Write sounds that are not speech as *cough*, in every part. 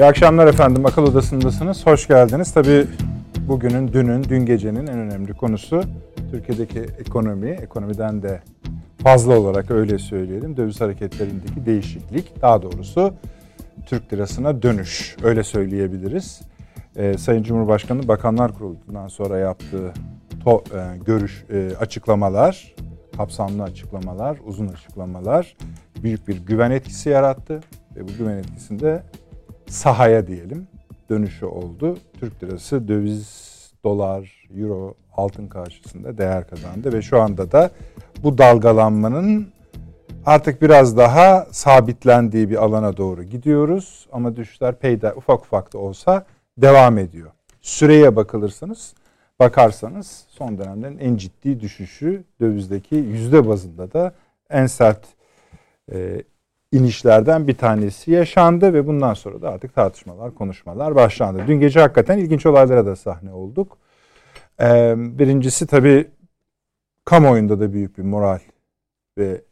İyi akşamlar efendim. Akıl Odası'ndasınız. Hoş geldiniz. Tabii bugünün, dünün, dün gecenin en önemli konusu Türkiye'deki ekonomi. Ekonomiden de fazla olarak öyle söyleyelim. Döviz hareketlerindeki değişiklik. Daha doğrusu Türk lirasına dönüş. Öyle söyleyebiliriz. Ee, Sayın Cumhurbaşkanı Bakanlar Kurulu'ndan sonra yaptığı to, e, görüş, e, açıklamalar, kapsamlı açıklamalar, uzun açıklamalar büyük bir güven etkisi yarattı. Ve bu güven etkisinde sahaya diyelim dönüşü oldu. Türk lirası döviz, dolar, euro, altın karşısında değer kazandı ve şu anda da bu dalgalanmanın artık biraz daha sabitlendiği bir alana doğru gidiyoruz ama düşüşler peyda ufak ufak da olsa devam ediyor. Süreye bakılırsanız bakarsanız son dönemlerin en ciddi düşüşü dövizdeki yüzde bazında da en sert e, inişlerden bir tanesi yaşandı ve bundan sonra da artık tartışmalar, konuşmalar başlandı. Dün gece hakikaten ilginç olaylara da sahne olduk. Ee, birincisi tabii kamuoyunda da büyük bir moral ve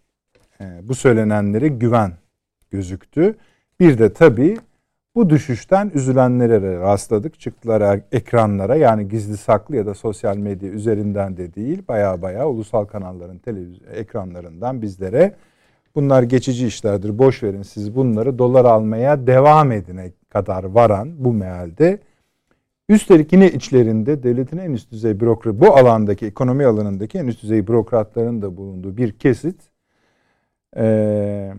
e, bu söylenenlere güven gözüktü. Bir de tabii bu düşüşten üzülenlere rastladık. Çıktılar er, ekranlara yani gizli saklı ya da sosyal medya üzerinden de değil baya baya ulusal kanalların televizyon ekranlarından bizlere bunlar geçici işlerdir boş verin siz bunları dolar almaya devam edine kadar varan bu mealde. Üstelik yine içlerinde devletin en üst düzey bürokrat bu alandaki ekonomi alanındaki en üst düzey bürokratların da bulunduğu bir kesit. E,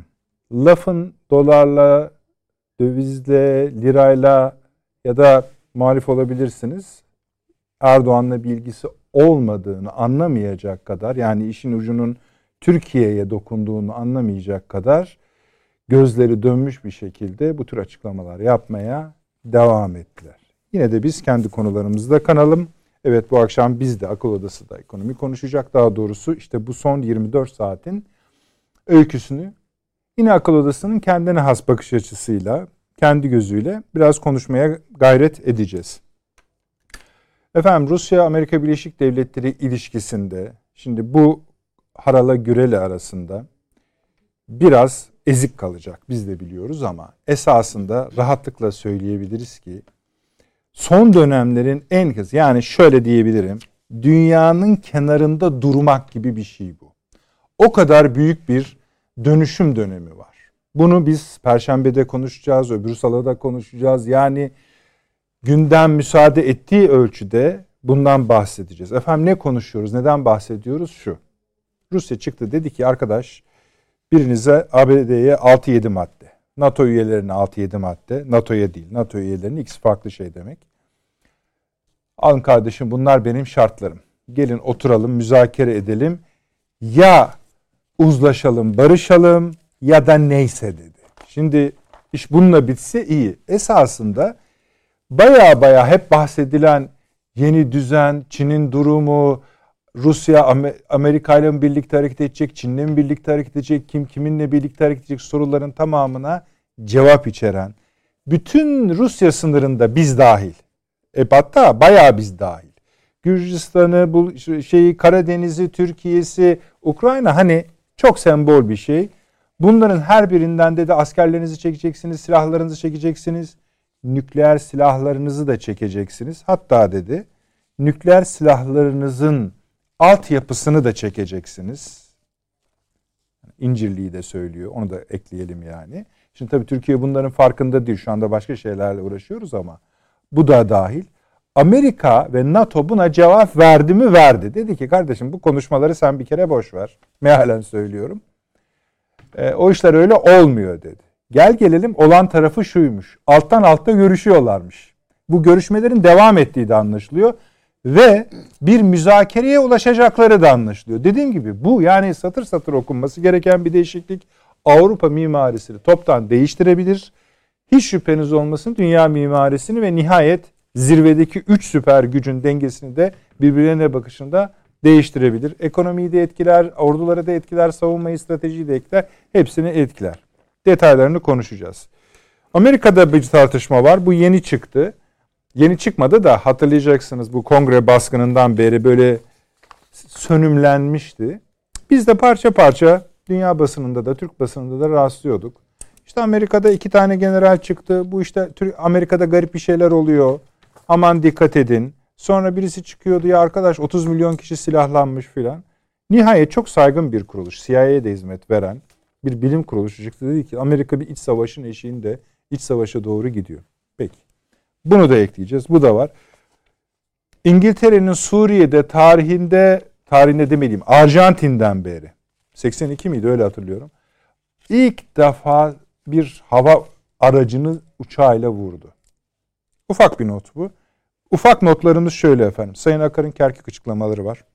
lafın dolarla dövizle lirayla ya da muhalif olabilirsiniz. Erdoğan'la bir ilgisi olmadığını anlamayacak kadar yani işin ucunun Türkiye'ye dokunduğunu anlamayacak kadar gözleri dönmüş bir şekilde bu tür açıklamalar yapmaya devam ettiler. Yine de biz kendi konularımızda kanalım. Evet bu akşam biz de akıl odası da ekonomi konuşacak. Daha doğrusu işte bu son 24 saatin öyküsünü yine akıl odasının kendine has bakış açısıyla, kendi gözüyle biraz konuşmaya gayret edeceğiz. Efendim Rusya Amerika Birleşik Devletleri ilişkisinde şimdi bu Harala Güreli arasında biraz ezik kalacak biz de biliyoruz ama esasında rahatlıkla söyleyebiliriz ki son dönemlerin en kız yani şöyle diyebilirim dünyanın kenarında durmak gibi bir şey bu. O kadar büyük bir dönüşüm dönemi var. Bunu biz perşembede konuşacağız, öbür salada konuşacağız. Yani gündem müsaade ettiği ölçüde bundan bahsedeceğiz. Efendim ne konuşuyoruz? Neden bahsediyoruz? Şu. Rusya çıktı dedi ki arkadaş birinize ABD'ye 6-7 madde. NATO üyelerine 6-7 madde. NATO'ya değil. NATO üyelerine ikisi farklı şey demek. Alın kardeşim bunlar benim şartlarım. Gelin oturalım müzakere edelim. Ya uzlaşalım barışalım ya da neyse dedi. Şimdi iş bununla bitse iyi. Esasında baya baya hep bahsedilen yeni düzen, Çin'in durumu, Rusya Amerika ile birlikte hareket edecek, Çin'le mi birlikte hareket edecek, kim kiminle birlikte hareket edecek soruların tamamına cevap içeren, bütün Rusya sınırında biz dahil, e hatta bayağı biz dahil. Gürcistan'ı, bu şeyi Karadeniz'i, Türkiye'si, Ukrayna hani çok sembol bir şey. Bunların her birinden de, de askerlerinizi çekeceksiniz, silahlarınızı çekeceksiniz, nükleer silahlarınızı da çekeceksiniz. Hatta dedi nükleer silahlarınızın altyapısını da çekeceksiniz. İncirli'yi de söylüyor. Onu da ekleyelim yani. Şimdi tabii Türkiye bunların farkında değil. Şu anda başka şeylerle uğraşıyoruz ama bu da dahil. Amerika ve NATO buna cevap verdi mi? Verdi. Dedi ki kardeşim bu konuşmaları sen bir kere boş ver. Mealen söylüyorum. E, o işler öyle olmuyor dedi. Gel gelelim olan tarafı şuymuş. Alttan altta görüşüyorlarmış. Bu görüşmelerin devam ettiği de anlaşılıyor ve bir müzakereye ulaşacakları da anlaşılıyor. Dediğim gibi bu yani satır satır okunması gereken bir değişiklik. Avrupa mimarisini toptan değiştirebilir. Hiç şüpheniz olmasın dünya mimarisini ve nihayet zirvedeki üç süper gücün dengesini de birbirlerine bakışında değiştirebilir. Ekonomiyi de etkiler, orduları da etkiler, savunmayı, stratejiyi de etkiler. Hepsini etkiler. Detaylarını konuşacağız. Amerika'da bir tartışma var. Bu yeni çıktı yeni çıkmadı da hatırlayacaksınız bu kongre baskınından beri böyle sönümlenmişti. Biz de parça parça dünya basınında da Türk basınında da rastlıyorduk. İşte Amerika'da iki tane general çıktı. Bu işte Amerika'da garip bir şeyler oluyor. Aman dikkat edin. Sonra birisi çıkıyordu ya arkadaş 30 milyon kişi silahlanmış filan. Nihayet çok saygın bir kuruluş. CIA'ye de hizmet veren bir bilim kuruluşu çıktı. Dedi ki Amerika bir iç savaşın eşiğinde iç savaşa doğru gidiyor. Bunu da ekleyeceğiz. Bu da var. İngiltere'nin Suriye'de tarihinde tarihinde demeliyim Arjantin'den beri 82 miydi öyle hatırlıyorum. İlk defa bir hava aracını uçağıyla vurdu. Ufak bir not bu. Ufak notlarımız şöyle efendim. Sayın Akar'ın Kerkük açıklamaları var.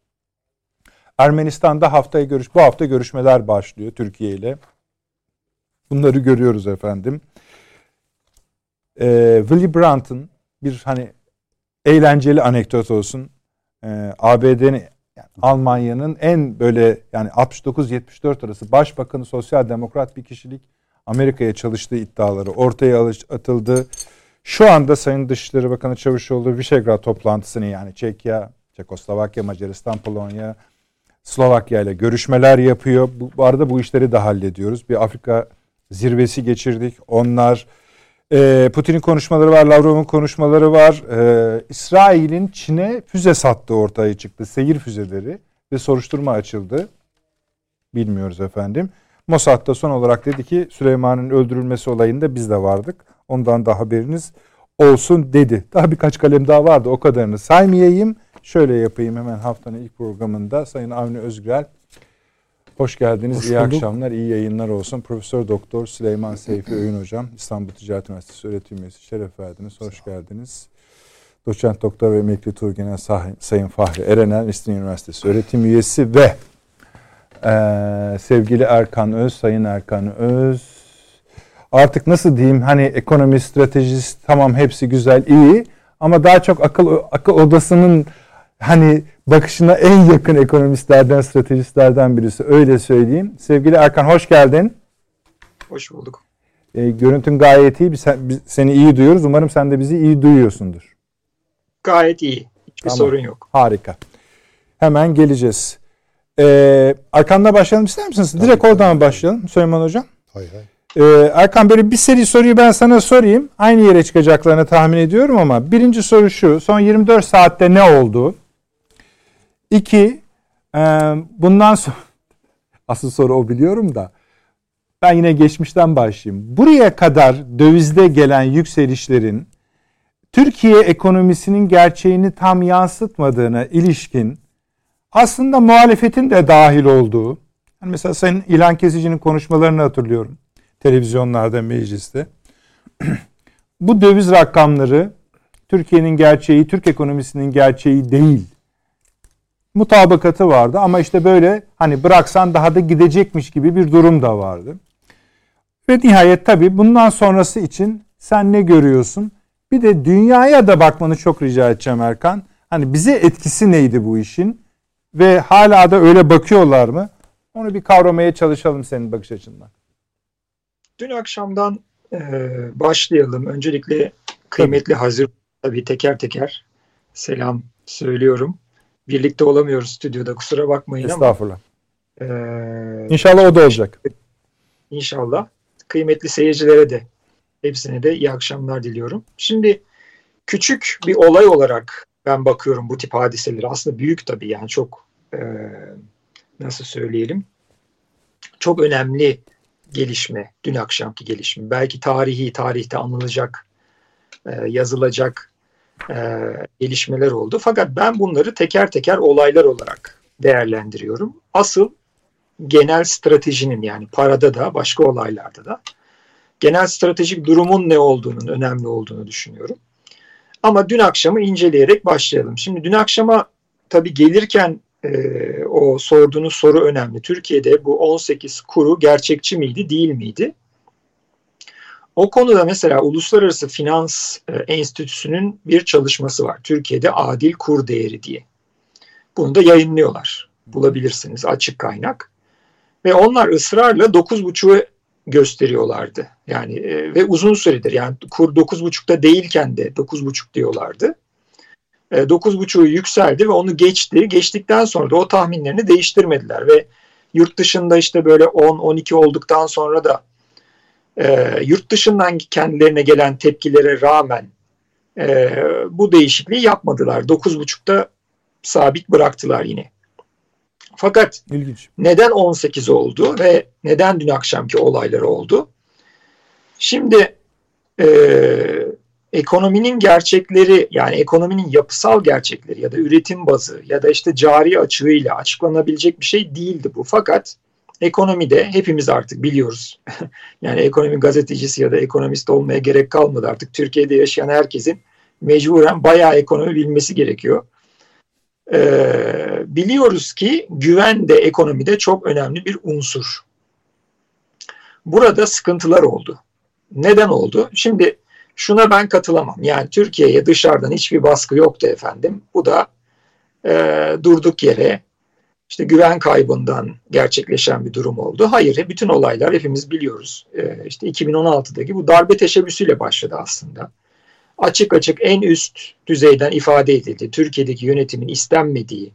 Ermenistan'da haftaya görüş bu hafta görüşmeler başlıyor Türkiye ile. Bunları görüyoruz efendim. Ee, Willy Brandt'ın bir hani eğlenceli anekdot olsun. Ee, ABD'nin yani Almanya'nın en böyle yani 69-74 arası başbakanı sosyal demokrat bir kişilik Amerika'ya çalıştığı iddiaları ortaya atıldı. Şu anda Sayın Dışişleri Bakanı Çavuşoğlu Vişegrad toplantısını yani Çekya, Çekoslovakya, Macaristan, Polonya, Slovakya ile görüşmeler yapıyor. Bu, bu arada bu işleri de hallediyoruz. Bir Afrika zirvesi geçirdik. Onlar e, Putin'in konuşmaları var, Lavrov'un konuşmaları var. E, İsrail'in Çin'e füze sattığı ortaya çıktı. Seyir füzeleri ve soruşturma açıldı. Bilmiyoruz efendim. Mossad da son olarak dedi ki Süleyman'ın öldürülmesi olayında biz de vardık. Ondan da haberiniz olsun dedi. Daha birkaç kalem daha vardı o kadarını saymayayım. Şöyle yapayım hemen haftanın ilk programında. Sayın Avni Özgürel hoş geldiniz. Hoş iyi akşamlar, iyi yayınlar olsun. Profesör Doktor Süleyman *clears throat* Seyfi Öğün Hocam, İstanbul Ticaret Üniversitesi öğretim üyesi. Şeref verdiniz. Hoş geldiniz. Doçent Doktor ve Emekli Tuğgenel Sayın Fahri Erenel, İstinye Üniversitesi öğretim üyesi ve ee, sevgili Erkan Öz, Sayın Erkan Öz. Artık nasıl diyeyim hani ekonomi stratejisi tamam hepsi güzel iyi ama daha çok akıl akıl odasının hani bakışına en yakın ekonomistlerden, stratejistlerden birisi öyle söyleyeyim. Sevgili Erkan hoş geldin. Hoş bulduk. E, görüntün gayet iyi. Biz, biz seni iyi duyuyoruz. Umarım sen de bizi iyi duyuyorsundur. Gayet iyi. Hiçbir tamam. sorun yok. Harika. Hemen geleceğiz. Ee, Erkan'la başlayalım ister misiniz? Tabii Direkt oradan başlayalım Süleyman Hocam. Hayır hayır. Ee, Erkan böyle bir seri soruyu ben sana sorayım. Aynı yere çıkacaklarını tahmin ediyorum ama birinci soru şu. Son 24 saatte ne oldu? İki, e, bundan sonra *laughs* asıl soru o biliyorum da ben yine geçmişten başlayayım. Buraya kadar dövizde gelen yükselişlerin Türkiye ekonomisinin gerçeğini tam yansıtmadığına ilişkin aslında muhalefetin de dahil olduğu, yani mesela Sayın İlhan Kesici'nin konuşmalarını hatırlıyorum televizyonlarda, mecliste. *clears throat* Bu döviz rakamları Türkiye'nin gerçeği, Türk ekonomisinin gerçeği değil. Mutabakatı vardı ama işte böyle hani bıraksan daha da gidecekmiş gibi bir durum da vardı. Ve nihayet tabii bundan sonrası için sen ne görüyorsun? Bir de dünyaya da bakmanı çok rica edeceğim Erkan. Hani bize etkisi neydi bu işin? Ve hala da öyle bakıyorlar mı? Onu bir kavramaya çalışalım senin bakış açından. Dün akşamdan e, başlayalım. Öncelikle kıymetli hazır tabii teker teker selam söylüyorum. Birlikte olamıyoruz stüdyoda kusura bakmayın Estağfurullah. ama. E, İnşallah o da olacak. İnşallah. Kıymetli seyircilere de hepsine de iyi akşamlar diliyorum. Şimdi küçük bir olay olarak ben bakıyorum bu tip hadiseleri. Aslında büyük tabii yani çok e, nasıl söyleyelim çok önemli gelişme, dün akşamki gelişme. Belki tarihi, tarihte anılacak, e, yazılacak e, gelişmeler oldu. Fakat ben bunları teker teker olaylar olarak değerlendiriyorum. Asıl genel stratejinin yani parada da başka olaylarda da genel stratejik durumun ne olduğunun önemli olduğunu düşünüyorum. Ama dün akşamı inceleyerek başlayalım. Şimdi dün akşama tabii gelirken e, o sorduğunuz soru önemli. Türkiye'de bu 18 kuru gerçekçi miydi, değil miydi? O konuda mesela Uluslararası Finans e, Enstitüsü'nün bir çalışması var. Türkiye'de adil kur değeri diye. Bunu da yayınlıyorlar. Bulabilirsiniz açık kaynak. Ve onlar ısrarla 9,5'u gösteriyorlardı. Yani e, ve uzun süredir yani kur 9,5'ta değilken de 9,5 diyorlardı. 9.5'u e, yükseldi ve onu geçti. Geçtikten sonra da o tahminlerini değiştirmediler ve yurt dışında işte böyle 10-12 olduktan sonra da e, yurt dışından kendilerine gelen tepkilere rağmen e, bu değişikliği yapmadılar. 9.5'ta sabit bıraktılar yine. Fakat İlginç. neden 18 oldu ve neden dün akşamki olaylar oldu? Şimdi e, ekonominin gerçekleri yani ekonominin yapısal gerçekleri ya da üretim bazı ya da işte cari açığıyla açıklanabilecek bir şey değildi bu. Fakat ekonomide hepimiz artık biliyoruz. *laughs* yani ekonomi gazetecisi ya da ekonomist olmaya gerek kalmadı artık. Türkiye'de yaşayan herkesin mecburen bayağı ekonomi bilmesi gerekiyor. Ee, biliyoruz ki güven de ekonomide çok önemli bir unsur. Burada sıkıntılar oldu. Neden oldu? Şimdi şuna ben katılamam. Yani Türkiye'ye dışarıdan hiçbir baskı yoktu efendim. Bu da e, durduk yere işte güven kaybından gerçekleşen bir durum oldu. Hayır, bütün olaylar hepimiz biliyoruz. E, işte 2016'daki bu darbe teşebbüsüyle başladı aslında. Açık açık en üst düzeyden ifade edildi. Türkiye'deki yönetimin istenmediği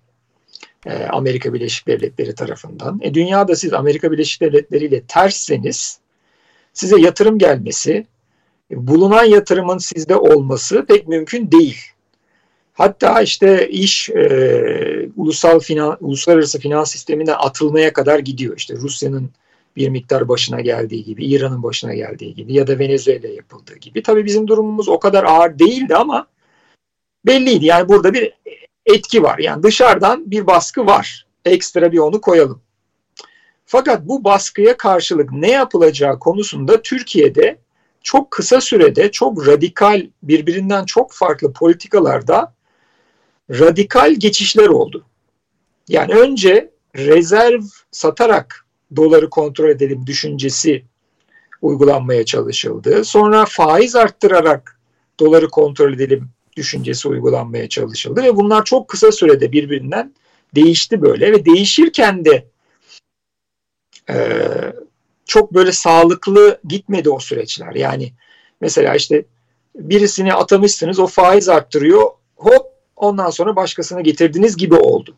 e, Amerika Birleşik Devletleri tarafından. E, dünyada siz Amerika Birleşik Devletleri ile tersseniz size yatırım gelmesi, bulunan yatırımın sizde olması pek mümkün değil. Hatta işte iş e, ulusal finan, uluslararası finans sisteminden atılmaya kadar gidiyor. İşte Rusya'nın bir miktar başına geldiği gibi, İran'ın başına geldiği gibi ya da Venezuela yapıldığı gibi. Tabii bizim durumumuz o kadar ağır değildi ama belliydi. Yani burada bir etki var. Yani dışarıdan bir baskı var. Ekstra bir onu koyalım. Fakat bu baskıya karşılık ne yapılacağı konusunda Türkiye'de çok kısa sürede çok radikal birbirinden çok farklı politikalarda radikal geçişler oldu. Yani önce rezerv satarak doları kontrol edelim düşüncesi uygulanmaya çalışıldı. Sonra faiz arttırarak doları kontrol edelim düşüncesi uygulanmaya çalışıldı ve bunlar çok kısa sürede birbirinden değişti böyle ve değişirken de e, çok böyle sağlıklı gitmedi o süreçler. Yani mesela işte birisini atamışsınız o faiz arttırıyor hop ondan sonra başkasını getirdiniz gibi oldu.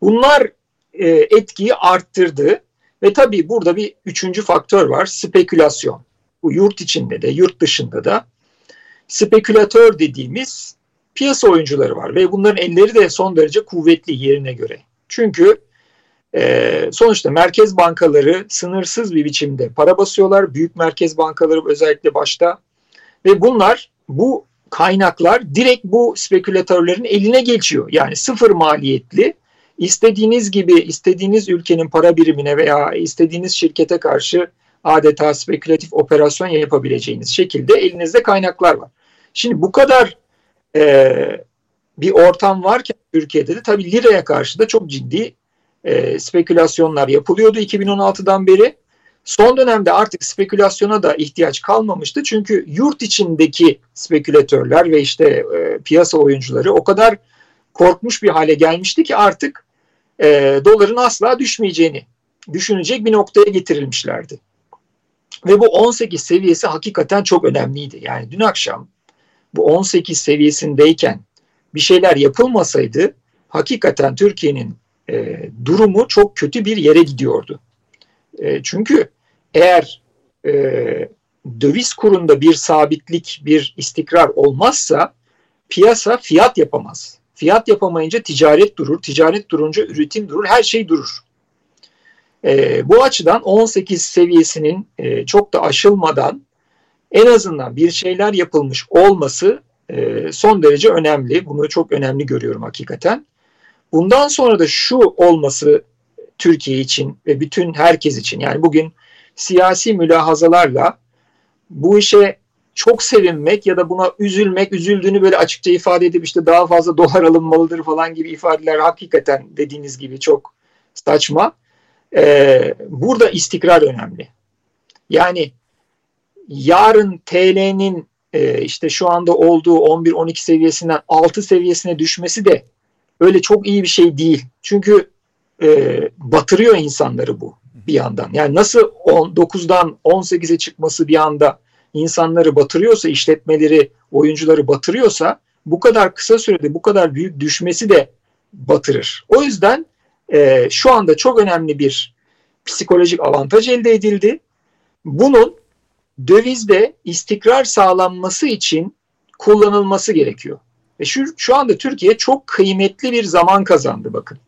Bunlar e, etkiyi arttırdı ve tabii burada bir üçüncü faktör var spekülasyon. Bu yurt içinde de yurt dışında da spekülatör dediğimiz piyasa oyuncuları var ve bunların elleri de son derece kuvvetli yerine göre. Çünkü e, sonuçta merkez bankaları sınırsız bir biçimde para basıyorlar. Büyük merkez bankaları özellikle başta ve bunlar bu kaynaklar direkt bu spekülatörlerin eline geçiyor. Yani sıfır maliyetli istediğiniz gibi istediğiniz ülkenin para birimine veya istediğiniz şirkete karşı adeta spekülatif operasyon yapabileceğiniz şekilde elinizde kaynaklar var. Şimdi bu kadar e, bir ortam varken Türkiye'de de tabii liraya karşı da çok ciddi e, spekülasyonlar yapılıyordu 2016'dan beri. Son dönemde artık spekülasyona da ihtiyaç kalmamıştı. Çünkü yurt içindeki spekülatörler ve işte e, piyasa oyuncuları o kadar korkmuş bir hale gelmişti ki artık e, doların asla düşmeyeceğini düşünecek bir noktaya getirilmişlerdi. Ve bu 18 seviyesi hakikaten çok önemliydi. Yani dün akşam bu 18 seviyesindeyken bir şeyler yapılmasaydı hakikaten Türkiye'nin e, durumu çok kötü bir yere gidiyordu. E, çünkü eğer e, döviz kurunda bir sabitlik, bir istikrar olmazsa piyasa fiyat yapamaz. Fiyat yapamayınca ticaret durur, ticaret durunca üretim durur, her şey durur. E, bu açıdan 18 seviyesinin e, çok da aşılmadan en azından bir şeyler yapılmış olması e, son derece önemli. Bunu çok önemli görüyorum hakikaten. Bundan sonra da şu olması Türkiye için ve bütün herkes için yani bugün siyasi mülahazalarla bu işe çok sevinmek ya da buna üzülmek, üzüldüğünü böyle açıkça ifade edip işte daha fazla dolar alınmalıdır falan gibi ifadeler hakikaten dediğiniz gibi çok saçma. Ee, burada istikrar önemli. Yani yarın TL'nin e, işte şu anda olduğu 11-12 seviyesinden 6 seviyesine düşmesi de öyle çok iyi bir şey değil. Çünkü e, batırıyor insanları bu bir yandan. Yani nasıl 9'dan 18'e çıkması bir anda insanları batırıyorsa, işletmeleri, oyuncuları batırıyorsa bu kadar kısa sürede bu kadar büyük düşmesi de batırır. O yüzden e, şu anda çok önemli bir psikolojik avantaj elde edildi. Bunun dövizde istikrar sağlanması için kullanılması gerekiyor. Ve şu, şu anda Türkiye çok kıymetli bir zaman kazandı bakın.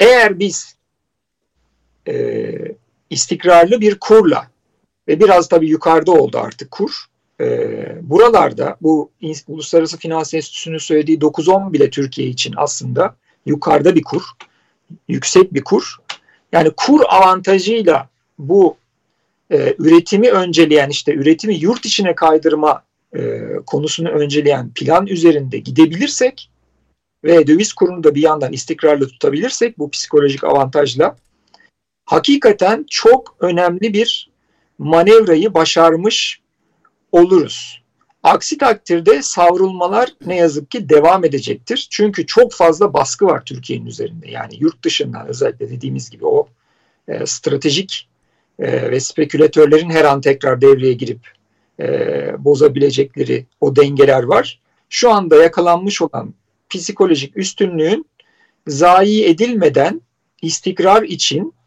Eğer biz e, istikrarlı bir kurla ve biraz tabii yukarıda oldu artık kur. E, buralarda bu Uluslararası Finans Enstitüsü'nün söylediği 9-10 bile Türkiye için aslında yukarıda bir kur. Yüksek bir kur. Yani kur avantajıyla bu e, üretimi önceleyen işte üretimi yurt içine kaydırma e, konusunu önceleyen plan üzerinde gidebilirsek ve döviz kurunu da bir yandan istikrarlı tutabilirsek bu psikolojik avantajla hakikaten çok önemli bir manevrayı başarmış oluruz. Aksi takdirde savrulmalar ne yazık ki devam edecektir. Çünkü çok fazla baskı var Türkiye'nin üzerinde. Yani yurt dışından özellikle dediğimiz gibi o e, stratejik e, ve spekülatörlerin her an tekrar devreye girip e, bozabilecekleri o dengeler var. Şu anda yakalanmış olan psikolojik üstünlüğün zayi edilmeden istikrar için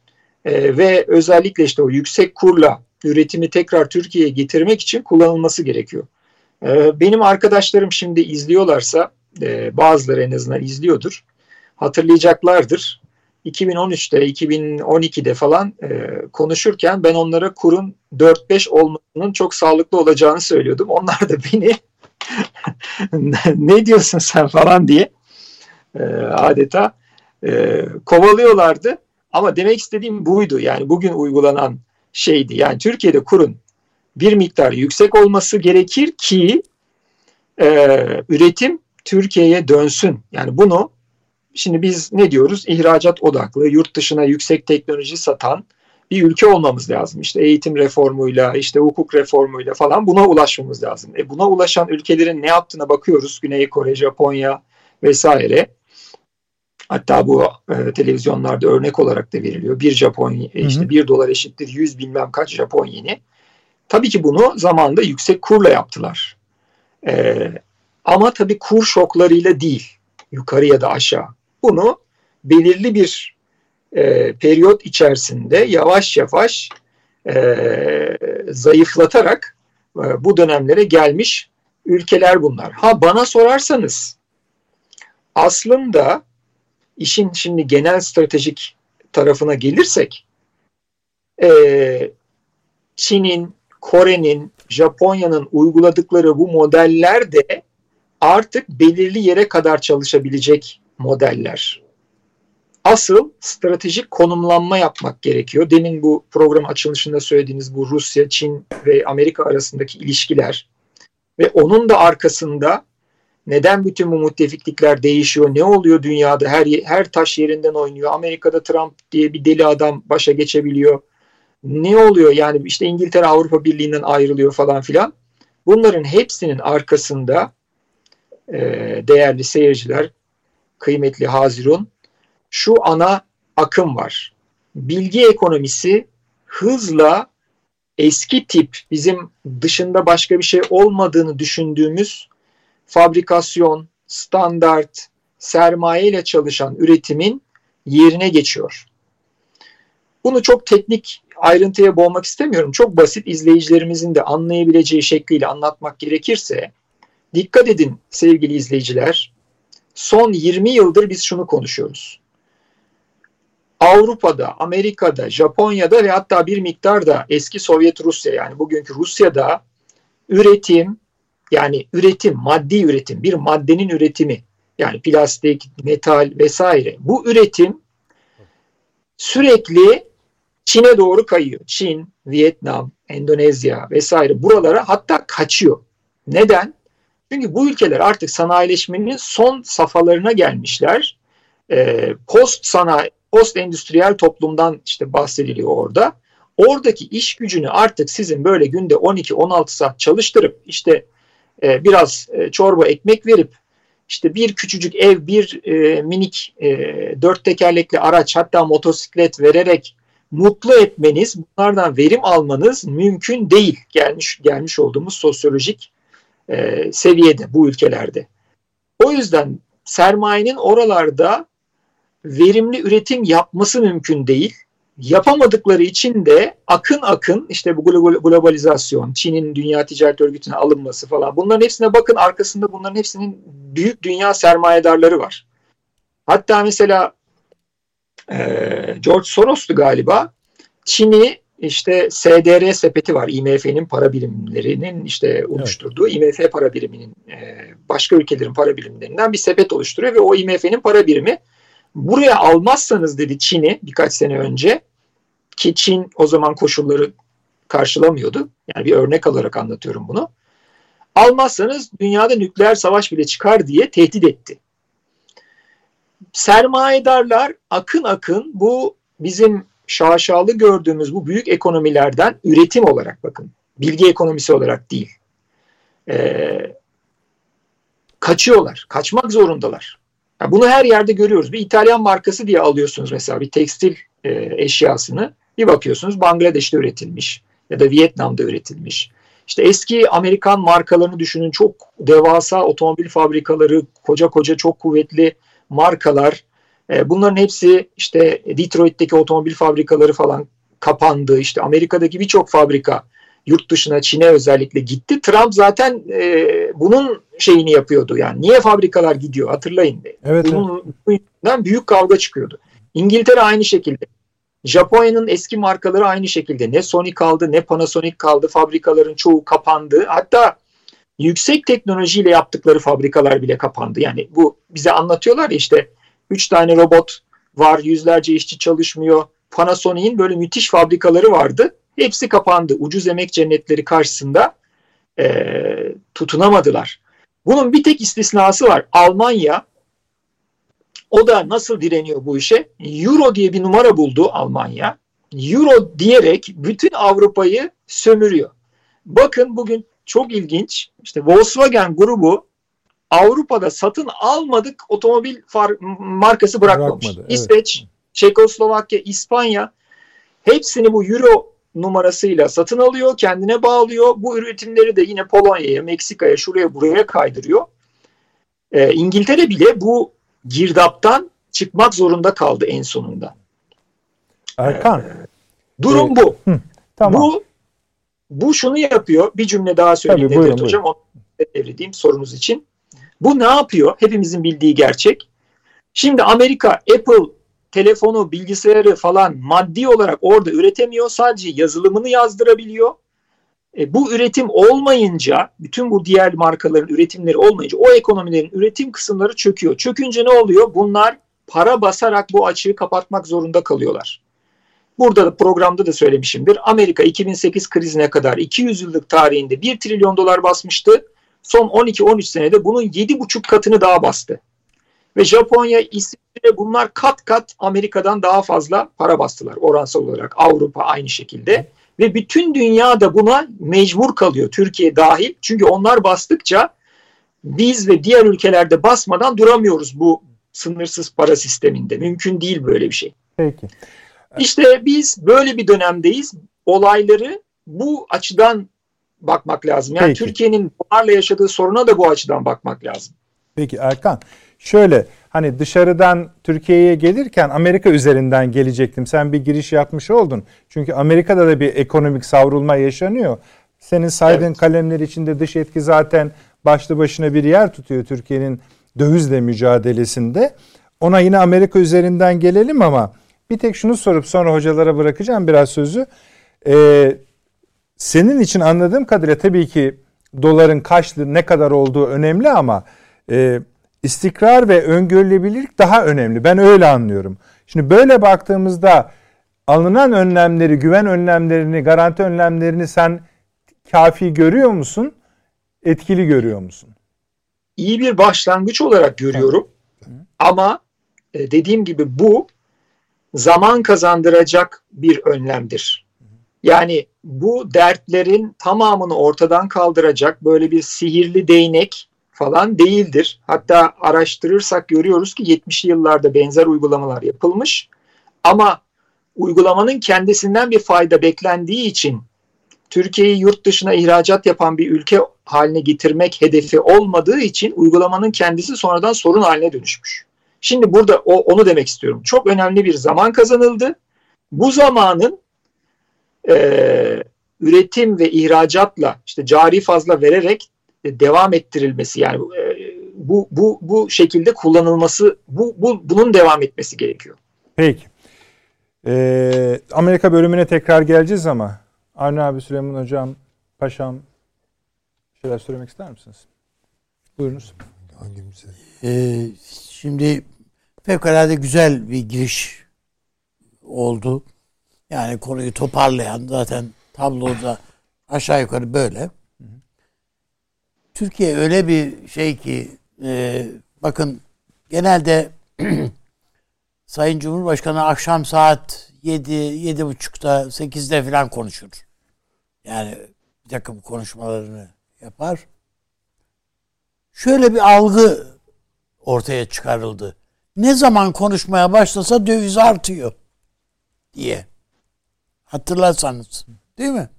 e, ve özellikle işte o yüksek kurla üretimi tekrar Türkiye'ye getirmek için kullanılması gerekiyor. E, benim arkadaşlarım şimdi izliyorlarsa e, bazıları en azından izliyordur. Hatırlayacaklardır. 2013'te, 2012'de falan e, konuşurken ben onlara kurun 4-5 olmasının çok sağlıklı olacağını söylüyordum. Onlar da beni *laughs* ne diyorsun sen falan diye e, adeta e, kovalıyorlardı. Ama demek istediğim buydu. Yani bugün uygulanan şeydi. Yani Türkiye'de kurun bir miktar yüksek olması gerekir ki e, üretim Türkiye'ye dönsün. Yani bunu şimdi biz ne diyoruz? İhracat odaklı, yurt dışına yüksek teknoloji satan bir ülke olmamız lazım. İşte eğitim reformuyla, işte hukuk reformuyla falan buna ulaşmamız lazım. E buna ulaşan ülkelerin ne yaptığına bakıyoruz. Güney Kore, Japonya vesaire. Hatta bu e, televizyonlarda örnek olarak da veriliyor. Bir Japon e, işte bir dolar eşittir yüz bilmem kaç Japon yeni. Tabii ki bunu zamanda yüksek kurla yaptılar. E, ama tabii kur şoklarıyla değil. Yukarı ya da aşağı. Bunu belirli bir e, periyot içerisinde yavaş yavaş e, zayıflatarak e, bu dönemlere gelmiş ülkeler bunlar. Ha bana sorarsanız aslında işin şimdi genel stratejik tarafına gelirsek e, Çin'in, Kore'nin, Japonya'nın uyguladıkları bu modeller de artık belirli yere kadar çalışabilecek modeller. Asıl stratejik konumlanma yapmak gerekiyor. Demin bu program açılışında söylediğiniz bu Rusya, Çin ve Amerika arasındaki ilişkiler ve onun da arkasında neden bütün bu müttefiklikler değişiyor? Ne oluyor dünyada? Her her taş yerinden oynuyor. Amerika'da Trump diye bir deli adam başa geçebiliyor. Ne oluyor? Yani işte İngiltere Avrupa Birliği'nden ayrılıyor falan filan. Bunların hepsinin arkasında e, değerli seyirciler, kıymetli Hazirun, şu ana akım var. Bilgi ekonomisi hızla eski tip bizim dışında başka bir şey olmadığını düşündüğümüz fabrikasyon, standart, sermaye ile çalışan üretimin yerine geçiyor. Bunu çok teknik ayrıntıya boğmak istemiyorum. Çok basit izleyicilerimizin de anlayabileceği şekliyle anlatmak gerekirse dikkat edin sevgili izleyiciler. Son 20 yıldır biz şunu konuşuyoruz. Avrupa'da, Amerika'da, Japonya'da ve hatta bir miktar da eski Sovyet Rusya yani bugünkü Rusya'da üretim yani üretim, maddi üretim, bir maddenin üretimi yani plastik, metal vesaire bu üretim sürekli Çin'e doğru kayıyor. Çin, Vietnam, Endonezya vesaire buralara hatta kaçıyor. Neden? Çünkü bu ülkeler artık sanayileşmenin son safhalarına gelmişler. Ee, post sanayi, post endüstriyel toplumdan işte bahsediliyor orada. Oradaki iş gücünü artık sizin böyle günde 12-16 saat çalıştırıp işte e, biraz e, çorba ekmek verip işte bir küçücük ev, bir e, minik e, dört tekerlekli araç hatta motosiklet vererek mutlu etmeniz, bunlardan verim almanız mümkün değil gelmiş gelmiş olduğumuz sosyolojik e, seviyede bu ülkelerde. O yüzden sermayenin oralarda verimli üretim yapması mümkün değil. Yapamadıkları için de akın akın işte bu globalizasyon, Çin'in Dünya Ticaret Örgütü'ne alınması falan bunların hepsine bakın arkasında bunların hepsinin büyük dünya sermayedarları var. Hatta mesela e, George Soros'tu galiba Çin'i işte SDR sepeti var. IMF'nin para birimlerinin işte oluşturduğu evet. IMF para biriminin e, başka ülkelerin para birimlerinden bir sepet oluşturuyor ve o IMF'nin para birimi buraya almazsanız dedi Çin'i birkaç sene önce ki Çin o zaman koşulları karşılamıyordu. Yani bir örnek alarak anlatıyorum bunu. Almazsanız dünyada nükleer savaş bile çıkar diye tehdit etti. Sermayedarlar akın akın bu bizim şaşalı gördüğümüz bu büyük ekonomilerden üretim olarak bakın. Bilgi ekonomisi olarak değil. Ee, kaçıyorlar. Kaçmak zorundalar. Yani bunu her yerde görüyoruz. Bir İtalyan markası diye alıyorsunuz mesela bir tekstil e, eşyasını. Bir bakıyorsunuz Bangladeş'te üretilmiş ya da Vietnam'da üretilmiş. İşte eski Amerikan markalarını düşünün çok devasa otomobil fabrikaları, koca koca çok kuvvetli markalar. E, bunların hepsi işte Detroit'teki otomobil fabrikaları falan kapandı. İşte Amerika'daki birçok fabrika yurt dışına Çin'e özellikle gitti. Trump zaten e, bunun şeyini yapıyordu. Yani niye fabrikalar gidiyor hatırlayın. Evet, bunun evet. büyük kavga çıkıyordu. İngiltere aynı şekilde. Japonya'nın eski markaları aynı şekilde. Ne Sony kaldı ne Panasonic kaldı. Fabrikaların çoğu kapandı. Hatta yüksek teknolojiyle yaptıkları fabrikalar bile kapandı. Yani bu bize anlatıyorlar ya işte 3 tane robot var, yüzlerce işçi çalışmıyor. Panasonic'in böyle müthiş fabrikaları vardı. Hepsi kapandı. Ucuz emek cennetleri karşısında e, tutunamadılar. Bunun bir tek istisnası var. Almanya o da nasıl direniyor bu işe? Euro diye bir numara buldu Almanya. Euro diyerek bütün Avrupa'yı sömürüyor. Bakın bugün çok ilginç. İşte Volkswagen grubu Avrupa'da satın almadık otomobil markası bırakmamış. Bırakmadı, evet. İsveç, Çekoslovakya, İspanya hepsini bu euro numarasıyla satın alıyor, kendine bağlıyor. Bu üretimleri de yine Polonya'ya, Meksika'ya, şuraya buraya kaydırıyor. Ee, İngiltere bile bu girdaptan çıkmak zorunda kaldı en sonunda. Erkan. Ee, durum evet. bu. Hı, tamam. Bu bu şunu yapıyor. Bir cümle daha söyleyeyim Tabii, buyurun, hocam. Onu devredeyim sorunuz için. Bu ne yapıyor? Hepimizin bildiği gerçek. Şimdi Amerika Apple telefonu, bilgisayarı falan maddi olarak orada üretemiyor. Sadece yazılımını yazdırabiliyor. E, bu üretim olmayınca, bütün bu diğer markaların üretimleri olmayınca o ekonomilerin üretim kısımları çöküyor. Çökünce ne oluyor? Bunlar para basarak bu açığı kapatmak zorunda kalıyorlar. Burada da programda da söylemişimdir. Amerika 2008 krizine kadar 200 yıllık tarihinde 1 trilyon dolar basmıştı. Son 12-13 senede bunun 7,5 katını daha bastı. Ve Japonya, İsviçre bunlar kat kat Amerika'dan daha fazla para bastılar oransal olarak. Avrupa aynı şekilde. Ve bütün dünya da buna mecbur kalıyor Türkiye dahil. Çünkü onlar bastıkça biz ve diğer ülkelerde basmadan duramıyoruz bu sınırsız para sisteminde. Mümkün değil böyle bir şey. Peki. İşte biz böyle bir dönemdeyiz. Olayları bu açıdan bakmak lazım. Yani Türkiye'nin bunlarla yaşadığı soruna da bu açıdan bakmak lazım. Peki Erkan, şöyle hani dışarıdan Türkiye'ye gelirken Amerika üzerinden gelecektim. Sen bir giriş yapmış oldun. Çünkü Amerika'da da bir ekonomik savrulma yaşanıyor. Senin saydığın evet. kalemler içinde dış etki zaten başlı başına bir yer tutuyor Türkiye'nin dövizle mücadelesinde. Ona yine Amerika üzerinden gelelim ama bir tek şunu sorup sonra hocalara bırakacağım biraz sözü. Ee, senin için anladığım kadarıyla tabii ki doların kaç ne kadar olduğu önemli ama e, istikrar ve öngörülebilirlik daha önemli. Ben öyle anlıyorum. Şimdi böyle baktığımızda alınan önlemleri, güven önlemlerini, garanti önlemlerini sen kafi görüyor musun? Etkili görüyor musun? İyi bir başlangıç olarak görüyorum. Ama e, dediğim gibi bu zaman kazandıracak bir önlemdir. Yani bu dertlerin tamamını ortadan kaldıracak böyle bir sihirli değnek falan değildir. Hatta araştırırsak görüyoruz ki 70'li yıllarda benzer uygulamalar yapılmış. Ama uygulamanın kendisinden bir fayda beklendiği için Türkiye'yi yurt dışına ihracat yapan bir ülke haline getirmek hedefi olmadığı için uygulamanın kendisi sonradan sorun haline dönüşmüş. Şimdi burada o, onu demek istiyorum. Çok önemli bir zaman kazanıldı bu zamanın e, üretim ve ihracatla işte cari fazla vererek devam ettirilmesi yani e, bu bu bu şekilde kullanılması bu, bu bunun devam etmesi gerekiyor. Peki. Ee, Amerika bölümüne tekrar geleceğiz ama Avni abi Süleyman hocam paşam şeyler söylemek ister misiniz? Buyurunuz. Hangimize? Ee, şimdi fevkalade güzel bir giriş oldu. Yani konuyu toparlayan zaten tabloda aşağı yukarı böyle. Türkiye öyle bir şey ki e, bakın genelde *clears throat* Sayın Cumhurbaşkanı akşam saat 7, 7.30'da 8'de falan konuşur. Yani bir takım konuşmalarını yapar. Şöyle bir algı ortaya çıkarıldı. Ne zaman konuşmaya başlasa döviz artıyor diye. Hatırlarsanız değil mi?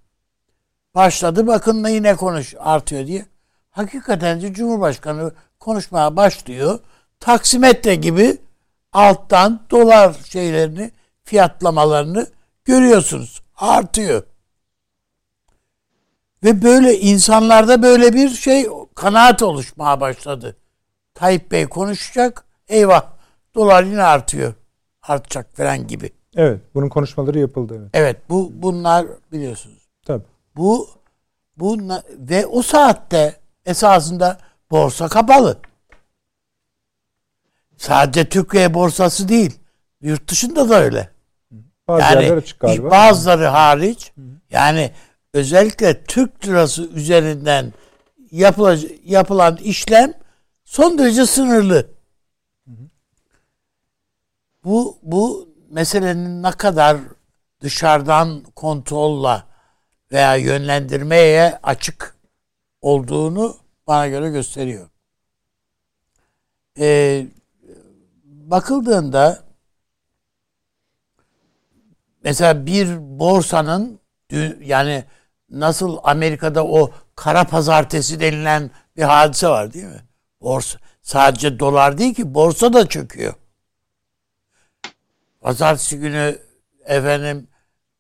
Başladı bakın yine konuş artıyor diye. Hakikaten de Cumhurbaşkanı konuşmaya başlıyor. Taksimetre gibi alttan dolar şeylerini fiyatlamalarını görüyorsunuz. Artıyor. Ve böyle insanlarda böyle bir şey kanaat oluşmaya başladı. Tayyip Bey konuşacak. Eyvah dolar yine artıyor. Artacak falan gibi. Evet, bunun konuşmaları yapıldı evet. Evet, bu bunlar biliyorsunuz. Tabii. Bu bu ve o saatte esasında borsa kapalı. Sadece Türkiye borsası değil. Yurt dışında da öyle. Bazı yani açık galiba. bazıları hariç yani özellikle Türk lirası üzerinden yapılan, yapılan işlem son derece sınırlı. Bu bu meselenin ne kadar dışarıdan kontrolla veya yönlendirmeye açık olduğunu bana göre gösteriyor. Ee, bakıldığında mesela bir borsanın yani nasıl Amerika'da o kara pazartesi denilen bir hadise var değil mi? Borsa sadece dolar değil ki borsa da çöküyor. Pazartesi günü efendim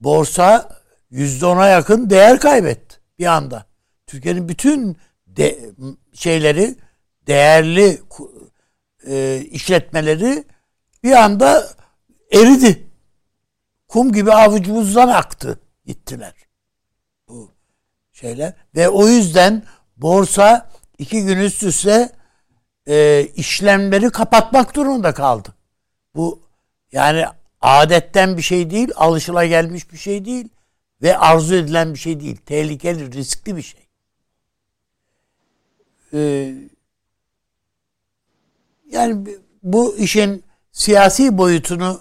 borsa yüzde ona yakın değer kaybetti bir anda. Türkiye'nin bütün de, şeyleri değerli e, işletmeleri bir anda eridi. Kum gibi avucumuzdan aktı gittiler. Bu şeyler ve o yüzden borsa iki gün üst üste e, işlemleri kapatmak durumunda kaldı. Bu yani adetten bir şey değil, alışıla gelmiş bir şey değil ve arzu edilen bir şey değil. Tehlikeli, riskli bir şey. Ee, yani bu işin siyasi boyutunu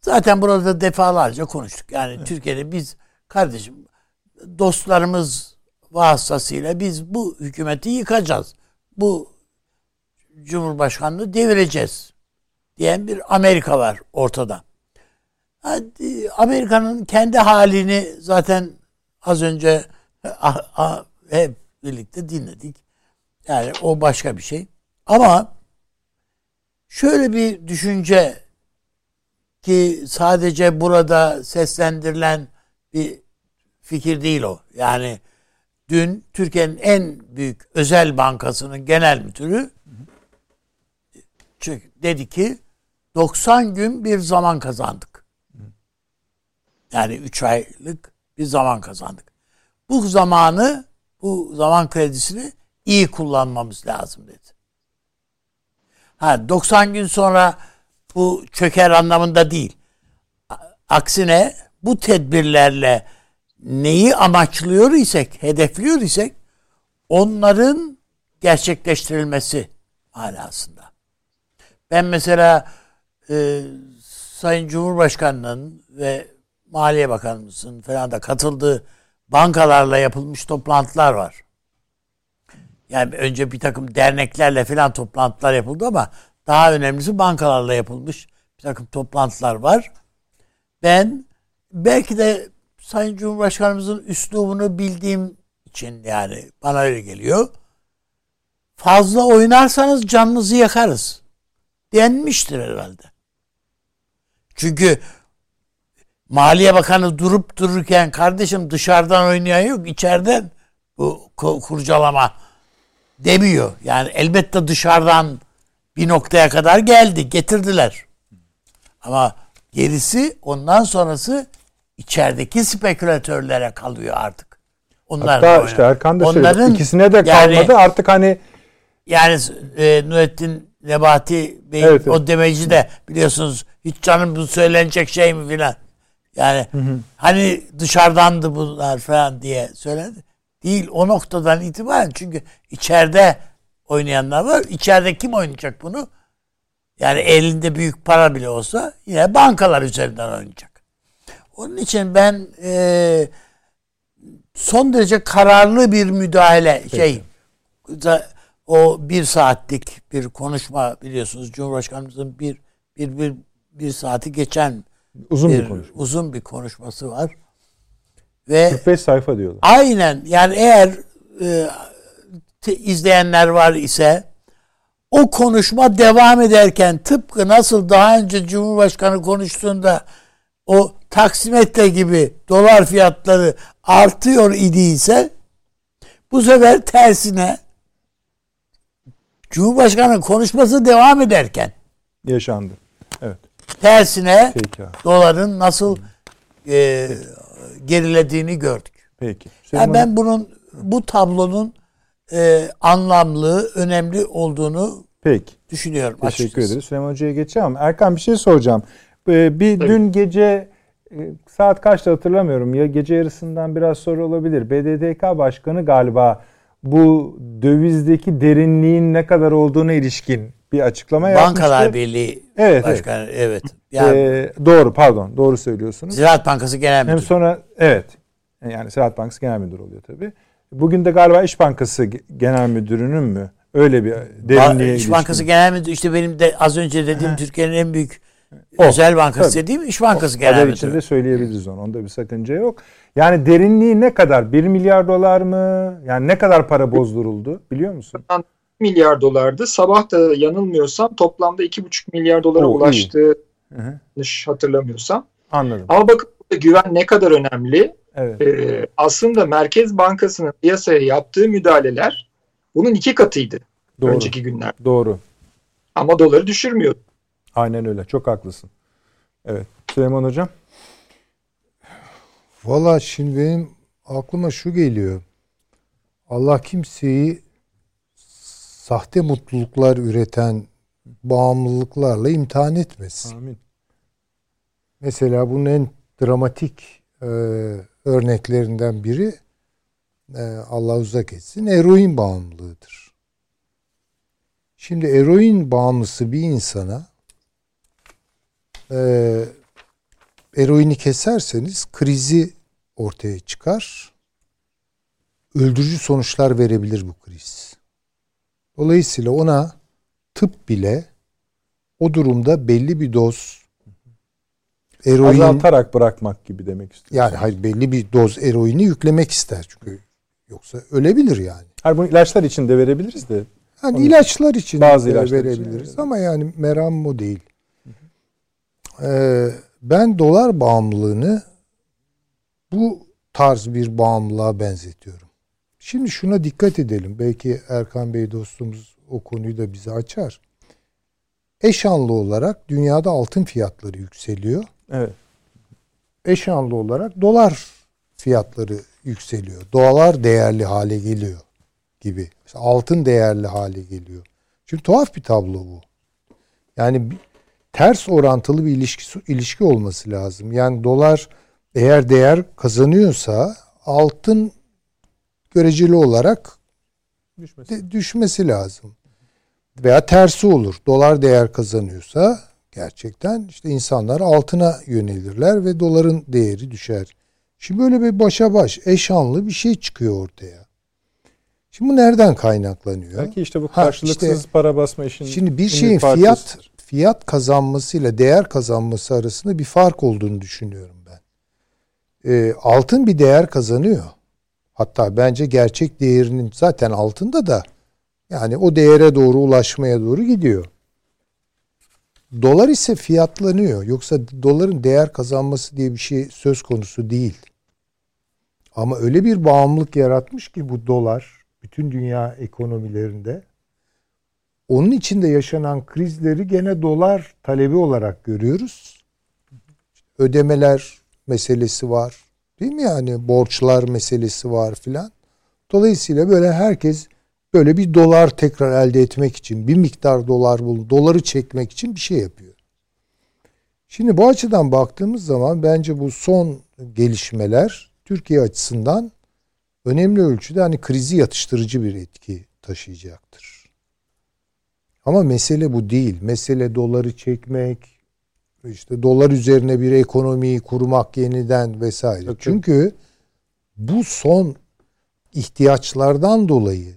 zaten burada defalarca konuştuk. Yani evet. Türkiye'de biz kardeşim dostlarımız vasıtasıyla biz bu hükümeti yıkacağız. Bu Cumhurbaşkanlığı devireceğiz diyen bir Amerika var ortada. Amerika'nın kendi halini zaten az önce hep birlikte dinledik. Yani o başka bir şey. Ama şöyle bir düşünce ki sadece burada seslendirilen bir fikir değil o. Yani dün Türkiye'nin en büyük özel bankasının genel müdürü dedi ki 90 gün bir zaman kazandık. Yani 3 aylık bir zaman kazandık. Bu zamanı, bu zaman kredisini iyi kullanmamız lazım dedi. Ha 90 gün sonra bu çöker anlamında değil. Aksine bu tedbirlerle neyi amaçlıyor isek, hedefliyor isek onların gerçekleştirilmesi manasında. Ben mesela e, Sayın Cumhurbaşkanı'nın ve Maliye Bakanımızın falan da katıldığı bankalarla yapılmış toplantılar var. Yani önce bir takım derneklerle falan toplantılar yapıldı ama daha önemlisi bankalarla yapılmış bir takım toplantılar var. Ben belki de Sayın Cumhurbaşkanımızın üslubunu bildiğim için yani bana öyle geliyor. Fazla oynarsanız canınızı yakarız denmiştir herhalde. Çünkü Maliye Bakanı durup dururken kardeşim dışarıdan oynayan yok içeriden bu kurcalama demiyor. Yani elbette dışarıdan bir noktaya kadar geldi getirdiler. Ama gerisi ondan sonrası içerideki spekülatörlere kalıyor artık. Onlar Hatta işte Erkan da söyledi. İkisine de kalmadı. Yani, artık hani yani e, Nurettin Nebati Bey evet, o demeci de biliyorsunuz hiç canım bu söylenecek şey mi filan. Yani hı hı. hani dışarıdandı bunlar falan diye söyledi. Değil o noktadan itibaren çünkü içeride oynayanlar var. İçeride kim oynayacak bunu? Yani elinde büyük para bile olsa yine bankalar üzerinden oynayacak. Onun için ben e, son derece kararlı bir müdahale Peki. şey o bir saatlik bir konuşma biliyorsunuz Cumhurbaşkanımızın bir bir bir bir saati geçen uzun bir, bir konuşma. uzun bir konuşması var. Ve 45 sayfa diyorlar. Aynen. Yani eğer e, te, izleyenler var ise o konuşma devam ederken tıpkı nasıl daha önce Cumhurbaşkanı konuştuğunda o taksimetre gibi dolar fiyatları artıyor idiyse bu sefer tersine Cumhurbaşkanı konuşması devam ederken yaşandı. Evet. Tersine Peki. doların nasıl e, gerilediğini gördük. Peki. Yani ben bunun bu tablonun e, anlamlı, önemli olduğunu Peki. düşünüyorum. Teşekkür açıkçası. ederiz. Süleyman Hoca'ya geçeceğim. Erkan bir şey soracağım. Ee, bir Tabii. dün gece e, saat kaçta hatırlamıyorum. Ya gece yarısından biraz sonra olabilir. BDDK Başkanı galiba bu dövizdeki derinliğin ne kadar olduğuna ilişkin bir açıklama Bankalar yapmıştı. Bankalar Birliği evet, Başkanı evet. evet. Yani, ee, doğru pardon doğru söylüyorsunuz. Ziraat Bankası Genel Müdürü. Hem sonra evet yani Ziraat Bankası Genel Müdürü oluyor tabii. Bugün de galiba İş Bankası Genel Müdürü'nün mü öyle bir derinliğe İş Bankası Genel Müdürü işte benim de az önce dediğim Türkiye'nin en büyük o, özel bankası tabii. dediğim İş Bankası o, Genel Müdürü. içinde söyleyebiliriz onu. Onda bir sakınca yok. Yani derinliği ne kadar? 1 milyar dolar mı? Yani ne kadar para bozduruldu biliyor musun? Milyar dolardı. Sabah da yanılmıyorsam toplamda 2,5 milyar dolara Oo, ulaştı. Yanlış hatırlamıyorsam. Anladım. Ama bakın güven ne kadar önemli. Evet. Ee, aslında Merkez Bankası'nın piyasaya yaptığı müdahaleler bunun iki katıydı. Doğru. Önceki günler. Doğru. Ama doları düşürmüyor. Aynen öyle. Çok haklısın. Evet. Süleyman Hocam. Valla şimdi benim aklıma şu geliyor. Allah kimseyi sahte mutluluklar üreten bağımlılıklarla imtihan etmesin. Amin. Mesela bunun en dramatik e, örneklerinden biri e, Allah uzak etsin eroin bağımlılığıdır. Şimdi eroin bağımlısı bir insana e, eroini keserseniz krizi ortaya çıkar. Öldürücü sonuçlar verebilir bu kriz. Dolayısıyla ona tıp bile o durumda belli bir doz eroin azaltarak bırakmak gibi demek istiyorsun. Yani hayır belli bir doz eroini yüklemek ister çünkü yoksa ölebilir yani. Hayır bunu ilaçlar için de verebiliriz de. Yani Onun ilaçlar için bazı de ilaçlar verebiliriz için ama yani meram o değil. Ee, ben dolar bağımlılığını bu tarz bir bağımlılığa benzetiyorum. Şimdi şuna dikkat edelim. Belki Erkan Bey dostumuz o konuyu da bize açar. Eşanlı olarak dünyada altın fiyatları yükseliyor. Evet. Eşanlı olarak dolar fiyatları yükseliyor. Dolar değerli hale geliyor gibi. Mesela altın değerli hale geliyor. Çünkü tuhaf bir tablo bu. Yani ters orantılı bir ilişki ilişki olması lazım. Yani dolar eğer değer kazanıyorsa altın göreceli olarak düşmesi, düşmesi lazım. Veya tersi olur. Dolar değer kazanıyorsa gerçekten işte insanlar altına yönelirler ve doların değeri düşer. Şimdi böyle bir başa baş eşanlı bir şey çıkıyor ortaya. Şimdi bu nereden kaynaklanıyor? Belki işte bu karşılıksız ha, işte, para basma işinin Şimdi bir şeyin fiyat fiyat kazanmasıyla değer kazanması arasında bir fark olduğunu düşünüyorum ben. E, altın bir değer kazanıyor. Hatta bence gerçek değerinin zaten altında da yani o değere doğru ulaşmaya doğru gidiyor. Dolar ise fiyatlanıyor. Yoksa doların değer kazanması diye bir şey söz konusu değil. Ama öyle bir bağımlılık yaratmış ki bu dolar bütün dünya ekonomilerinde onun içinde yaşanan krizleri gene dolar talebi olarak görüyoruz. Ödemeler meselesi var. Değil mi yani borçlar meselesi var filan. Dolayısıyla böyle herkes böyle bir dolar tekrar elde etmek için bir miktar dolar bul, doları çekmek için bir şey yapıyor. Şimdi bu açıdan baktığımız zaman bence bu son gelişmeler Türkiye açısından önemli ölçüde hani krizi yatıştırıcı bir etki taşıyacaktır. Ama mesele bu değil. Mesele doları çekmek, işte dolar üzerine bir ekonomiyi kurmak yeniden vesaire. Yok, Çünkü bu son ihtiyaçlardan dolayı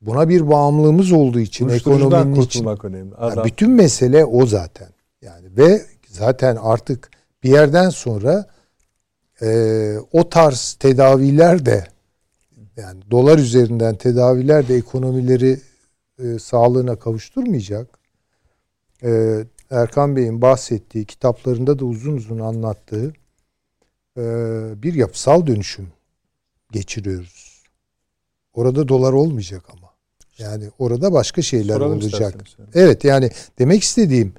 buna bir bağımlılığımız olduğu için ekonominin için önemli. Adam. bütün mesele o zaten. Yani ve zaten artık bir yerden sonra e, o tarz tedaviler de yani dolar üzerinden tedaviler de ekonomileri e, sağlığına kavuşturmayacak. E, Erkan Bey'in bahsettiği kitaplarında da uzun uzun anlattığı e, bir yapısal dönüşüm geçiriyoruz. Orada dolar olmayacak ama. Yani orada başka şeyler Soralım olacak. Evet yani demek istediğim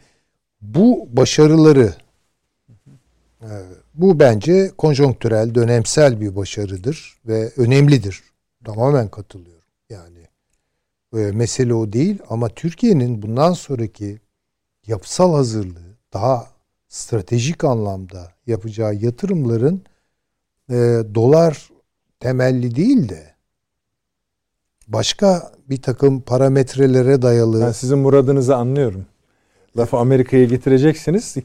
bu başarıları e, bu bence konjonktürel, dönemsel bir başarıdır ve önemlidir. Tamamen katılıyorum. Yani e, mesele o değil ama Türkiye'nin bundan sonraki yapısal hazırlığı daha stratejik anlamda yapacağı yatırımların e, dolar temelli değil de başka bir takım parametrelere dayalı. Ben sizin muradınızı anlıyorum. Lafı Amerika'ya getireceksiniz.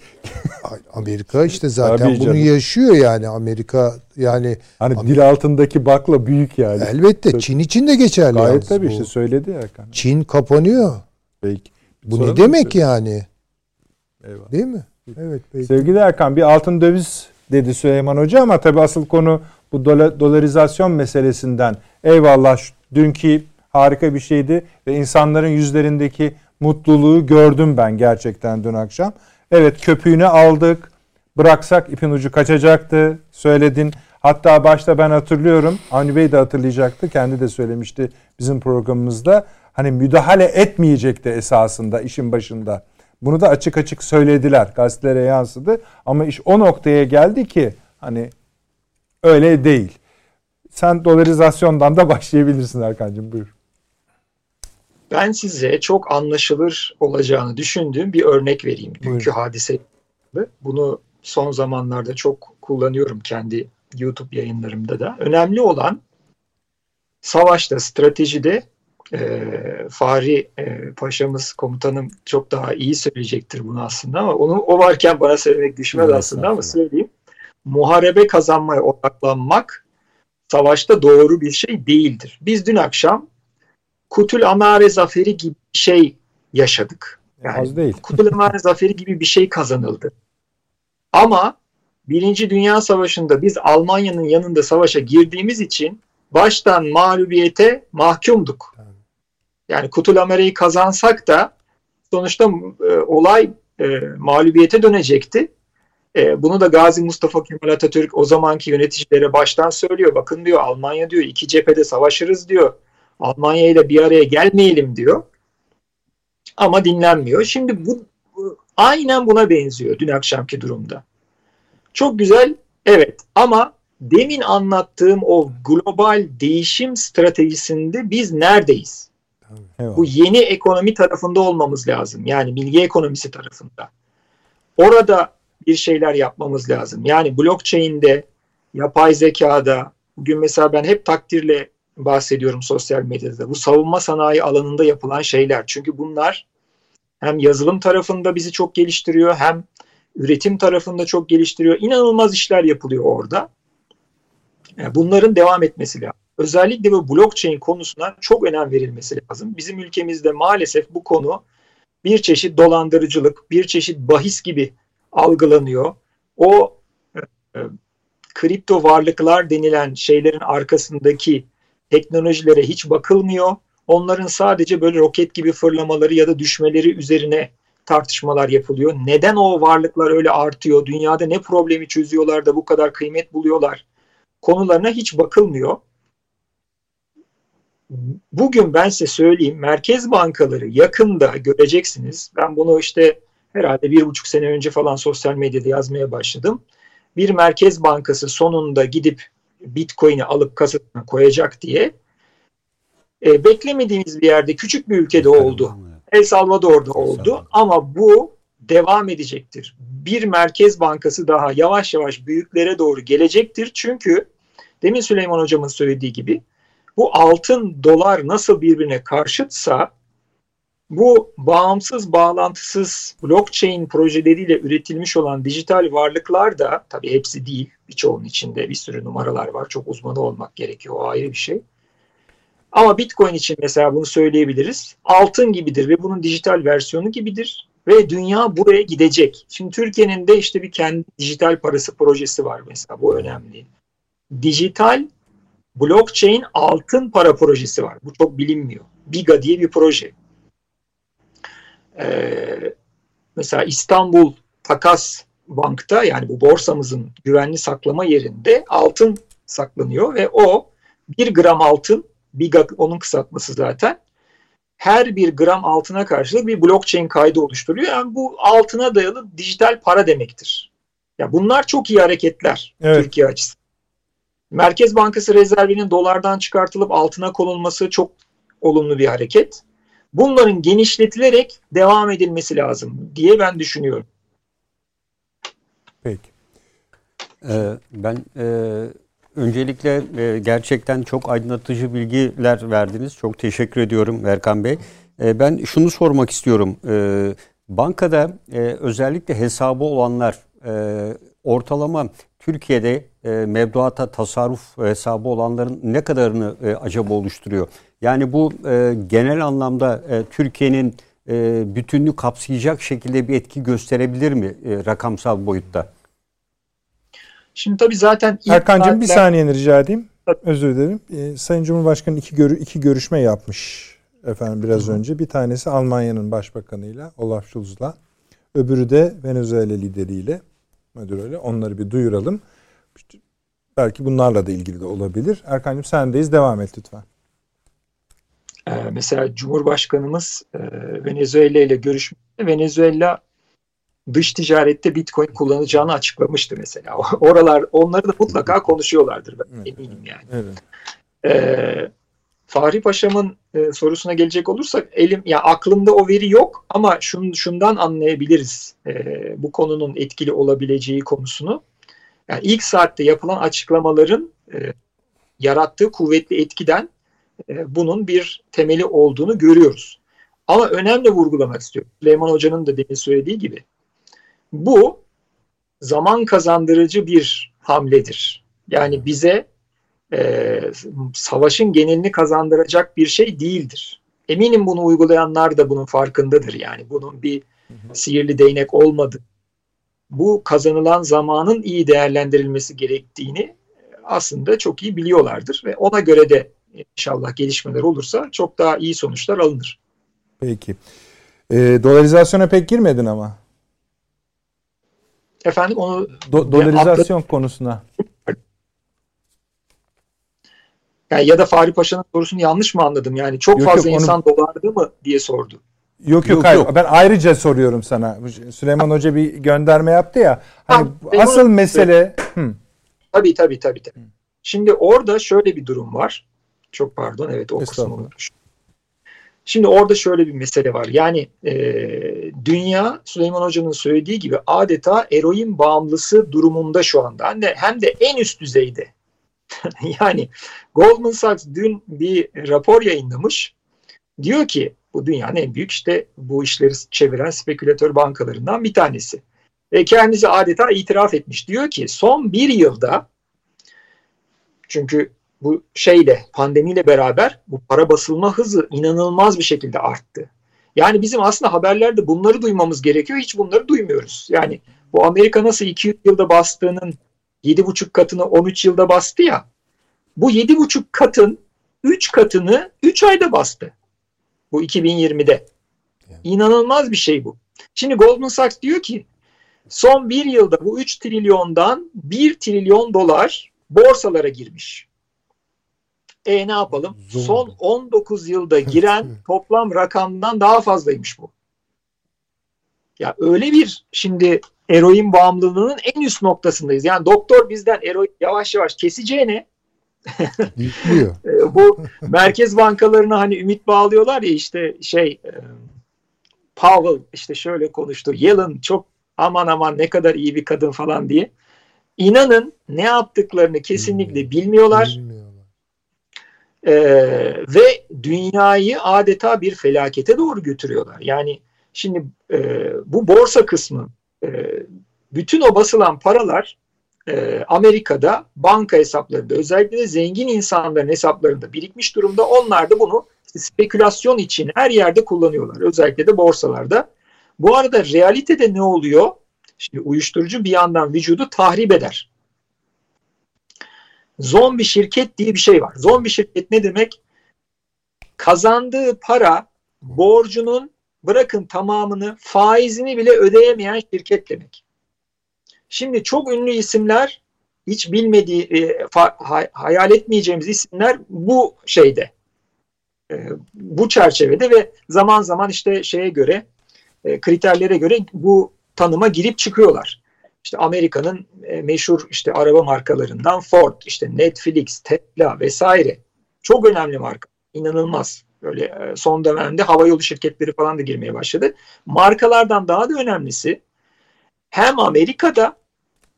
*laughs* Amerika işte zaten Tabii bunu canım. yaşıyor yani Amerika yani hani Amerika, dil altındaki bakla büyük yani. Elbette Çin için de geçerli. Gayet tabii işte söyledi Erkan. Çin kapanıyor. Peki. Bu Soralım ne demek yani? Eyvallah. Değil mi? Evet. Peki. Sevgili Erkan bir altın döviz dedi Süleyman Hoca ama tabii asıl konu bu dola, dolarizasyon meselesinden. Eyvallah dünkü harika bir şeydi ve insanların yüzlerindeki mutluluğu gördüm ben gerçekten dün akşam. Evet köpüğünü aldık. Bıraksak ipin ucu kaçacaktı. Söyledin. Hatta başta ben hatırlıyorum. Avni Bey de hatırlayacaktı. Kendi de söylemişti bizim programımızda. Hani müdahale etmeyecekti esasında işin başında. Bunu da açık açık söylediler. Gazetelere yansıdı. Ama iş o noktaya geldi ki hani öyle değil. Sen dolarizasyondan da başlayabilirsin Erkan'cığım buyur. Ben size çok anlaşılır olacağını düşündüğüm bir örnek vereyim. Dünkü hadise. Bunu son zamanlarda çok kullanıyorum kendi YouTube yayınlarımda da. Önemli olan savaşta, stratejide e, Fahri e, Paşa'mız, komutanım çok daha iyi söyleyecektir bunu aslında ama onu o varken bana söylemek düşmez evet, aslında ama söyleyeyim. Muharebe kazanmaya odaklanmak savaşta doğru bir şey değildir. Biz dün akşam Kutul Amare Zaferi gibi bir şey yaşadık. Yani Az değil. Kutul Amare Zaferi gibi bir şey kazanıldı. Ama Birinci Dünya Savaşı'nda biz Almanya'nın yanında savaşa girdiğimiz için baştan mağlubiyete mahkumduk. Yani Kutul Amare'yi kazansak da sonuçta e, olay e, mağlubiyete dönecekti. E, bunu da Gazi Mustafa Kemal Atatürk o zamanki yöneticilere baştan söylüyor. Bakın diyor Almanya diyor iki cephede savaşırız diyor. Almanya ile bir araya gelmeyelim diyor. Ama dinlenmiyor. Şimdi bu, bu aynen buna benziyor dün akşamki durumda. Çok güzel evet ama demin anlattığım o global değişim stratejisinde biz neredeyiz? Bu yeni ekonomi tarafında olmamız lazım. Yani bilgi ekonomisi tarafında. Orada bir şeyler yapmamız lazım. Yani blockchain'de, yapay zekada, bugün mesela ben hep takdirle bahsediyorum sosyal medyada. Bu savunma sanayi alanında yapılan şeyler. Çünkü bunlar hem yazılım tarafında bizi çok geliştiriyor hem üretim tarafında çok geliştiriyor. İnanılmaz işler yapılıyor orada. Bunların devam etmesi lazım. Özellikle bu blockchain konusuna çok önem verilmesi lazım. Bizim ülkemizde maalesef bu konu bir çeşit dolandırıcılık, bir çeşit bahis gibi algılanıyor. O e, e kripto varlıklar denilen şeylerin arkasındaki teknolojilere hiç bakılmıyor. Onların sadece böyle roket gibi fırlamaları ya da düşmeleri üzerine tartışmalar yapılıyor. Neden o varlıklar öyle artıyor? Dünyada ne problemi çözüyorlar da bu kadar kıymet buluyorlar? Konularına hiç bakılmıyor. Bugün ben size söyleyeyim merkez bankaları yakında göreceksiniz. Ben bunu işte herhalde bir buçuk sene önce falan sosyal medyada yazmaya başladım. Bir merkez bankası sonunda gidip Bitcoin'i alıp kasasına koyacak diye e, beklemediğimiz bir yerde küçük bir ülkede oldu. El Salvador'da oldu ama bu devam edecektir. Bir merkez bankası daha yavaş yavaş büyüklere doğru gelecektir. Çünkü demin Süleyman hocamın söylediği gibi bu altın dolar nasıl birbirine karşıtsa bu bağımsız bağlantısız blockchain projeleriyle üretilmiş olan dijital varlıklar da tabii hepsi değil birçoğunun içinde bir sürü numaralar var. Çok uzmanı olmak gerekiyor o ayrı bir şey. Ama Bitcoin için mesela bunu söyleyebiliriz. Altın gibidir ve bunun dijital versiyonu gibidir. Ve dünya buraya gidecek. Şimdi Türkiye'nin de işte bir kendi dijital parası projesi var mesela. Bu önemli. Dijital blockchain altın para projesi var. Bu çok bilinmiyor. Biga diye bir proje. Ee, mesela İstanbul Takas Bank'ta yani bu borsamızın güvenli saklama yerinde altın saklanıyor ve o bir gram altın Biga onun kısaltması zaten. Her bir gram altına karşılık bir blockchain kaydı oluşturuyor. Yani bu altına dayalı dijital para demektir. Ya bunlar çok iyi hareketler evet. Türkiye açısından. Merkez Bankası rezervinin dolardan çıkartılıp altına konulması çok olumlu bir hareket. Bunların genişletilerek devam edilmesi lazım diye ben düşünüyorum. Peki. Ee, ben e, Öncelikle e, gerçekten çok aydınlatıcı bilgiler verdiniz. Çok teşekkür ediyorum Erkan Bey. E, ben şunu sormak istiyorum. E, bankada e, özellikle hesabı olanlar e, ortalama Türkiye'de e, mevduata tasarruf hesabı olanların ne kadarını e, acaba oluşturuyor? Yani bu e, genel anlamda e, Türkiye'nin e, bütünlüğü kapsayacak şekilde bir etki gösterebilir mi e, rakamsal boyutta? Şimdi tabii zaten Erkan'cığım saatler... bir saniye rica edeyim. Tabii. Özür dilerim. Ee, Sayın Cumhurbaşkanı iki, görü, iki görüşme yapmış efendim biraz Hı. önce. Bir tanesi Almanya'nın başbakanıyla Olaf Scholz'la. Öbürü de Venezuela lideriyle Maduro'yla. Onları bir duyuralım. Belki bunlarla da ilgili de olabilir. Erkan'cığım sendeyiz. Devam et lütfen. Ee, mesela Cumhurbaşkanımız e, Venezuela ile görüşmede Venezuela dış ticarette Bitcoin kullanacağını açıklamıştı mesela. *laughs* Oralar onları da mutlaka konuşuyorlardır ben evet, eminim yani. Evet. Ee, Fahri Paşa'mın e, sorusuna gelecek olursak elim ya aklımda o veri yok ama şun, şundan anlayabiliriz e, bu konunun etkili olabileceği konusunu. Yani ilk saatte yapılan açıklamaların e, yarattığı kuvvetli etkiden e, bunun bir temeli olduğunu görüyoruz. Ama önemli vurgulamak istiyorum. Süleyman Hoca'nın da demin söylediği gibi bu zaman kazandırıcı bir hamledir. Yani bize e, savaşın genelini kazandıracak bir şey değildir. Eminim bunu uygulayanlar da bunun farkındadır. Yani bunun bir sihirli değnek olmadı. Bu kazanılan zamanın iyi değerlendirilmesi gerektiğini aslında çok iyi biliyorlardır ve ona göre de inşallah gelişmeler olursa çok daha iyi sonuçlar alınır. Peki. E, dolarizasyona pek girmedin ama. Efendim onu Do- dolarizasyon konusuna. Yani ya da Fahri Paşa'nın sorusunu yanlış mı anladım? Yani çok yok, fazla yok, insan onu... dolardı mı diye sordu. Yok yok, hayır. Yok. Ben ayrıca soruyorum sana. Süleyman Hoca bir gönderme yaptı ya. Hani ha, asıl onu... mesele Hı. Tabii tabii tabii tabii. Şimdi orada şöyle bir durum var. Çok pardon evet o kısmı unutmuşum. Şimdi orada şöyle bir mesele var. Yani e, dünya Süleyman Hoca'nın söylediği gibi adeta eroin bağımlısı durumunda şu anda. Hem de, hem de en üst düzeyde. *laughs* yani Goldman Sachs dün bir rapor yayınlamış. Diyor ki bu dünyanın en büyük işte bu işleri çeviren spekülatör bankalarından bir tanesi. Ve kendisi adeta itiraf etmiş. Diyor ki son bir yılda çünkü bu şeyle pandemiyle beraber bu para basılma hızı inanılmaz bir şekilde arttı. Yani bizim aslında haberlerde bunları duymamız gerekiyor. Hiç bunları duymuyoruz. Yani bu Amerika nasıl 200 yılda bastığının 7,5 katını 13 yılda bastı ya. Bu 7,5 katın 3 katını 3 ayda bastı. Bu 2020'de. İnanılmaz bir şey bu. Şimdi Goldman Sachs diyor ki son bir yılda bu 3 trilyondan 1 trilyon dolar borsalara girmiş. E ne yapalım? Zor. Son 19 yılda giren toplam rakamdan daha fazlaymış bu. Ya öyle bir şimdi eroin bağımlılığının en üst noktasındayız. Yani doktor bizden eroin yavaş yavaş keseceğine *laughs* E, bu merkez bankalarına hani ümit bağlıyorlar ya işte şey e, Powell işte şöyle konuştu. Yellen çok aman aman ne kadar iyi bir kadın falan diye. İnanın ne yaptıklarını kesinlikle bilmiyorlar. Bilmiyorlar. Ee, ve dünyayı adeta bir felakete doğru götürüyorlar. Yani şimdi e, bu borsa kısmı e, bütün o basılan paralar e, Amerika'da banka hesaplarında özellikle de zengin insanların hesaplarında birikmiş durumda. Onlar da bunu spekülasyon için her yerde kullanıyorlar. Özellikle de borsalarda. Bu arada realitede ne oluyor? Şimdi uyuşturucu bir yandan vücudu tahrip eder. Zombi şirket diye bir şey var. Zombi şirket ne demek? Kazandığı para borcunun bırakın tamamını faizini bile ödeyemeyen şirket demek. Şimdi çok ünlü isimler hiç bilmediği, e, fa- hay- hayal etmeyeceğimiz isimler bu şeyde. E, bu çerçevede ve zaman zaman işte şeye göre e, kriterlere göre bu tanıma girip çıkıyorlar. İşte Amerika'nın e, meşhur işte araba markalarından Ford, işte Netflix, Tesla vesaire. Çok önemli marka. İnanılmaz. Böyle e, son dönemde havayolu şirketleri falan da girmeye başladı. Markalardan daha da önemlisi hem Amerika'da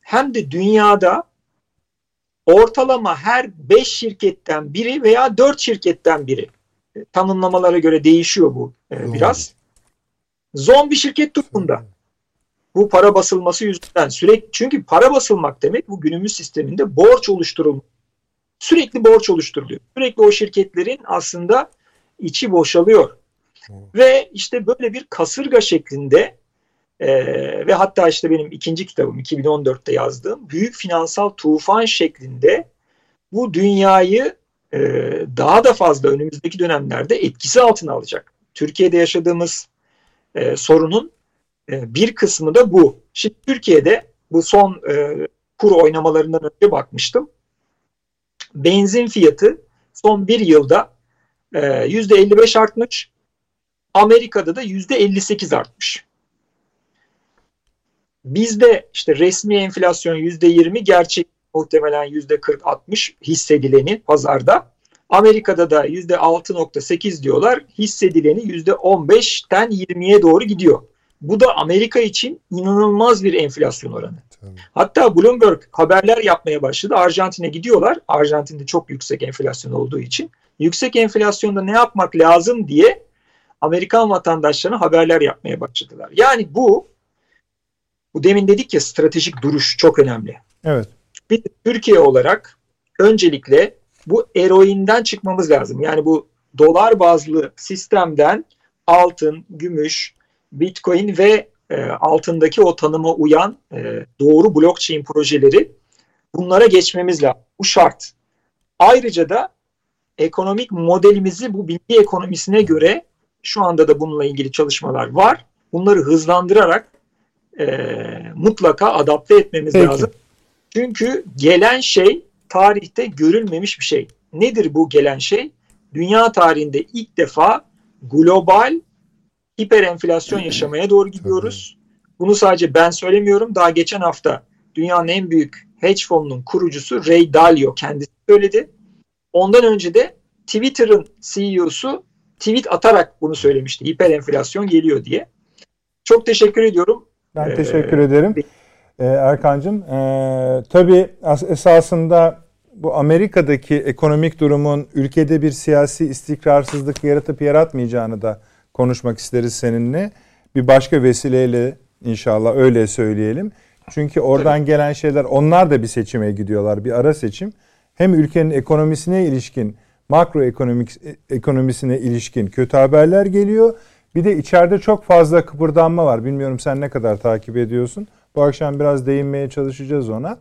hem de dünyada ortalama her 5 şirketten biri veya 4 şirketten biri e, tanımlamalara göre değişiyor bu e, biraz. Zombi şirket durumunda. Bu para basılması yüzünden sürekli çünkü para basılmak demek bu günümüz sisteminde borç oluşturulma. Sürekli borç oluşturuluyor. Sürekli o şirketlerin aslında içi boşalıyor. Ve işte böyle bir kasırga şeklinde e, ve hatta işte benim ikinci kitabım 2014'te yazdığım büyük finansal tufan şeklinde bu dünyayı e, daha da fazla önümüzdeki dönemlerde etkisi altına alacak. Türkiye'de yaşadığımız e, sorunun e, bir kısmı da bu. Şimdi Türkiye'de bu son e, kur oynamalarından önce bakmıştım. Benzin fiyatı son bir yılda e, %55 artmış. Amerika'da da %58 artmış. Bizde işte resmi enflasyon %20, gerçek muhtemelen %40-60 hissedileni pazarda. Amerika'da da %6.8 diyorlar. Hissedileni %15'ten 20'ye doğru gidiyor. Bu da Amerika için inanılmaz bir enflasyon oranı. Tabii. Hatta Bloomberg haberler yapmaya başladı. Arjantin'e gidiyorlar. Arjantin'de çok yüksek enflasyon olduğu için. Yüksek enflasyonda ne yapmak lazım diye Amerikan vatandaşlarına haberler yapmaya başladılar. Yani bu bu demin dedik ya stratejik duruş çok önemli. Evet. Biz Türkiye olarak öncelikle bu eroinden çıkmamız lazım. Yani bu dolar bazlı sistemden altın, gümüş, bitcoin ve e, altındaki o tanıma uyan e, doğru blockchain projeleri bunlara geçmemiz lazım. Bu şart. Ayrıca da ekonomik modelimizi bu bilgi ekonomisine göre şu anda da bununla ilgili çalışmalar var. Bunları hızlandırarak e, mutlaka adapte etmemiz Peki. lazım. Çünkü gelen şey tarihte görülmemiş bir şey. Nedir bu gelen şey? Dünya tarihinde ilk defa global hiperenflasyon yaşamaya doğru gidiyoruz. Bunu sadece ben söylemiyorum. Daha geçen hafta dünyanın en büyük hedge fonunun kurucusu Ray Dalio kendisi söyledi. Ondan önce de Twitter'ın CEO'su tweet atarak bunu söylemişti. Hiperenflasyon geliyor diye. Çok teşekkür ediyorum. Ben Ee, teşekkür ederim. Ee, Erkan'cığım ee, tabii as- esasında bu Amerika'daki ekonomik durumun ülkede bir siyasi istikrarsızlık yaratıp yaratmayacağını da konuşmak isteriz seninle. Bir başka vesileyle inşallah öyle söyleyelim. Çünkü oradan gelen şeyler onlar da bir seçime gidiyorlar. Bir ara seçim. Hem ülkenin ekonomisine ilişkin, makroekonomik ekonomisine ilişkin kötü haberler geliyor. Bir de içeride çok fazla kıpırdanma var. Bilmiyorum sen ne kadar takip ediyorsun. Bu akşam biraz değinmeye çalışacağız ona.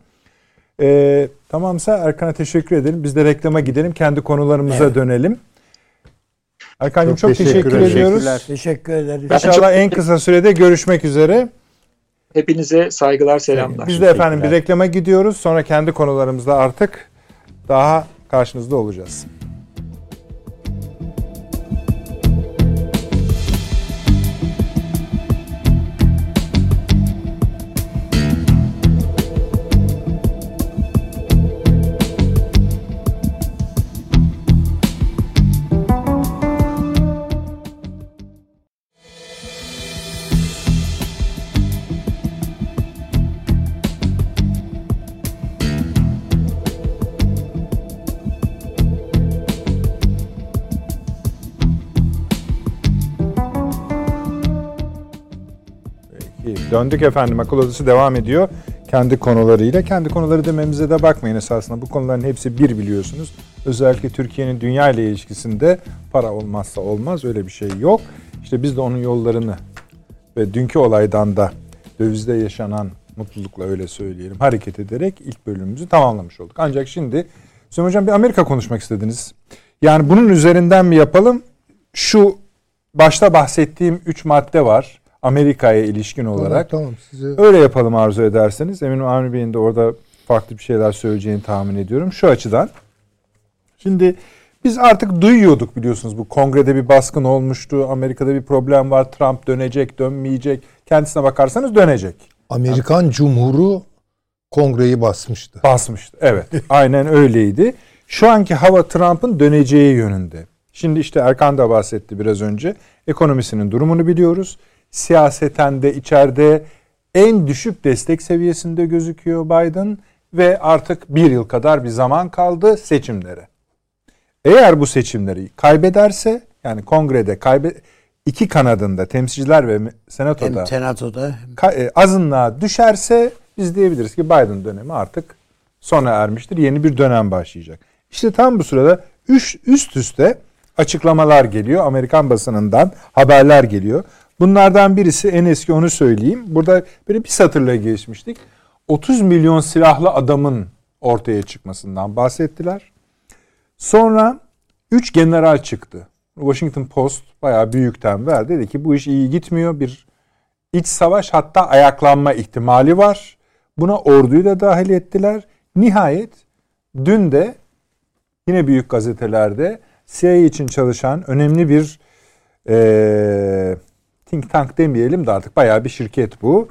Ee, tamamsa Erkan'a teşekkür edelim. Biz de reklama gidelim. Kendi konularımıza Evet. dönelim. Erkan'cığım çok, Çok teşekkür, teşekkür ediyoruz. Teşekkürler. Teşekkür ederiz. İnşallah en kısa sürede görüşmek üzere. Hepinize saygılar, selamlar. Biz de efendim bir reklama gidiyoruz. Sonra kendi konularımızda artık daha karşınızda olacağız. Döndük efendim. Akıl Odası devam ediyor. Kendi konularıyla. Kendi konuları dememize de bakmayın esasında. Bu konuların hepsi bir biliyorsunuz. Özellikle Türkiye'nin dünya ile ilişkisinde para olmazsa olmaz. Öyle bir şey yok. İşte biz de onun yollarını ve dünkü olaydan da dövizde yaşanan mutlulukla öyle söyleyelim hareket ederek ilk bölümümüzü tamamlamış olduk. Ancak şimdi Süleyman Hocam bir Amerika konuşmak istediniz. Yani bunun üzerinden mi yapalım? Şu başta bahsettiğim 3 madde var. Amerika'ya ilişkin olarak. Tamam, tamam size Öyle yapalım arzu ederseniz. Eminim Avni Bey'in de orada farklı bir şeyler söyleyeceğini tahmin ediyorum. Şu açıdan. Şimdi biz artık duyuyorduk biliyorsunuz bu kongrede bir baskın olmuştu. Amerika'da bir problem var. Trump dönecek, dönmeyecek. Kendisine bakarsanız dönecek. Amerikan Cumhuru kongreyi basmıştı. Basmıştı. Evet. *laughs* Aynen öyleydi. Şu anki hava Trump'ın döneceği yönünde. Şimdi işte Erkan da bahsetti biraz önce. Ekonomisinin durumunu biliyoruz. Siyaseten de içeride en düşük destek seviyesinde gözüküyor Biden ve artık bir yıl kadar bir zaman kaldı seçimlere. Eğer bu seçimleri kaybederse yani kongrede kaybe iki kanadında temsilciler ve senatoda Hem senatoda ka- e, azınlığa düşerse biz diyebiliriz ki Biden dönemi artık sona ermiştir. Yeni bir dönem başlayacak. İşte tam bu sırada üç, üst üste açıklamalar geliyor. Amerikan basınından haberler geliyor. Bunlardan birisi en eski onu söyleyeyim. Burada böyle bir satırla geçmiştik. 30 milyon silahlı adamın ortaya çıkmasından bahsettiler. Sonra 3 general çıktı. Washington Post bayağı büyükten verdi. Dedi ki bu iş iyi gitmiyor. Bir iç savaş hatta ayaklanma ihtimali var. Buna orduyu da dahil ettiler. Nihayet dün de yine büyük gazetelerde CIA için çalışan önemli bir eee think tank demeyelim de artık bayağı bir şirket bu.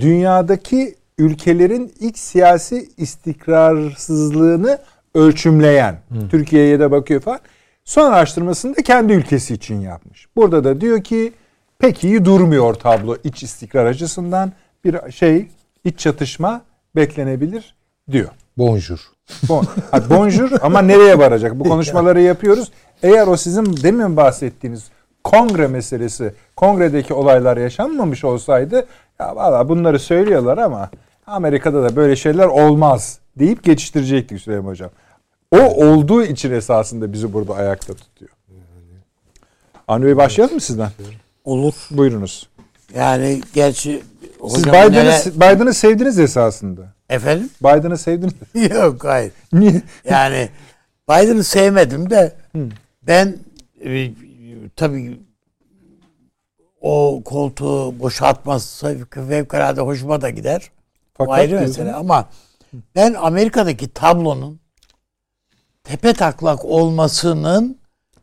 Dünyadaki ülkelerin iç siyasi istikrarsızlığını ölçümleyen, Türkiye'ye de bakıyor falan. Son araştırmasını da kendi ülkesi için yapmış. Burada da diyor ki pek iyi durmuyor tablo iç istikrar açısından. Bir şey, iç çatışma beklenebilir diyor. Bonjour. Bon, bonjour ama nereye varacak? Bu *laughs* konuşmaları yapıyoruz. Eğer o sizin demin bahsettiğiniz kongre meselesi, kongredeki olaylar yaşanmamış olsaydı ya valla bunları söylüyorlar ama Amerika'da da böyle şeyler olmaz deyip geçiştirecektik Süleyman Hocam. O olduğu için esasında bizi burada ayakta tutuyor. Avni Bey başlayalım mı sizden? olur. Buyurunuz. Yani gerçi Siz Biden'ı neler- Biden'ı sevdiniz esasında. efendim Biden'ı sevdiniz. *laughs* yok hayır. Niye? Yani Biden'ı sevmedim de ben e, tabii o koltuğu boşaltması fevkalade hoşuma da gider. O Fakat ayrı diyorsun- mesele ama ben Amerika'daki tablonun tepe taklak olmasının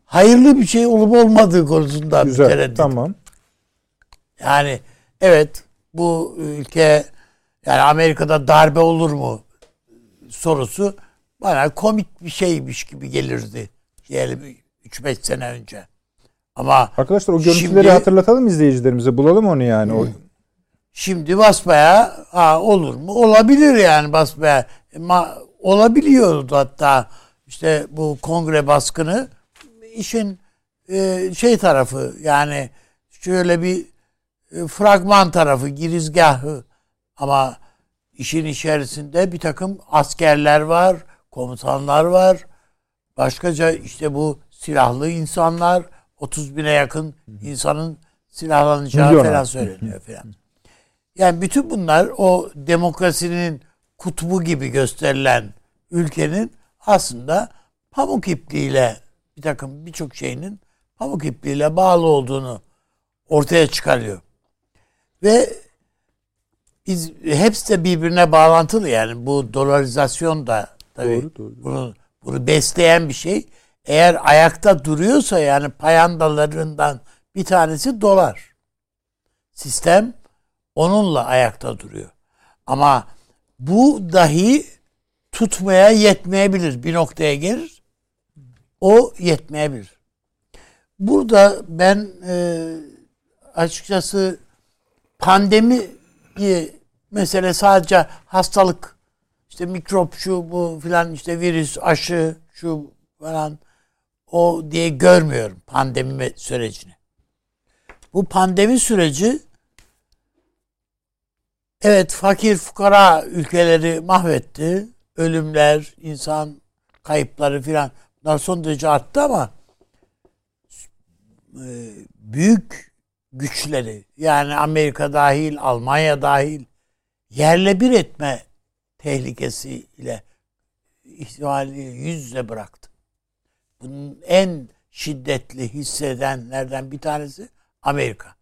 hayırlı bir şey olup olmadığı konusunda Güzel. müteredditim. Tamam. Yani evet bu ülke yani Amerika'da darbe olur mu sorusu bana komik bir şeymiş gibi gelirdi diyelim 3-5 sene önce. Ama Arkadaşlar o görüntüleri Şimdi- hatırlatalım izleyicilerimize. Bulalım onu yani. O, şimdi basbaya ha, olur mu? Olabilir yani basbaya. Ama olabiliyordu hatta işte bu kongre baskını işin e, şey tarafı yani şöyle bir e, fragman tarafı girizgahı ama işin içerisinde bir takım askerler var, komutanlar var. Başkaca işte bu silahlı insanlar 30 bine yakın insanın silahlanacağı Milyon falan söyleniyor falan. Yani bütün bunlar o demokrasinin kutbu gibi gösterilen ülkenin aslında pamuk ipliğiyle bir takım birçok şeyinin pamuk ipliğiyle bağlı olduğunu ortaya çıkarıyor. Ve biz hepsi de birbirine bağlantılı yani bu dolarizasyon da tabii Doğru, doğru. bunu bunu besleyen bir şey. Eğer ayakta duruyorsa yani payandalarından bir tanesi dolar. Sistem onunla ayakta duruyor. Ama bu dahi tutmaya yetmeyebilir. Bir noktaya gelir. O yetmeyebilir. Burada ben e, açıkçası pandemi mesele sadece hastalık işte mikrop şu bu filan işte virüs aşı şu falan o diye görmüyorum pandemi sürecini. Bu pandemi süreci evet fakir fukara ülkeleri mahvetti. Ölümler, insan kayıpları filan bunlar son derece arttı ama e, büyük güçleri yani Amerika dahil, Almanya dahil yerle bir etme tehlikesiyle ihtimali yüz yüze bıraktı. Bunun en şiddetli hissedenlerden bir tanesi Amerika.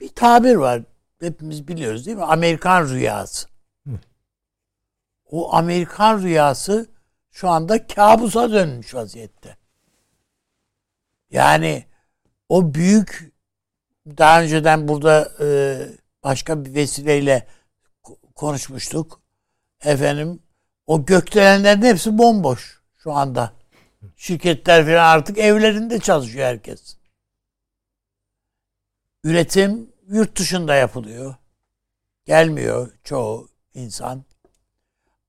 Bir tabir var. Hepimiz biliyoruz değil mi? Amerikan rüyası. O Amerikan rüyası şu anda kabusa dönmüş vaziyette. Yani o büyük daha önceden burada e, başka bir vesileyle konuşmuştuk. Efendim o gökdelenlerin hepsi bomboş şu anda. Şirketler falan artık evlerinde çalışıyor herkes. Üretim yurt dışında yapılıyor. Gelmiyor çoğu insan.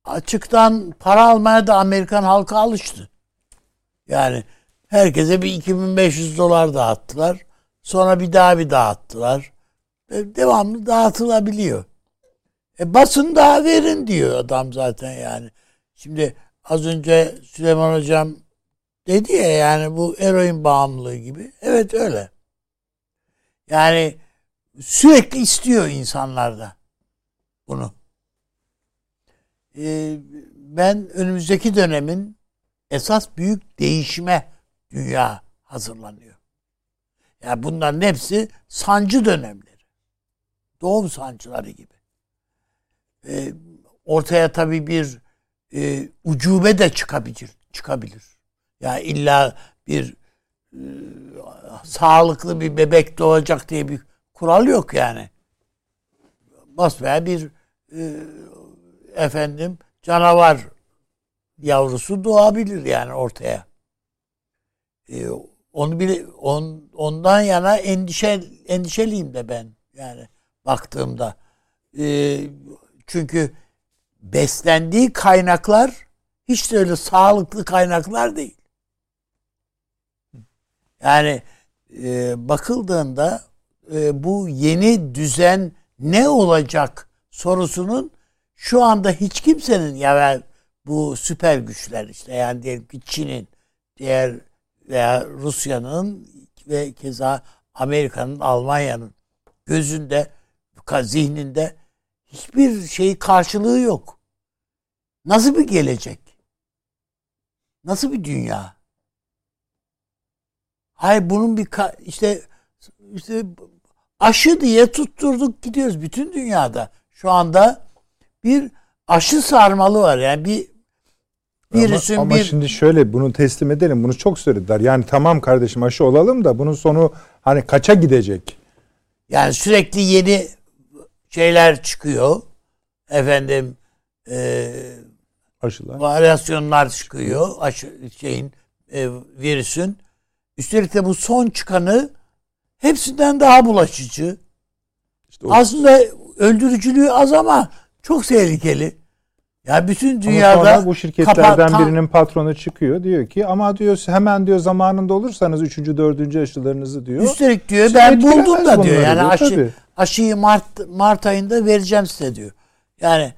Açıktan para almaya da Amerikan halkı alıştı. Yani herkese bir 2500 dolar dağıttılar. Sonra bir daha bir dağıttılar. Devamlı dağıtılabiliyor. E basın daha verin diyor adam zaten yani. Şimdi az önce Süleyman Hocam dedi ya yani bu eroin bağımlılığı gibi. Evet öyle. Yani sürekli istiyor insanlarda bunu. Ee, ben önümüzdeki dönemin esas büyük değişime dünya hazırlanıyor. Yani bunların hepsi sancı dönemleri. Doğum sancıları gibi. Ee, ortaya tabii bir e, ucube de çıkabilir. çıkabilir. Yani illa bir e, sağlıklı bir bebek doğacak diye bir kural yok yani. Basbaya bir e, efendim canavar yavrusu doğabilir yani ortaya. E, onu bile on, ondan yana endişe endişeliyim de ben yani baktığımda. E, çünkü beslendiği kaynaklar hiç de öyle sağlıklı kaynaklar değil. Yani e, bakıldığında e, bu yeni düzen ne olacak sorusunun şu anda hiç kimsenin ya bu süper güçler işte yani diyelim ki Çin'in diğer veya Rusya'nın ve keza Amerika'nın Almanya'nın gözünde zihninde hiçbir şey karşılığı yok. Nasıl bir gelecek? Nasıl bir dünya? Hayır bunun bir işte işte aşı diye tutturduk gidiyoruz bütün dünyada. Şu anda bir aşı sarmalı var. Yani bir virüsün ama, ama bir... şimdi şöyle bunu teslim edelim. Bunu çok söylediler. Yani tamam kardeşim aşı olalım da bunun sonu hani kaça gidecek? Yani sürekli yeni şeyler çıkıyor. Efendim e, aşılar. Varyasyonlar çıkıyor. Aşı şeyin e, virüsün. Üstelik de bu son çıkanı hepsinden daha bulaşıcı. İşte Aslında öldürücülüğü az ama çok tehlikeli. Ya bütün dünyada ama sonra bu şirketlerden kapa, birinin patronu çıkıyor diyor ki ama diyor hemen diyor zamanında olursanız 3. 4. aşılarınızı diyor. Üstelik diyor ben buldum da diyor. Yani diyor, aşı tabii. aşıyı Mart Mart ayında vereceğim size diyor. Yani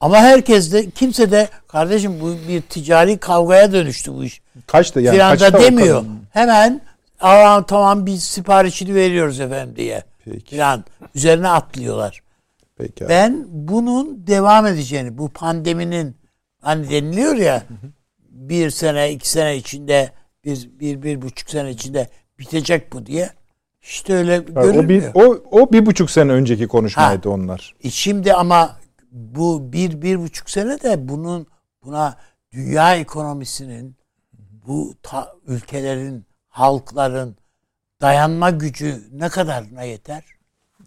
ama herkes de kimse de kardeşim bu bir ticari kavgaya dönüştü bu iş. Kaçtı yani? Kaçta demiyor. Bakalım. Hemen Aa, tamam biz siparişini veriyoruz efendim diye. Peki. Falan üzerine atlıyorlar. Peki. Ben bunun devam edeceğini, bu pandeminin hani deniliyor ya bir sene, iki sene içinde, bir, bir, bir buçuk sene içinde bitecek bu diye. İşte öyle Yani görünmüyor. o, bir, o, o bir buçuk sene önceki konuşmaydı onlar. E şimdi ama bu bir, bir buçuk sene de bunun buna dünya ekonomisinin bu ta- ülkelerin, halkların dayanma gücü ne kadarına yeter?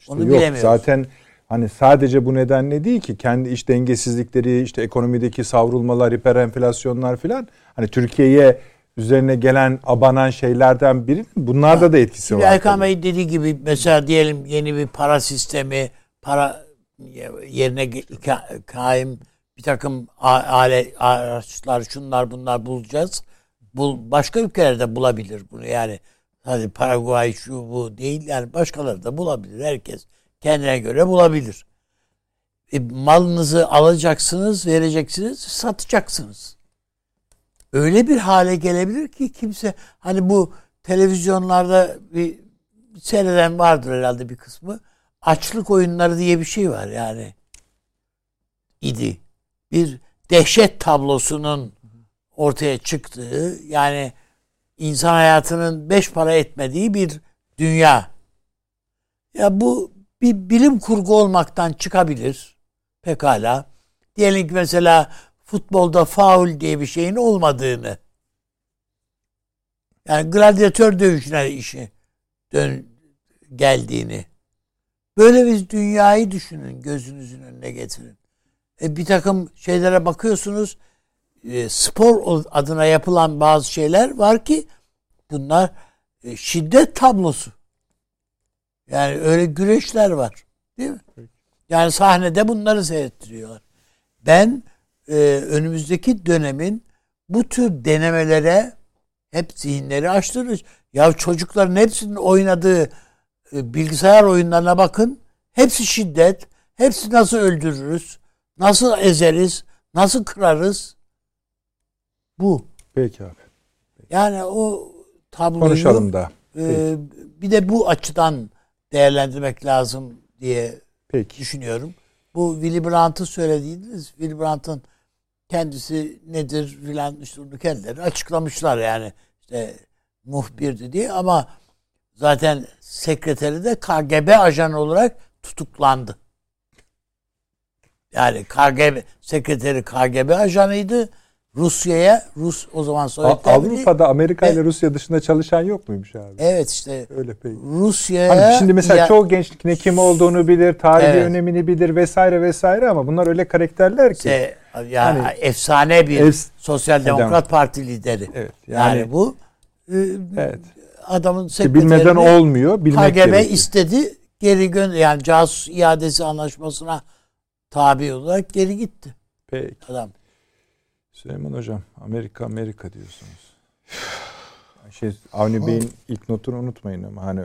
Onu Yok bilemiyoruz. zaten hani sadece bu nedenle değil ki kendi iş dengesizlikleri, işte ekonomideki savrulmalar, hiperenflasyonlar filan hani Türkiye'ye üzerine gelen abanan şeylerden biri bunlarda da etkisi var. Erkan. Bey dediği gibi mesela diyelim yeni bir para sistemi, para yerine kaim bir takım alet, araçlar, şunlar bunlar bulacağız. Bul, başka ülkelerde bulabilir bunu yani. Hadi Paraguay şu bu değil yani başkaları da bulabilir. Herkes kendine göre bulabilir. E, malınızı alacaksınız, vereceksiniz, satacaksınız. Öyle bir hale gelebilir ki kimse hani bu televizyonlarda bir seyreden vardır herhalde bir kısmı. Açlık oyunları diye bir şey var yani. idi. Bir dehşet tablosunun ortaya çıktığı yani insan hayatının beş para etmediği bir dünya. Ya bu bir bilim kurgu olmaktan çıkabilir. Pekala. Diyelim ki mesela futbolda faul diye bir şeyin olmadığını. Yani gladyatör dövüşüne işi dön geldiğini. Böyle bir dünyayı düşünün, gözünüzün önüne getirin. E, bir takım şeylere bakıyorsunuz, e, spor adına yapılan bazı şeyler var ki bunlar e, şiddet tablosu. Yani öyle güreşler var. Değil mi? Yani sahnede bunları seyrettiriyorlar. Ben e, önümüzdeki dönemin bu tür denemelere hep zihinleri açtırır. Ya çocukların hepsinin oynadığı bilgisayar oyunlarına bakın. Hepsi şiddet. Hepsi nasıl öldürürüz? Nasıl ezeriz? Nasıl kırarız? Bu. Peki abi. Yani o tabloyu Konuşalım da. e, bir de bu açıdan değerlendirmek lazım diye Peki. düşünüyorum. Bu Willy Brandt'ı söylediğiniz Willy Brandt'ın kendisi nedir filan işte onu kendileri açıklamışlar yani işte muhbirdi diye ama zaten sekreteri de KGB ajanı olarak tutuklandı. Yani KGB sekreteri KGB ajanıydı. Rusya'ya Rus o zaman Sovyetler Birliği- Avrupa'da Amerika ile. Rusya dışında çalışan yok muymuş abi? Evet işte Öyle peki. Rusya'ya Hani şimdi mesela ya- çoğu gençlik ne kim olduğunu bilir, tarihi Evet. önemini bilir vesaire vesaire ama bunlar öyle karakterler ki. işte yani Hani- efsane bir Efs- Sosyal Demokrat Demokrat. Parti lideri. Evet. Yani, Yani, bu e, evet. Adamın İşte sekreterini bilmeden olmuyor, bilmek KGB gerekiyor. istedi geri gön yani casus iadesi anlaşmasına tabi olarak geri gitti Peki. adam. Süleyman Hocam, Amerika Amerika diyorsunuz. *sighs* Şey, Avni Bey'in ilk notunu unutmayın ama hani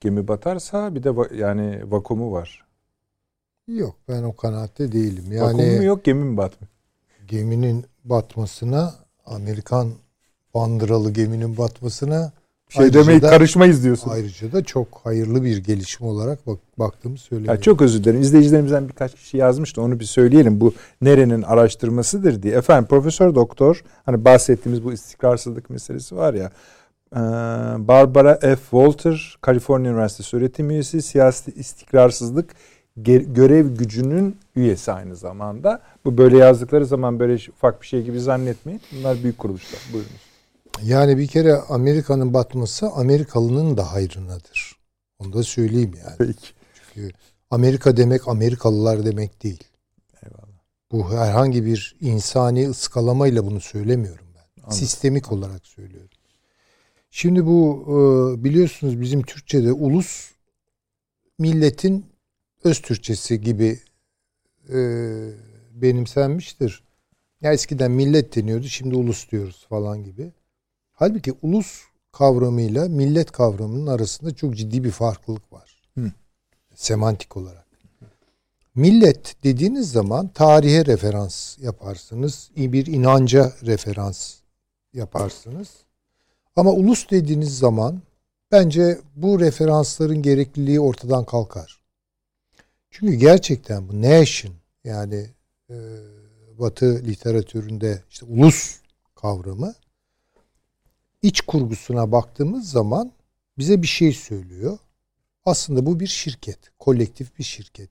gemi batarsa bir de va- yani vakumu var. Yok ben o kanaatte değilim. Mu Yani yok, gemi mi batmıyor? geminin batmasına Amerikan bandıralı geminin batmasına şey Ayrıca demeyi da- karışmayız diyorsunuz. ayrıca da çok hayırlı bir gelişim olarak bak, baktığımı söyleyeyim. Çok özür dilerim. İzleyicilerimizden birkaç kişi yazmıştı. Onu bir söyleyelim. Bu nerenin araştırmasıdır diye. Efendim Profesör Doktor hani bahsettiğimiz bu istikrarsızlık meselesi var ya. Barbara F. Walter, Kaliforniya Üniversitesi öğretim üyesi, siyasi istikrarsızlık görev gücünün üyesi aynı zamanda. Bu böyle yazdıkları zaman böyle ufak bir şey gibi zannetmeyin. Bunlar büyük kuruluşlar. Buyurunuz. Yani bir kere Amerika'nın batması Amerikalının da hayrınadır. Onu da söyleyeyim yani. Peki. Çünkü Amerika demek Amerikalılar demek değil. Eyvallah. Bu herhangi bir insani ıskalamayla bunu söylemiyorum ben. Anladım. Sistemik olarak söylüyorum. Şimdi bu e, biliyorsunuz bizim Türkçe'de ulus milletin öz Türkçesi gibi e, benimsenmiştir. Ya eskiden millet deniyordu şimdi ulus diyoruz falan gibi. Halbuki ulus kavramıyla millet kavramının arasında çok ciddi bir farklılık var. Hı. Semantik olarak. Millet dediğiniz zaman tarihe referans yaparsınız. Bir inanca referans yaparsınız. Ama ulus dediğiniz zaman bence bu referansların gerekliliği ortadan kalkar. Çünkü gerçekten bu nation yani e, Batı literatüründe işte ulus kavramı iç kurgusuna baktığımız zaman bize bir şey söylüyor. Aslında bu bir şirket, kolektif bir şirket.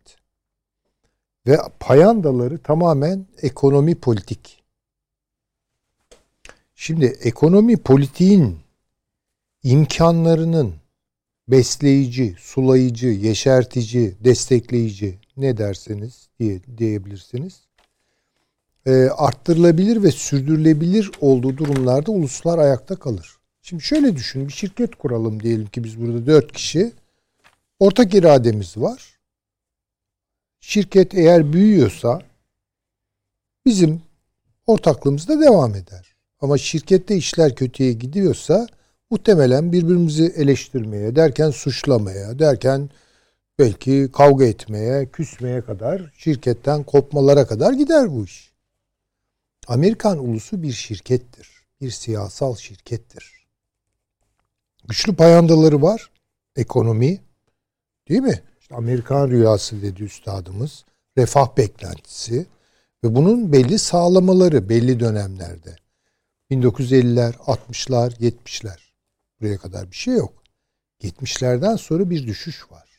Ve payandaları tamamen ekonomi politik. Şimdi ekonomi politiğin imkanlarının besleyici, sulayıcı, yeşertici, destekleyici ne derseniz diye diyebilirsiniz. E, arttırılabilir ve sürdürülebilir olduğu durumlarda uluslar ayakta kalır. Şimdi şöyle düşün bir şirket kuralım diyelim ki biz burada dört kişi ortak irademiz var. Şirket eğer büyüyorsa bizim ortaklığımız da devam eder. Ama şirkette işler kötüye gidiyorsa muhtemelen birbirimizi eleştirmeye, derken suçlamaya, derken belki kavga etmeye, küsmeye kadar, şirketten kopmalara kadar gider bu iş. Amerikan ulusu bir şirkettir. Bir siyasal şirkettir. Güçlü payandaları var. Ekonomi. Değil mi? İşte Amerikan rüyası dedi üstadımız. Refah beklentisi. Ve bunun belli sağlamaları belli dönemlerde. 1950'ler, 60'lar, 70'ler. Buraya kadar bir şey yok. 70'lerden sonra bir düşüş var.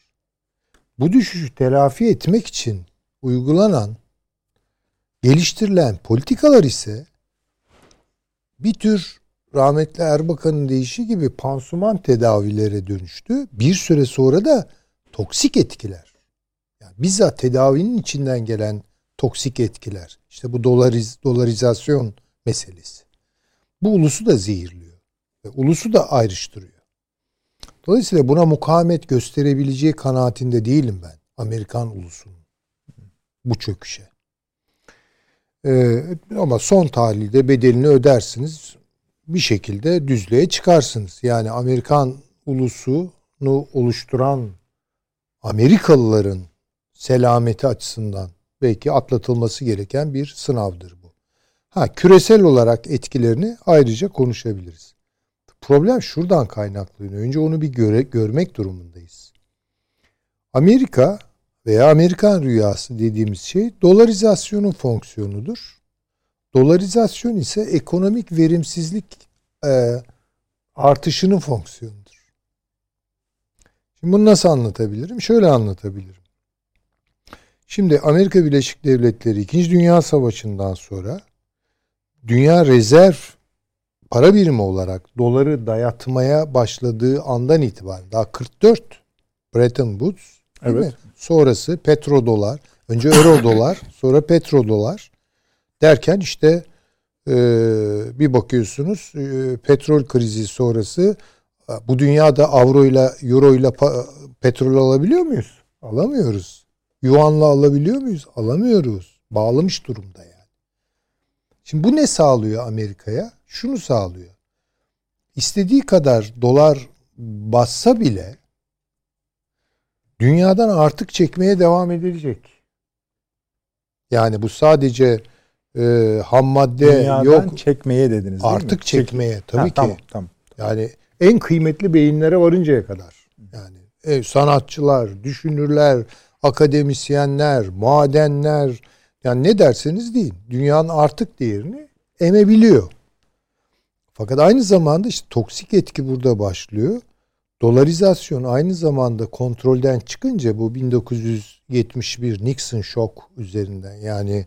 Bu düşüşü telafi etmek için uygulanan, geliştirilen politikalar ise bir tür rahmetli Erbakan'ın deyişi gibi pansuman tedavilere dönüştü. Bir süre sonra da toksik etkiler. Yani bizzat tedavinin içinden gelen toksik etkiler. İşte bu dolariz, dolarizasyon meselesi. Bu ulusu da zehirliyor. Ve ulusu da ayrıştırıyor. Dolayısıyla buna mukavemet gösterebileceği kanaatinde değilim ben. Amerikan ulusunun bu çöküşe. Ee, ama son tahlilde bedelini ödersiniz. Bir şekilde düzlüğe çıkarsınız. Yani Amerikan ulusunu oluşturan Amerikalıların selameti açısından belki atlatılması gereken bir sınavdır bu. Ha küresel olarak etkilerini ayrıca konuşabiliriz. Problem şuradan kaynaklanıyor. Önce onu bir göre, görmek durumundayız. Amerika veya Amerikan rüyası dediğimiz şey dolarizasyonun fonksiyonudur. Dolarizasyon ise ekonomik verimsizlik e, artışının fonksiyonudur. Şimdi bunu nasıl anlatabilirim? Şöyle anlatabilirim. Şimdi Amerika Birleşik Devletleri 2. Dünya Savaşı'ndan sonra dünya rezerv para birimi olarak doları dayatmaya başladığı andan itibaren daha 44 Bretton Woods evet. mi? Sonrası petrodolar, önce euro dolar, *laughs* sonra petrodolar derken işte e, bir bakıyorsunuz e, petrol krizi sonrası bu dünyada avro ile euro ile petrol alabiliyor muyuz? Alamıyoruz. Yuanla alabiliyor muyuz? Alamıyoruz. Bağlamış durumda yani. Şimdi bu ne sağlıyor Amerika'ya? Şunu sağlıyor. İstediği kadar dolar bassa bile dünyadan artık çekmeye devam edilecek. Yani bu sadece e, ham madde dünyadan yok. çekmeye dediniz değil Artık mi? çekmeye tabii ha, ki. Tamam, tamam. Yani en kıymetli beyinlere varıncaya kadar. Yani e, sanatçılar, düşünürler, akademisyenler, madenler yani ne derseniz deyin. Dünyanın artık değerini emebiliyor. Fakat aynı zamanda işte toksik etki burada başlıyor. Dolarizasyon aynı zamanda kontrolden çıkınca bu 1971 Nixon şok üzerinden yani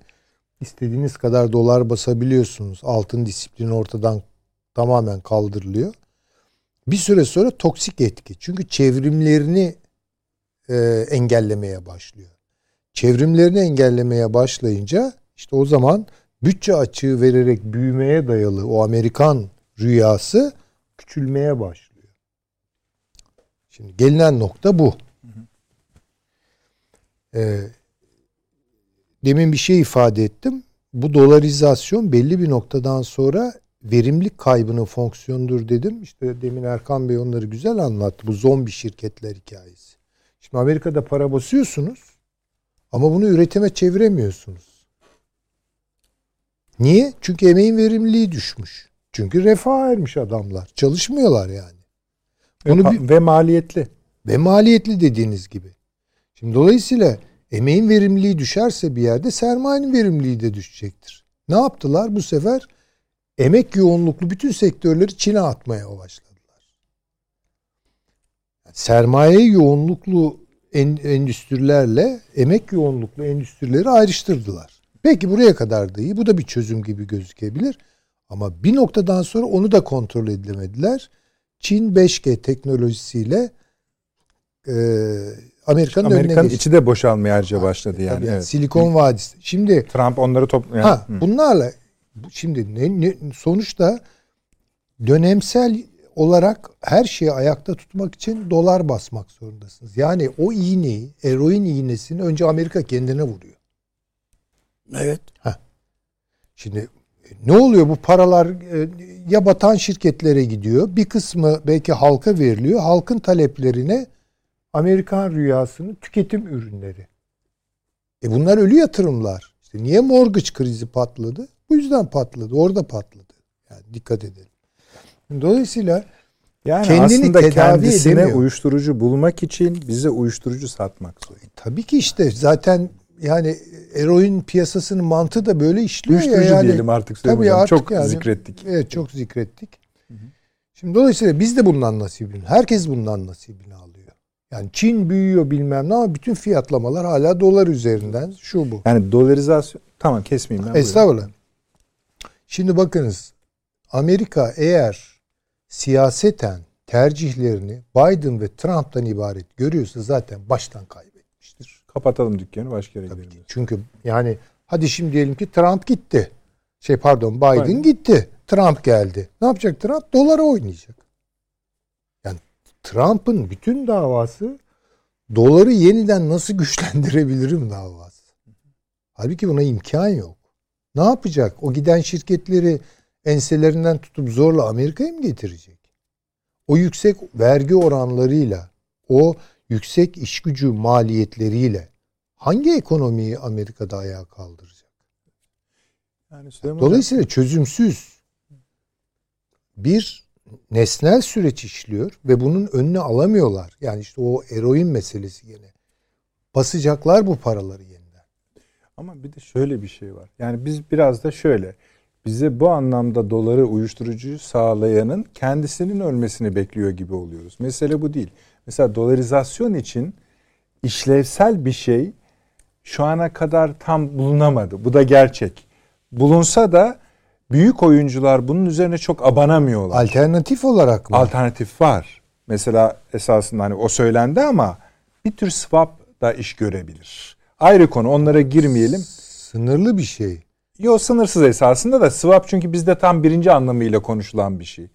istediğiniz kadar dolar basabiliyorsunuz. Altın disiplini ortadan tamamen kaldırılıyor. Bir süre sonra toksik etki. Çünkü çevrimlerini e, engellemeye başlıyor. Çevrimlerini engellemeye başlayınca işte o zaman bütçe açığı vererek büyümeye dayalı o Amerikan rüyası küçülmeye başlıyor. Şimdi gelinen nokta bu. Ee, demin bir şey ifade ettim. Bu dolarizasyon belli bir noktadan sonra verimlilik kaybının fonksiyonudur dedim. İşte demin Erkan Bey onları güzel anlattı. Bu zombi şirketler hikayesi. Şimdi Amerika'da para basıyorsunuz ama bunu üretime çeviremiyorsunuz. Niye? Çünkü emeğin verimliliği düşmüş. Çünkü refah ermiş adamlar. Çalışmıyorlar yani. Bunu ve, bir, ve maliyetli. Ve maliyetli dediğiniz gibi. Şimdi dolayısıyla emeğin verimliliği düşerse bir yerde sermayenin verimliliği de düşecektir. Ne yaptılar? Bu sefer emek yoğunluklu bütün sektörleri Çin'e atmaya başladılar. sermaye yoğunluklu en, endüstrilerle emek yoğunluklu endüstrileri ayrıştırdılar. Peki buraya kadar da iyi. Bu da bir çözüm gibi gözükebilir. Ama bir noktadan sonra onu da kontrol edemediler. Çin 5G teknolojisiyle e, Amerika'nın önüne Amerika'nın geçti. içi de boşalmaya harca başladı yani. Tabii evet. Silikon Vadisi. Şimdi Trump onları topluyor. ha bunlarla bu- şimdi ne, ne- sonuçta dönemsel olarak her şeyi ayakta tutmak için dolar basmak zorundasınız. Yani o iğneyi, eroin iğnesini önce Amerika kendine vuruyor. Evet. Şimdi e, ne oluyor bu paralar e, ya batan şirketlere gidiyor. Bir kısmı belki halka veriliyor. Halkın taleplerine Amerikan rüyasının tüketim ürünleri. E bunlar ölü yatırımlar. İşte niye mortgage krizi patladı? Bu yüzden patladı. Orada patladı. Yani dikkat edelim. Dolayısıyla Yani Kendini aslında tedavi kendisine edemiyor. uyuşturucu bulmak için bize uyuşturucu satmak zorunda. tabii ki işte zaten yani eroin piyasasının mantığı da böyle işliyor ya. Uyuşturucu Yani. diyelim artık Tabii artık Çok yani. zikrettik. Evet çok zikrettik. Şimdi dolayısıyla biz de bundan nasibini, herkes bundan nasibini alıyor. Yani Çin büyüyor bilmem ne ama bütün fiyatlamalar hala dolar üzerinden şu bu. Yani dolarizasyon tamam kesmeyeyim ben. buyurun. Estağfurullah. Şimdi bakınız Amerika eğer siyaseten tercihlerini Biden ve Trump'tan ibaret görüyorsa zaten baştan kaybetmiştir. Kapatalım dükkanı başka yere Tabii gidelim. ki. Çünkü yani hadi şimdi diyelim ki Trump gitti. Şey pardon Biden Biden. gitti. Trump geldi. Ne yapacak Trump? Dolara oynayacak. Yani Trump'ın bütün davası doları yeniden nasıl *laughs* güçlendirebilirim davası. Halbuki buna imkan yok. Ne yapacak? O giden şirketleri enselerinden tutup zorla Amerika'ya mı getirecek? O yüksek vergi oranlarıyla, o yüksek iş gücü maliyetleriyle hangi ekonomiyi Amerika'da ayağa kaldıracak? Yani Süleyman Hocam, Dolayısıyla çözümsüz bir nesnel süreç işliyor ve bunun önünü alamıyorlar. Yani işte o eroin meselesi gene. Basacaklar bu paraları yeniden. Ama bir de şöyle bir şey var. Yani biz biraz da şöyle. Bize bu anlamda doları uyuşturucuyu sağlayanın kendisinin ölmesini bekliyor gibi oluyoruz. Mesele bu değil. Mesela dolarizasyon için işlevsel bir şey şu ana kadar tam bulunamadı. Bu da gerçek. Bulunsa da büyük oyuncular bunun üzerine çok abanamıyorlar. Alternatif olarak mı? Alternatif var. Mesela esasında hani o söylendi ama bir tür swap da iş görebilir. Ayrı konu onlara girmeyelim. Sınırlı bir şey. Yo sınırsız esasında da swap çünkü bizde tam birinci anlamıyla konuşulan bir şey.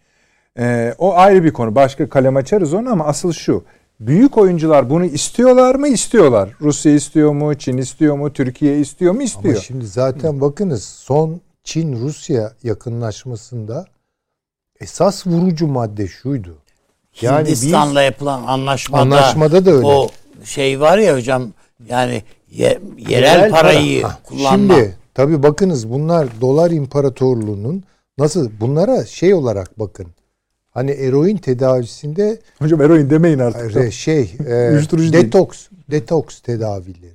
Ee, o ayrı bir konu. Başka kalem açarız onu ama asıl şu. Büyük oyuncular bunu istiyorlar mı? İstiyorlar. Rusya istiyor mu? Çin istiyor mu? Türkiye istiyor mu? İstiyor. Ama şimdi zaten bakınız son Çin-Rusya yakınlaşmasında esas vurucu madde şuydu. Yani biz Hindistan'la yapılan anlaşmada, Anlaşmada da öyle. o şey var ya hocam yani ye- yerel, Yerel para. parayı Ha, kullanma. Şimdi tabii bakınız bunlar dolar imparatorluğunun nasıl bunlara şey olarak bakın. Hani eroin tedavisinde Hocam eroin demeyin artık. e, şey *laughs* e, Uyuşturucu değil. detoks detoks tedavileri.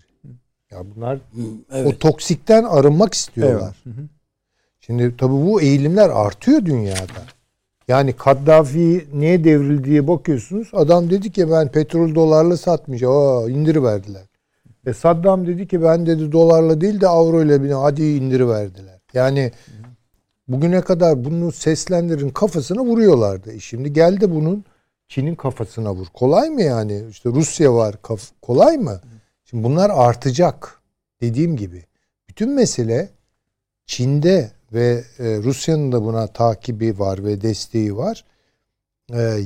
Ya bunlar evet. o toksikten arınmak istiyorlar. Şimdi tabii bu eğilimler artıyor dünyada. Yani Kaddafi niye devrildi diye bakıyorsunuz. Adam dedi ki ben petrol dolarla satmayacağım. Aa, indiriverdiler. E Saddam dedi ki ben dedi dolarla değil de avro ile bile hadi indiriverdiler. Yani bugüne kadar bunu seslendirin kafasına vuruyorlardı. E şimdi geldi bunun Çin'in kafasına vur. Kolay mı yani? İşte Rusya var. Kaf- kolay mı? Şimdi bunlar artacak. Dediğim gibi. Bütün mesele Çin'de ve e, Rusya'nın da buna takibi var ve desteği var. E,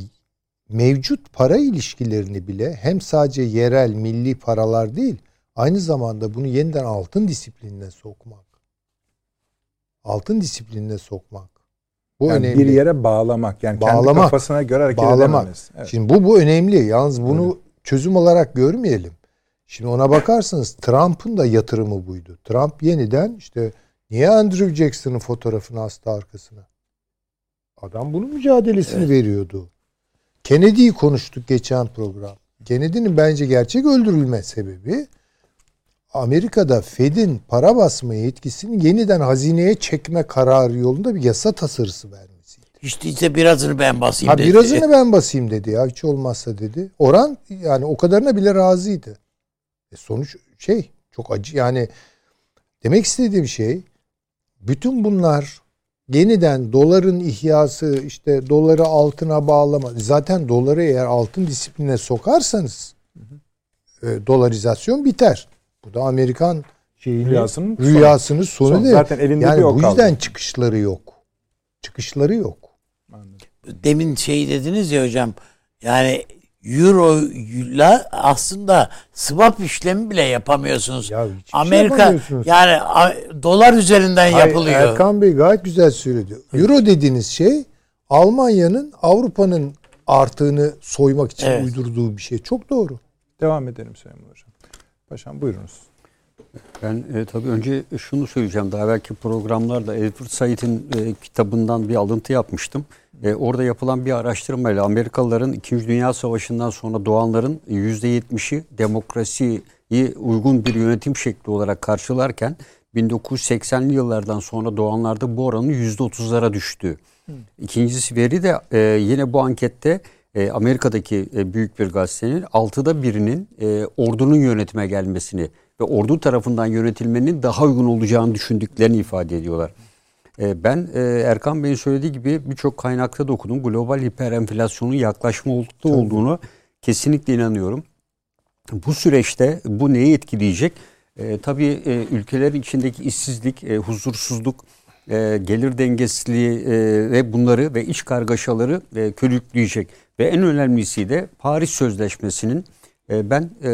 mevcut para ilişkilerini bile hem sadece yerel milli paralar değil aynı zamanda bunu yeniden altın disiplinine sokmak. Altın disiplinine sokmak. Bu Yani önemli. bir yere bağlamak. Yani kendi Bağlamak. kafasına göre hareket Bağlamak. edememesi. Evet. Şimdi bu bu önemli. Yalnız bunu çözüm olarak görmeyelim. Şimdi ona bakarsanız Trump'ın da yatırımı buydu. Trump yeniden işte niye Andrew Jackson'ın fotoğrafını astı arkasına? Adam bunun mücadelesini veriyordu. Kennedy'yi konuştuk geçen program. Kennedy'nin bence gerçek öldürülme sebebi Amerika'da Fed'in para basma yetkisini yeniden hazineye çekme kararı yolunda bir yasa tasarısı vermesiydi. Hiç değilse birazını ben basayım Ha dedi. birazını ben basayım dedi ya hiç olmazsa dedi. Oran yani o kadarına bile razıydı. E sonuç şey çok acı yani demek istediğim şey bütün bunlar yeniden doların ihyası işte doları altına bağlama zaten doları eğer altın disipline sokarsanız e, dolarizasyon biter. Bu da Amerikan şeyini Rüyasının sonu. rüyasının sonu, Son. değil. Zaten elinde yani bir bu kaldı. yüzden çıkışları yok. Çıkışları yok. Demin şey dediniz ya hocam. Yani Euro'yla aslında swap işlemi bile yapamıyorsunuz. Ya şey Amerika yapamıyorsunuz. yani dolar üzerinden Hayır, yapılıyor. Erkan Bey gayet güzel söyledi. Euro dediğiniz şey Almanya'nın Avrupa'nın artığını soymak için Evet. uydurduğu bir şey. Çok doğru. Devam edelim Süleyman Hocam. Paşam buyurunuz. Ben e, tabii önce şunu söyleyeceğim. Daha belki programlarda Edward Said'in e, kitabından bir alıntı yapmıştım. E, orada yapılan bir araştırmayla Amerikalıların 2. Dünya Savaşı'ndan sonra doğanların %70'i demokrasiyi uygun bir yönetim şekli olarak karşılarken 1980'li yıllardan sonra doğanlarda bu oranın %30'lara düştüğü. İkincisi veri de e, yine bu ankette e, Amerika'daki e, büyük bir gazetenin altıda birinin e, ordunun yönetime gelmesini ve ordu tarafından yönetilmenin daha uygun olacağını düşündüklerini ifade ediyorlar. E, ben e, Erkan Bey'in söylediği gibi birçok kaynakta da okudum. Global hiperenflasyonun yaklaşma olduğu olduğunu kesinlikle inanıyorum. Bu süreçte bu neyi etkileyecek? E, tabii e, ülkelerin içindeki işsizlik, e, huzursuzluk, e, gelir dengesizliği e, ve bunları ve iç kargaşaları e, körükleyecek. Ve en önemlisi de Paris Sözleşmesi'nin e, ben e,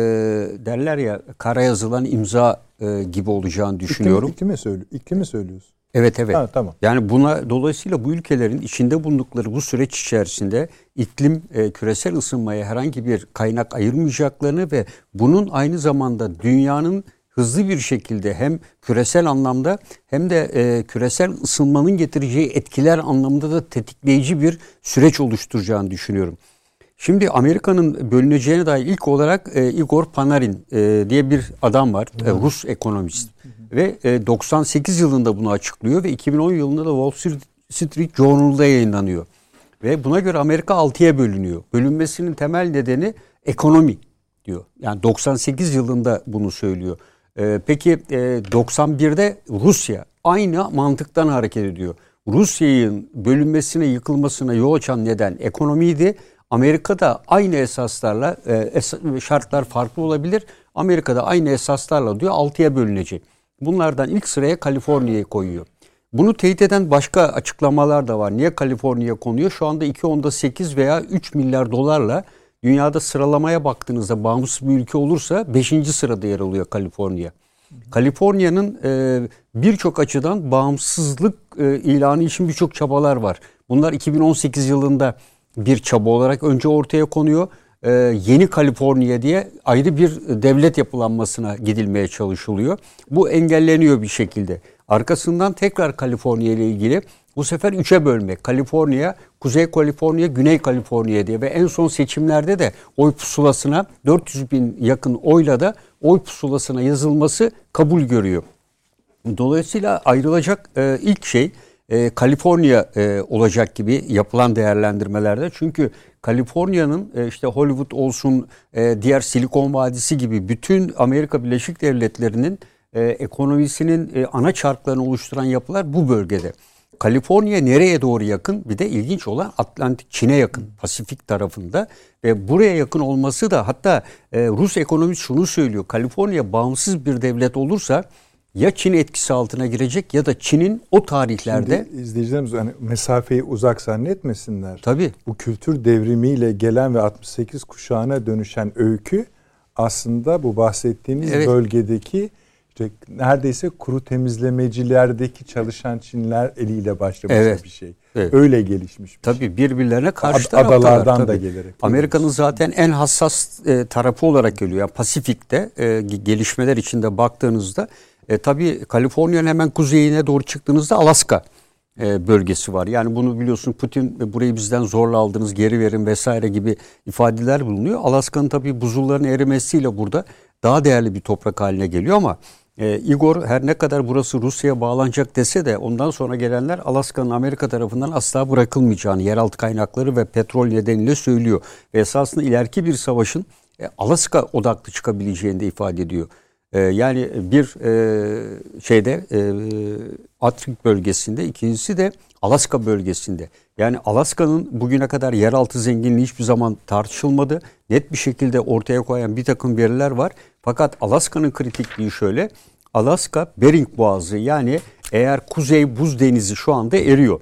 derler ya kara yazılan imza e, gibi olacağını düşünüyorum. İklimi, söylüyor, iklimi söylüyorsun. Evet evet. Ha, tamam. Yani buna dolayısıyla bu ülkelerin içinde bulundukları bu süreç içerisinde iklim e, küresel ısınmaya herhangi bir kaynak ayırmayacaklarını ve bunun aynı zamanda dünyanın hızlı bir şekilde hem küresel anlamda hem de e, küresel ısınmanın getireceği etkiler anlamında da tetikleyici bir süreç oluşturacağını düşünüyorum. Şimdi Amerika'nın bölüneceğine dair ilk olarak e, Igor Panarin e, diye bir adam var. E, Rus ekonomist. Ve e, 98 yılında bunu açıklıyor ve 2010 yılında da Wall Street Journal'da yayınlanıyor. Ve buna göre Amerika 6'ya bölünüyor. Bölünmesinin temel nedeni ekonomi diyor. Yani 98 yılında bunu söylüyor. E, peki e, 91'de Rusya aynı mantıktan hareket ediyor. Rusya'nın bölünmesine, yıkılmasına yol açan neden ekonomiydi. Amerika'da aynı esaslarla e, şartlar farklı olabilir. Amerika'da aynı esaslarla diyor 6'ya bölünecek. Bunlardan ilk sıraya Kaliforniya'yı koyuyor. Bunu teyit eden başka açıklamalar da var. Niye Kaliforniya konuyor? Şu anda 2.8 veya 3 milyar dolarla dünyada sıralamaya baktığınızda bağımsız bir ülke olursa 5. sırada yer alıyor Kaliforniya. Kaliforniya'nın e, birçok açıdan bağımsızlık e, ilanı için birçok çabalar var. Bunlar 2018 yılında bir çaba olarak önce ortaya konuyor. E, yeni Kaliforniya diye ayrı bir devlet yapılanmasına gidilmeye çalışılıyor. Bu engelleniyor bir şekilde. Arkasından tekrar Kaliforniya ile ilgili bu sefer üçe bölmek. Kaliforniya, Kuzey Kaliforniya, Güney Kaliforniya diye ve en son seçimlerde de oy pusulasına 400 bin yakın oyla da oy pusulasına yazılması kabul görüyor. Dolayısıyla ayrılacak e, ilk şey e, Kaliforniya e, olacak gibi yapılan değerlendirmelerde. Çünkü Kaliforniya'nın e, işte Hollywood olsun, e, diğer Silikon Vadisi gibi bütün Amerika Birleşik Devletleri'nin e, ekonomisinin e, ana çarklarını oluşturan yapılar bu bölgede. Kaliforniya nereye doğru yakın? Bir de ilginç olan Atlantik Çin'e yakın, Pasifik tarafında ve buraya yakın olması da hatta e, Rus ekonomist şunu söylüyor. Kaliforniya bağımsız bir devlet olursa ya Çin etkisi altına girecek ya da Çin'in o tarihlerde Şimdi izleyicilerimiz hani mesafeyi uzak zannetmesinler. tabii Bu kültür devrimiyle gelen ve 68 kuşağına dönüşen öykü aslında bu bahsettiğiniz Evet. bölgedeki işte neredeyse kuru temizlemecilerdeki çalışan Çinler eliyle başlamış Evet. bir şey. Evet. Öyle gelişmiş bir şey. Tabii birbirlerine karşı Ad- taraftalar. adalardan da tabii. gelerek. Amerika'nın zaten en hassas e, tarafı olarak geliyor. Yani Pasifik'te e, ge- gelişmeler içinde baktığınızda e, tabii Kaliforniya'nın hemen kuzeyine doğru çıktığınızda Alaska e, bölgesi var. Yani bunu biliyorsun Putin e, burayı bizden zorla aldınız geri verin vesaire gibi ifadeler bulunuyor. Alaska'nın tabii buzulların erimesiyle burada daha değerli bir toprak haline geliyor ama E, Igor her ne kadar burası Rusya'ya bağlanacak dese de ondan sonra gelenler Alaska'nın Amerika tarafından asla bırakılmayacağını yeraltı kaynakları ve petrol nedeniyle söylüyor. Ve esasında ileriki bir savaşın e, Alaska odaklı çıkabileceğini de ifade ediyor. E, yani bir e, şeyde e, Arktik bölgesinde ikincisi de Alaska bölgesinde. Yani Alaska'nın bugüne kadar yeraltı zenginliği hiçbir zaman tartışılmadı. Net bir şekilde ortaya koyan bir takım veriler var. Fakat Alaska'nın kritikliği şöyle. Alaska Bering Boğazı yani eğer Kuzey Buz Denizi şu anda eriyor.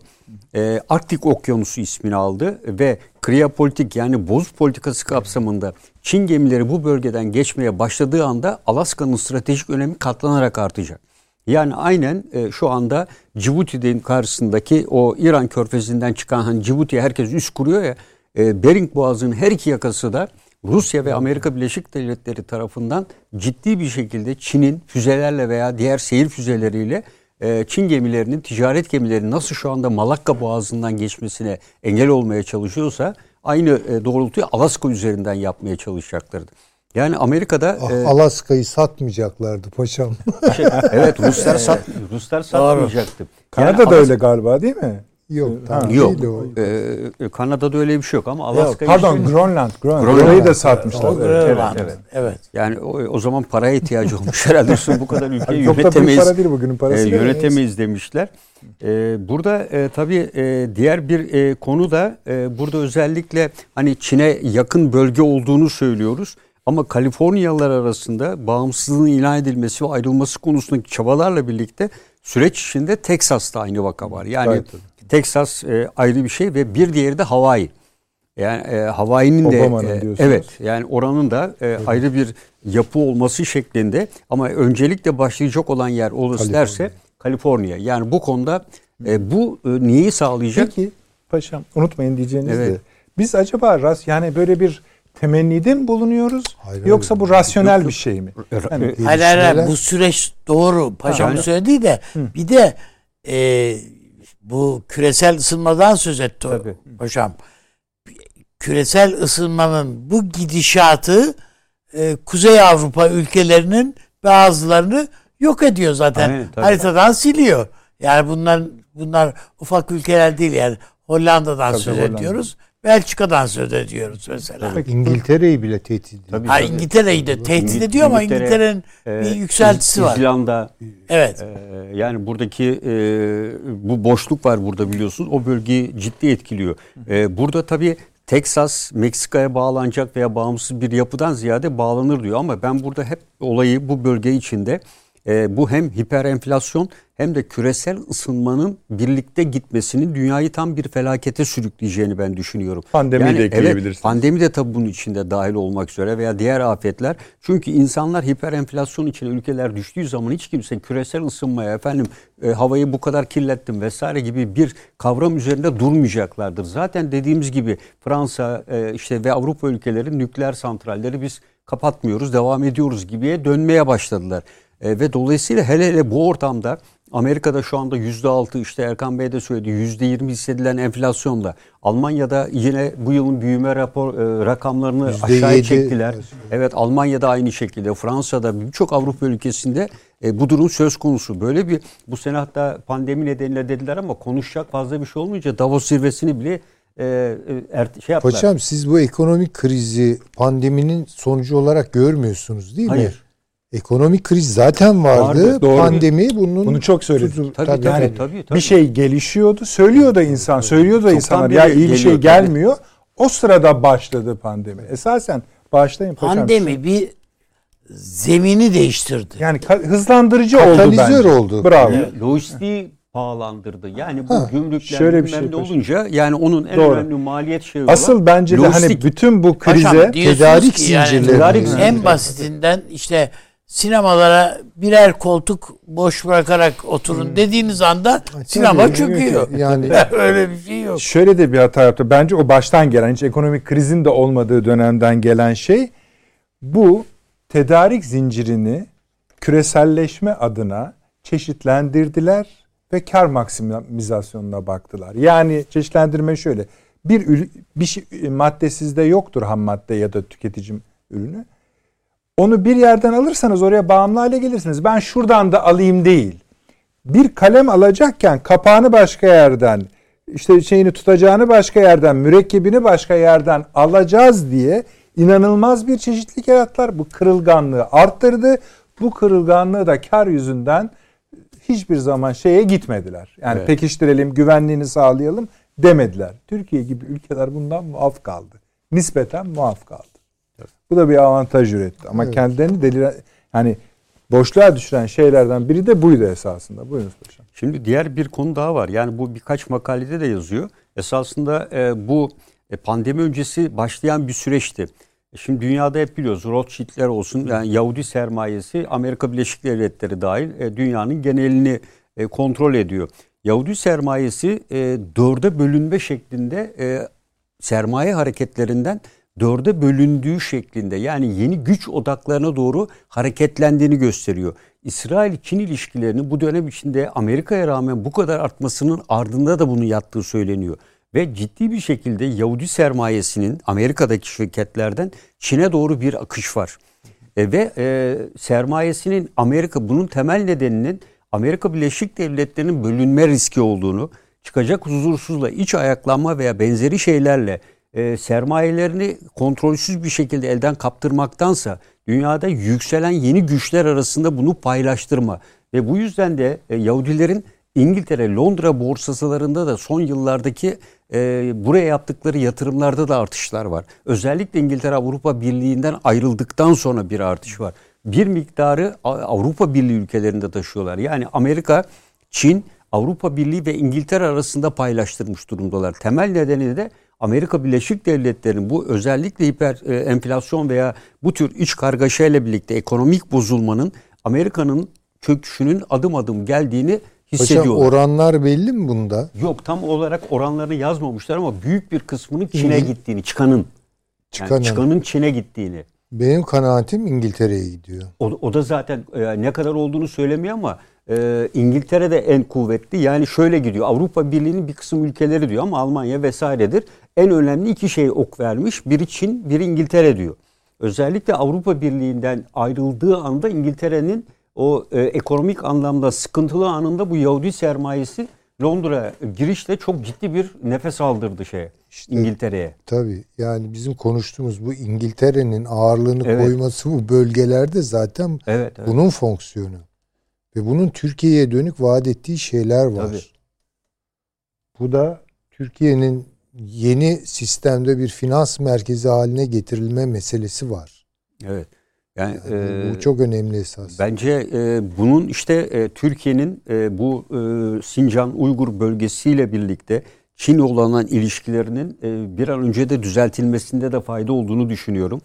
Ee, Arktik Okyanusu ismini aldı ve kriyapolitik yani boz politikası kapsamında Çin gemileri bu bölgeden geçmeye başladığı anda Alaska'nın stratejik önemi katlanarak artacak. Yani aynen e, şu anda Cibuti'nin karşısındaki o İran körfezinden çıkan hani Cibuti'ye herkes üst kuruyor ya e, Bering Boğazı'nın her iki yakası da Rusya ve Amerika Birleşik Devletleri tarafından ciddi bir şekilde Çin'in füzelerle veya diğer seyir füzeleriyle e, Çin gemilerinin, ticaret gemilerinin nasıl şu anda Malakka Boğazı'ndan geçmesine engel olmaya çalışıyorsa aynı e, doğrultuyu Alaska üzerinden yapmaya çalışacaklardı. Yani Amerika'da Ah, e, Alaska'yı satmayacaklardı paşam. şey, evet Ruslar *laughs* sat Ruslar satmayacaktı. Kanada Yani da öyle galiba değil mi? Yok Ha, Yok. değil o. Ee, Kanada'da öyle bir şey yok ama Alaska'yı Pardon Grönland. Grönland. Grönland. Orayı da satmışlar. O Evet, Grönland. evet, Evet. yani o, o zaman paraya ihtiyacı olmuş *laughs* herhalde bu kadar ülkeyi Çok da büyük yönetemeyiz. para değil bugünün parası. e, yönetemeyiz demişler. E, burada e, tabii e, diğer bir e, konu da e, burada özellikle hani Çin'e yakın bölge olduğunu söylüyoruz. Ama Kaliforniyalılar arasında bağımsızlığın ilan edilmesi ve ayrılması konusundaki çabalarla birlikte süreç içinde Teksas'ta aynı vaka var. Yani Gayet Teksas e, ayrı bir şey ve bir diğeri de Hawaii. Yani e, Hawaii'nin de e, diyorsunuz. evet yani oranın da e, ayrı bir yapı olması şeklinde ama öncelikle başlayacak olan yer orası Kaliforniya. derse Kaliforniya. Yani bu konuda e, bu e, neyi sağlayacak? Peki paşam unutmayın diyeceğiniz Evet. de. Biz acaba ras yani böyle bir temennide mi bulunuyoruz? Hayır, yoksa hayır. bu rasyonel Yok, yok. bir şey mi? Yani- e, Hayır hayır, bu süreç doğru. Paşam Ha. söylediği de bir de e, bu küresel ısınmadan söz etti Tabii. paşam. Küresel ısınmanın bu gidişatı e, Kuzey Avrupa ülkelerinin bazılarını yok ediyor zaten. Aynen, tabii. Haritadan siliyor. Yani bunlar bunlar ufak ülkeler değil yani Hollanda'dan Tabii, söz Hollanda. ediyoruz. Belçika'dan söz ediyoruz mesela. İngiltere'yi bile tehdit ediyor. Tabii. Ha, İngiltere'yi de tehdit ediyor ama İngiltere, İngiltere'nin e, bir yükseltisi var. İzlanda Evet. e, yani buradaki e, bu boşluk var burada biliyorsunuz. O bölgeyi ciddi etkiliyor. E, burada tabii Teksas Meksika'ya bağlanacak veya bağımsız bir yapıdan ziyade bağlanır diyor ama ben burada hep olayı bu bölge içinde e, bu hem hiper enflasyon hem de küresel ısınmanın birlikte gitmesinin dünyayı tam bir felakete sürükleyeceğini ben düşünüyorum. Pandemiyi de evet, ekleyebilirsiniz. Pandemi de tabii bunun içinde dahil olmak üzere veya diğer afetler. Çünkü insanlar hiper enflasyon içine ülkeler düştüğü zaman hiç kimse küresel ısınmaya efendim e, havayı bu kadar kirlettim vesaire gibi bir kavram üzerinde durmayacaklardır. Zaten dediğimiz gibi Fransa e, işte ve Avrupa ülkeleri nükleer santralleri biz kapatmıyoruz, devam ediyoruz gibiye dönmeye başladılar. E, ve dolayısıyla hele hele bu ortamda Amerika'da şu anda yüzde altı işte Erkan Bey de söyledi yüzde yirmi hissedilen enflasyonla Almanya'da yine bu yılın büyüme rapor e, rakamlarını Yüzde aşağıya yedi. çektiler. Evet Almanya'da aynı şekilde Fransa'da birçok Avrupa ülkesinde e, bu durum söz konusu. Böyle bir bu sene hatta pandemi nedeniyle dediler ama konuşacak fazla bir şey olmayınca Davos zirvesini bile e, e, ert- şey yaptılar. Paşam siz bu ekonomik krizi pandeminin sonucu olarak görmüyorsunuz değil mi? Hayır. Ekonomik kriz zaten vardı. Vardı, doğru. Pandemi bunun Bunu çok söyledim. tuzu- Tabii, tabii, tabii, Yani tabii, tabii. Bir şey gelişiyordu. Söylüyor da insan. Söylüyor da insanlar. Ya iyi bir şey tabii. gelmiyor. O sırada başladı pandemi. Esasen başlayın paşam. Pandemi bir zemini değiştirdi. Yani hızlandırıcı oldu Katalizör bence. oldu. Bravo. Lojistiği pahalandırdı. Yani bu Ha, gümrükler şöyle bir bilmem şey paşam. olunca yani onun en Doğru. önemli maliyet şeyi olan Asıl bence de hani lojistik. bütün bu Paşam, krize diyorsunuz tedarik ki yani zincirleri. Tedarik en basitinden işte sinemalara birer koltuk boş bırakarak oturun dediğiniz anda sinema tabii, çöküyor. yani- *laughs* öyle bir şey yok. şöyle de bir hata yaptı. Bence o baştan gelen hiç ekonomik krizin de olmadığı dönemden gelen şey bu tedarik zincirini küreselleşme adına çeşitlendirdiler ve kar maksimizasyonuna baktılar. Yani çeşitlendirme şöyle. Bir bir şey, madde sizde yoktur ham madde ya da tüketici ürünü. Onu bir yerden alırsanız oraya bağımlı hale gelirsiniz. Ben şuradan da alayım değil. Bir kalem alacakken kapağını başka yerden, işte şeyini tutacağını başka yerden, mürekkebini başka yerden alacağız diye inanılmaz bir çeşitlilik yarattılar. Bu kırılganlığı arttırdı. Bu kırılganlığı da kar yüzünden hiçbir zaman şeye gitmediler. Yani Evet. pekiştirelim, güvenliğini sağlayalım demediler. Türkiye gibi ülkeler bundan muaf kaldı. Nispeten muaf kaldı. Bu da bir avantaj üretti. Ama Evet. kendilerini delire yani boşluğa düşüren şeylerden biri de buydu esasında. Buyurunuz paşam. Şimdi diğer bir konu daha var. Yani bu birkaç makalede de yazıyor. Esasında e, bu e, pandemi öncesi başlayan bir süreçti. E, Şimdi dünyada hep biliyoruz Rothschild'ler olsun yani Yahudi sermayesi Amerika Birleşik Devletleri dahil e, dünyanın genelini e, kontrol ediyor. Yahudi sermayesi e, dörde bölünme şeklinde e, sermaye hareketlerinden dörde bölündüğü şeklinde yani yeni güç odaklarına doğru hareketlendiğini gösteriyor. İsrail-Çin ilişkilerinin bu dönem içinde Amerika'ya rağmen bu kadar artmasının ardında da bunun yattığı söyleniyor. Ve ciddi bir şekilde Yahudi sermayesinin Amerika'daki şirketlerden Çin'e doğru bir akış var. E, ve e, sermayesinin Amerika bunun temel nedeninin Amerika Birleşik Devletleri'nin bölünme riski olduğunu, çıkacak huzursuzla iç ayaklanma veya benzeri şeylerle e, sermayelerini kontrolsüz bir şekilde elden kaptırmaktansa dünyada yükselen yeni güçler arasında bunu paylaştırma ve bu yüzden de e, Yahudilerin İngiltere, Londra borsalarında da son yıllardaki e, buraya yaptıkları yatırımlarda da artışlar var. Özellikle İngiltere Avrupa Birliği'nden ayrıldıktan sonra bir artış var. Bir miktarı Avrupa Birliği ülkelerinde taşıyorlar. Yani Amerika, Çin, Avrupa Birliği ve İngiltere arasında paylaştırmış durumdalar. Temel nedeni de Amerika Birleşik Devletleri'nin bu özellikle hiper e, enflasyon veya bu tür iç kargaşayla birlikte ekonomik bozulmanın Amerika'nın çöküşünün adım adım geldiğini hissediyorlar. oranlar belli mi bunda? Yok tam olarak oranlarını yazmamışlar ama büyük bir kısmının Çin'e gittiğini, çıkanın. Yani Çıkanın. çıkanın Çin'e gittiğini. Benim kanaatim İngiltere'ye gidiyor. O, o da zaten e, ne kadar olduğunu söylemiyor ama e, İngiltere de en kuvvetli. Yani şöyle gidiyor. Avrupa Birliği'nin bir kısım ülkeleri diyor ama Almanya vesairedir. En önemli iki şey ok vermiş. Biri Çin, biri İngiltere diyor. Özellikle Avrupa Birliği'nden ayrıldığı anda İngiltere'nin o e, ekonomik anlamda sıkıntılı anında bu Yahudi sermayesi Londra girişle çok ciddi bir nefes aldırdı şeye İşte- İngiltere'ye. Tabii yani bizim konuştuğumuz bu İngiltere'nin ağırlığını Evet. koyması bu bölgelerde zaten Evet, evet. bunun fonksiyonu. Ve bunun Türkiye'ye dönük vaat ettiği şeyler var. Tabii. Bu da Türkiye'nin yeni sistemde bir finans merkezi haline getirilme meselesi var. Evet. Yani, Yani e, bu çok önemli esas. Bence e, bunun işte e, Türkiye'nin e, bu e, Sincan Uygur bölgesiyle birlikte Çin olan ilişkilerinin e, bir an önce de düzeltilmesinde de fayda olduğunu düşünüyorum.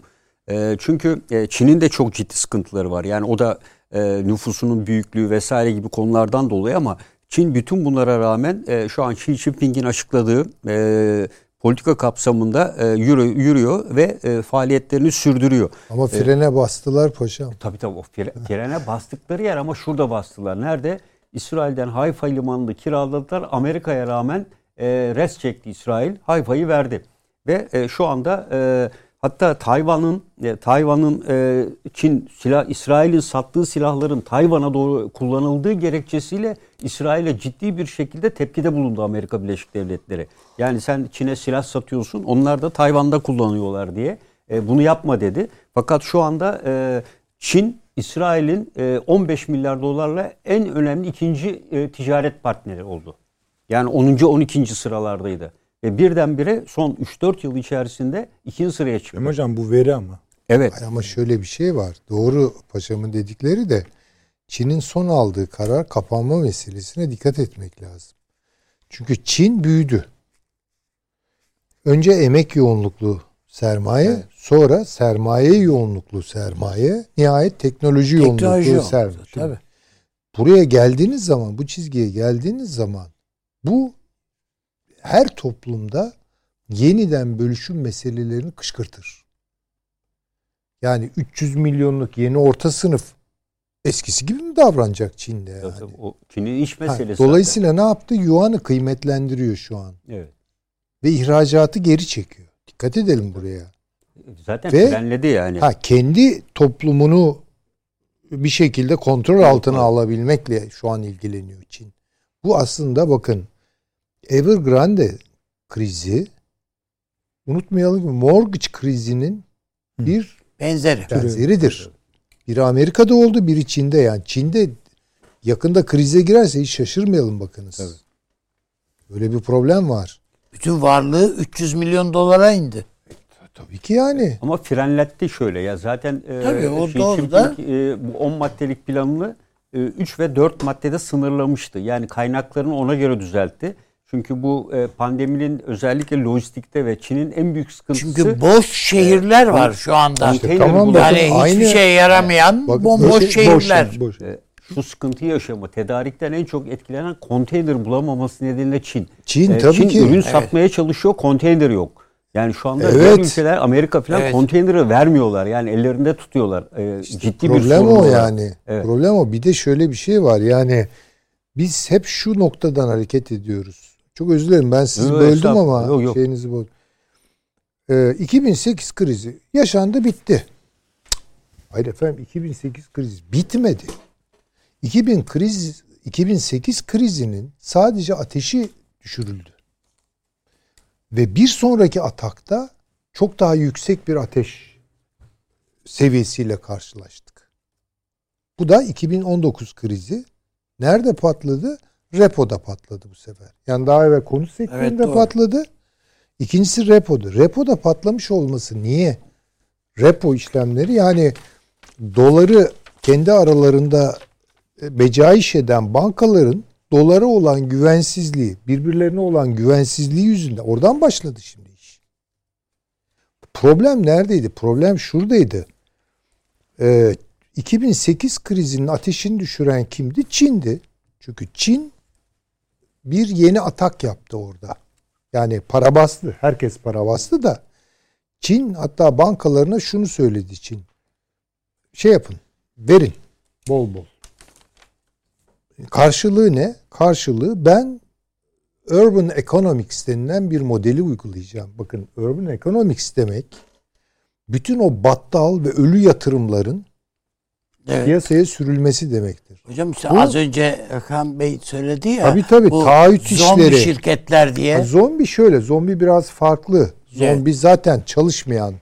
E, çünkü e, Çin'in de çok ciddi sıkıntıları var. Yani o da e, nüfusunun büyüklüğü vesaire gibi konulardan dolayı ama Çin bütün bunlara rağmen e, şu an Xi Jinping'in açıkladığı e, politika kapsamında e, yürü, yürüyor ve e, faaliyetlerini sürdürüyor. Ama frene bastılar paşam. Tabii tabii o fre- frene bastıkları yer ama şurada bastılar. Nerede? İsrail'den Hayfa limanını kiraladılar. Amerika'ya rağmen e, res çekti İsrail. Hayfa'yı verdi. Ve e, şu anda e, hatta Tayvan'ın e, Tayvan'ın e, Çin silah İsrail'in sattığı silahların Tayvan'a doğru kullanıldığı gerekçesiyle İsrail'e ciddi bir şekilde tepkide bulundu Amerika Birleşik Devletleri. Yani sen Çin'e silah satıyorsun. Onlar da Tayvan'da kullanıyorlar diye. E, bunu yapma dedi. Fakat şu anda Çin İsrail'in e, 15 milyar dolarla en önemli ikinci ticaret partneri oldu. Yani 10. 12. sıralardaydı. Ve birdenbire son 3-4 yıl içerisinde ikinci sıraya çıktı. Hem hocam bu veri ama. Evet. Ay Ama şöyle bir şey var. Doğru paşamın dedikleri de Çin'in son aldığı karar kapanma meselesine dikkat etmek lazım. Çünkü Çin büyüdü. Önce emek yoğunluklu sermaye, sonra sermaye yoğunluklu sermaye, nihayet teknoloji, Teknoloji yoğunluklu yoğunluklu, sermaye. tabii. Buraya geldiğiniz zaman, bu çizgiye geldiğiniz zaman bu her toplumda yeniden bölüşüm meselelerini kışkırtır. Yani 300 milyonluk yeni orta sınıf eskisi gibi mi davranacak Çin'de yani? O Çin'in iş Ha, meselesi. dolayısıyla ne yaptı? Yuan'ı kıymetlendiriyor şu an. zaten. Evet. Ve ihracatı geri çekiyor. Dikkat edelim buraya. Zaten Ve- frenledi yani. Ha kendi toplumunu bir şekilde kontrol altına alabilmekle şu an ilgileniyor Çin. Bu aslında bakın Evergrande krizi unutmayalım ki mortgage krizinin bir Benzeri. benzeridir. Biri Amerika'da oldu, biri Çin'de yani. Çin'de yakında krize girerse hiç şaşırmayalım bakınız. Böyle bir problem var. Bütün varlığı 300 milyon dolara indi. Tabii ki yani. Ama frenletti şöyle ya zaten e, Tabii, o Xi doğru Jinping, da. e, bu 10 maddelik planını 3 ve 4 maddede sınırlamıştı. Yani kaynaklarını ona göre düzeltti. Çünkü bu e, pandeminin özellikle lojistikte ve Çin'in en büyük sıkıntısı Çünkü boş şehirler var şu anda. konteyner tamam bakın Yani hiçbir aynı- şeye yaramayan Bak, bomboş boş- şehirler. boş- boş. E, şu sıkıntıyı yaşama. Tedarikten en çok etkilenen konteyner bulamaması nedeniyle Çin. Çin E, tabii Çin ki. ürün satmaya çalışıyor, konteyner yok. Yani şu anda Evet. diğer ülkeler Amerika falan Evet. konteyneri vermiyorlar. Yani ellerinde tutuyorlar. E, ciddi bir Problem sorun o var. yani. Evet. Problem o. Bir de şöyle bir şey var. Yani biz hep şu noktadan hareket ediyoruz. Çok özür dilerim ben sizi Yok, böldüm ama Yok, yok. şeyinizi böldüm. Ee, 2008 krizi yaşandı bitti. Hayır efendim 2008 krizi bitmedi. 2000 kriz 2008 krizinin sadece ateşi düşürüldü. Ve bir sonraki atakta çok daha yüksek bir ateş seviyesiyle karşılaştık. Bu da 2019 krizi. Nerede patladı? Repo'da patladı bu sefer. Yani daha evvel konut sektöründe Evet, patladı. İkincisi repo'da. Repo'da patlamış olması niye? Repo işlemleri yani doları kendi aralarında e, becaiş eden bankaların dolara olan güvensizliği, birbirlerine olan güvensizliği yüzünden oradan başladı şimdi iş. Problem neredeydi? Problem şuradaydı. Ee, 2008 krizinin ateşini düşüren kimdi? Çin'di. Çünkü Çin bir yeni atak yaptı orada. Yani para bastı. Herkes para bastı da Çin hatta bankalarına şunu söyledi Çin. Şey yapın. Verin. Bol bol. Karşılığı ne? Karşılığı ben Urban Economics denilen bir modeli uygulayacağım. Bakın Urban Economics demek bütün o battal ve ölü yatırımların Evet. piyasaya sürülmesi demektir. Hocam Bu- az önce Hakan Bey söyledi ya. Tabii tabii, bu taahhüt zombi işleri. şirketler diye. Ha, Zombi şöyle, zombi biraz farklı. Evet. Zombi zaten çalışmayan.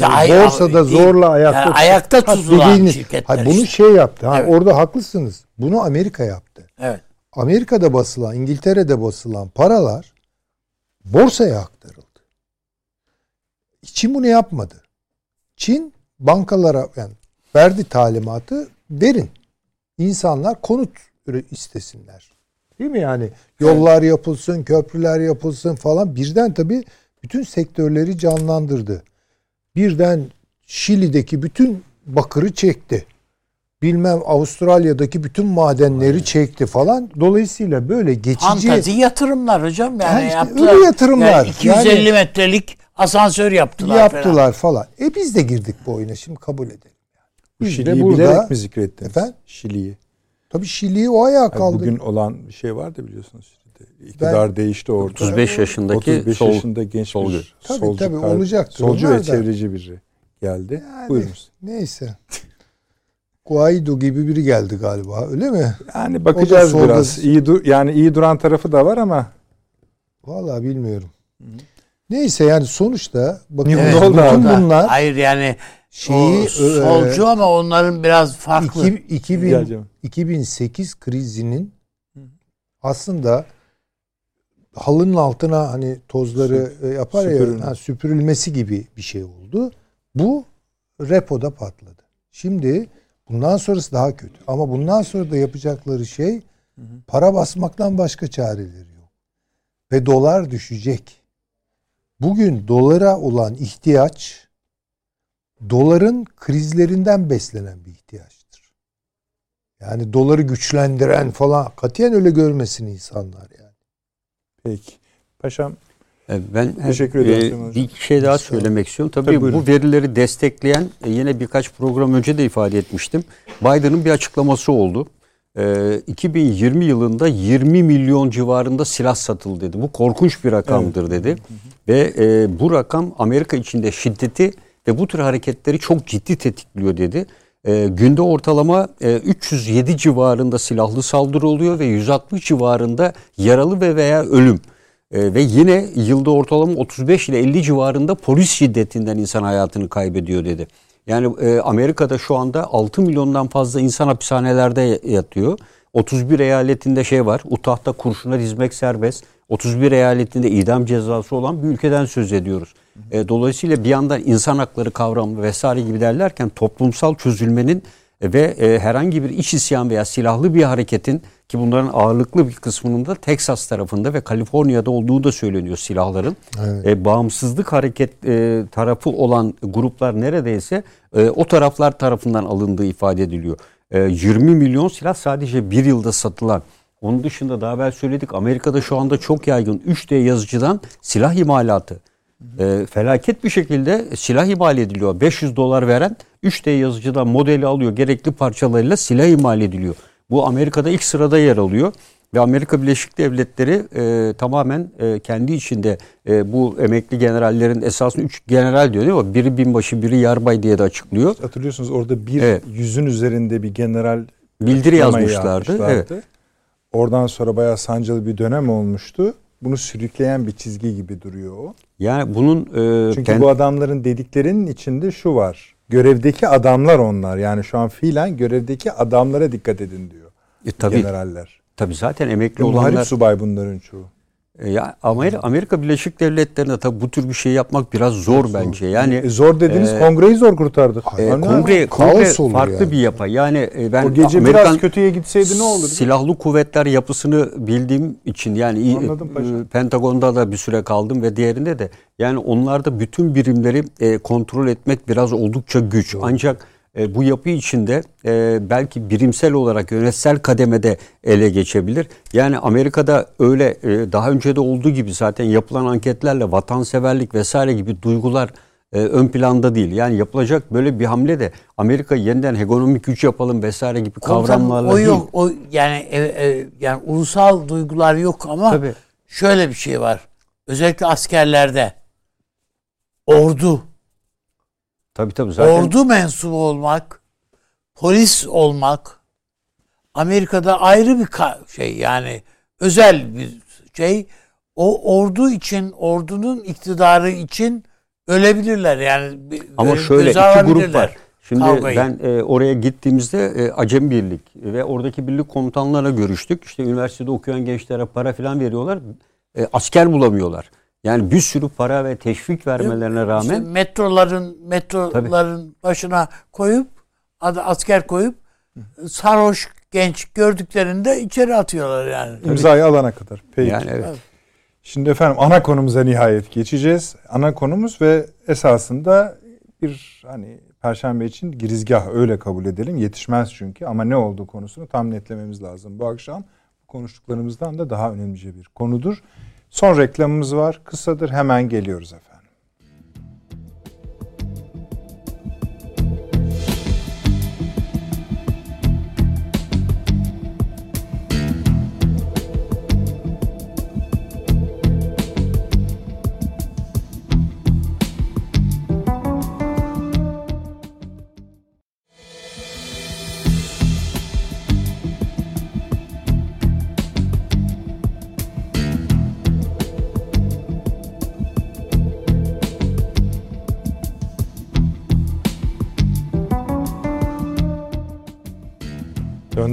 Hani borsada değil. zorla ayakta Yani ayakta tutulan dediğiniz- şirketler ha, bunu işte. şey yaptı. Ha, Evet. Orada haklısınız. Bunu Amerika yaptı. Evet. Amerika'da basılan, İngiltere'de basılan paralar borsaya aktarıldı. Çin bunu yapmadı. Çin bankalara yani verdi talimatı verin. İnsanlar konut istesinler. Değil mi yani? Yollar yapılsın, köprüler yapılsın falan. Birden tabii bütün sektörleri canlandırdı. Birden Şili'deki bütün bakırı çekti. Bilmem Avustralya'daki bütün madenleri çekti falan. Dolayısıyla böyle geçici Fantazi yatırımlar hocam yani Ha işte yaptılar. öyle yatırımlar. Yani 250 Yani- metrelik asansör yaptılar. yaptılar falan. E biz de girdik bu oyuna şimdi kabul edelim. Bu Biz de Şili'yi burada- bilerek mi zikrettiniz? Efendim? Şili'yi. Tabii Şili'yi o ayağa Yani kaldı. bugün olan bir şey vardı biliyorsunuz. Şili'de. İktidar değişti orada. 35 yaşındaki 35 sol yaşında genç solcu. bir Tabii, solcu, tabii, olacaktır solcu onlar ve da. çevreci biri geldi. Yani- Buyurunuz. Neyse. *laughs* Guaido gibi biri geldi galiba öyle mi? Yani bakacağız solda- biraz. İyi dur yani iyi duran tarafı da var ama Vallahi bilmiyorum. Neyse yani sonuçta bakın Ne Evet, oldu bütün bunlar Hayır yani şeyi o solcu ama onların biraz farklı. iki- 2000, Geleceğim. 2008 krizinin aslında halının altına hani tozları e, yapar ya Süpürülme. ha, süpürülmesi gibi bir şey oldu. Bu repoda patladı. Şimdi bundan sonrası daha kötü. Ama bundan sonra da yapacakları şey para basmaktan başka çareleri yok. Ve dolar düşecek. Bugün dolara olan ihtiyaç doların krizlerinden beslenen bir ihtiyaçtır. Yani doları güçlendiren falan katiyen öyle görmesin insanlar yani. peki. Paşam E, Ben Teşekkür e, ederim Sayın Hocam. bir şey daha söylemek istiyorum. Tabii, Tabii, buyurun. bu verileri destekleyen e, yine birkaç program önce de ifade etmiştim. Biden'ın bir açıklaması oldu. e, 2020 yılında 20 milyon civarında silah satıldı dedi. Bu korkunç bir rakamdır dedi. Ve e, bu rakam Amerika içinde şiddeti ve bu tür hareketleri çok ciddi tetikliyor dedi. E, günde ortalama e, 307 civarında silahlı saldırı oluyor ve 160 civarında yaralı ve veya ölüm. E, ve yine yılda ortalama 35 ile 50 civarında polis şiddetinden insan hayatını kaybediyor dedi. Yani e, Amerika'da şu anda 6 milyondan fazla insan hapishanelerde yatıyor. 31 eyaletinde şey var. Utah'ta kurşuna dizmek serbest. 31 eyaletinde idam cezası olan bir ülkeden söz ediyoruz. E, dolayısıyla bir yandan insan hakları kavramı vesaire gibi derlerken toplumsal çözülmenin ve e, herhangi bir iç isyan veya silahlı bir hareketin ki bunların ağırlıklı bir kısmının da Texas tarafında ve Kaliforniya'da olduğu da söyleniyor silahların. Evet. E, bağımsızlık hareket e, tarafı olan gruplar neredeyse e, o taraflar tarafından alındığı ifade ediliyor. E, 20 milyon silah sadece bir yılda satılan. Onun dışında daha evvel söyledik Amerika'da şu anda çok yaygın 3D yazıcıdan silah imalatı. E, felaket bir şekilde silah imal ediliyor. 500 dolar veren 3D yazıcıdan modeli alıyor. Gerekli parçalarıyla silah imal ediliyor. Bu Amerika'da ilk sırada yer alıyor. Ve Amerika Birleşik Devletleri e, tamamen e, kendi içinde e, bu emekli generallerin esasında üç general diyor değil mi? Biri binbaşı, biri yarbay diye de açıklıyor. Hatırlıyorsunuz orada bir evet. yüzün üzerinde bir general bildiri yazmışlardı. Evet. Oradan sonra bayağı sancılı bir dönem olmuştu. Bunu sürükleyen bir çizgi gibi duruyor o. Yani bunun e, çünkü kend... bu adamların dediklerinin içinde şu var. Görevdeki adamlar onlar. Yani şu an fiilen görevdeki adamlara dikkat edin diyor. E, tabii, generaller. Tabii zaten emekli olanlar. Muharip subay bunların çoğu. E, ya Amerika, Amerika Birleşik Devletleri'nde tabii bu tür bir şey yapmak biraz zor Çok bence. Yani e, zor dediniz e, kongreyi zor kurtardı. E, kongre kongre farklı yani. bir yapı. Yani e, ben o gece Amerikan biraz kötüye gitseydi ne olur? Silahlı kuvvetler yapısını bildiğim için yani Anladım, e, Pentagon'da da bir süre kaldım ve diğerinde de yani onlarda bütün birimleri e, kontrol etmek biraz oldukça güç. Doğru. Ancak e, bu yapı içinde e, belki birimsel olarak yönetsel kademede ele geçebilir. Yani Amerika'da öyle e, daha önce de olduğu gibi zaten yapılan anketlerle vatanseverlik vesaire gibi duygular e, ön planda değil. Yani yapılacak böyle bir hamle de Amerika yeniden hegemonik güç yapalım vesaire gibi kavramlarla o değil. Yok, o yani e, e, yani ulusal duygular yok ama Tabii. şöyle bir şey var. Özellikle askerlerde ordu Tabii tabii zaten. Ordu mensubu olmak, polis olmak Amerika'da ayrı bir şey yani özel bir şey. O ordu için, ordunun iktidarı için ölebilirler yani. Ama şöyle iki grup var. Şimdi kavgayı. ben e, oraya gittiğimizde e, Acem Birlik ve oradaki birlik komutanlarla görüştük. İşte üniversitede okuyan gençlere para falan veriyorlar. E, asker bulamıyorlar. Yani bir sürü para ve teşvik vermelerine rağmen işte metroların metroların tabii. başına koyup adı asker koyup sarhoş genç gördüklerinde içeri atıyorlar yani. İmzayı alana kadar. Peki. Yani evet. Şimdi efendim ana konumuza nihayet geçeceğiz. Ana konumuz ve esasında bir hani Perşembe için girizgah öyle kabul edelim. Yetişmez çünkü ama ne olduğu konusunu tam netlememiz lazım. Bu akşam konuştuklarımızdan da daha önemlice bir konudur. Son reklamımız var. Kısadır. Hemen geliyoruz efendim.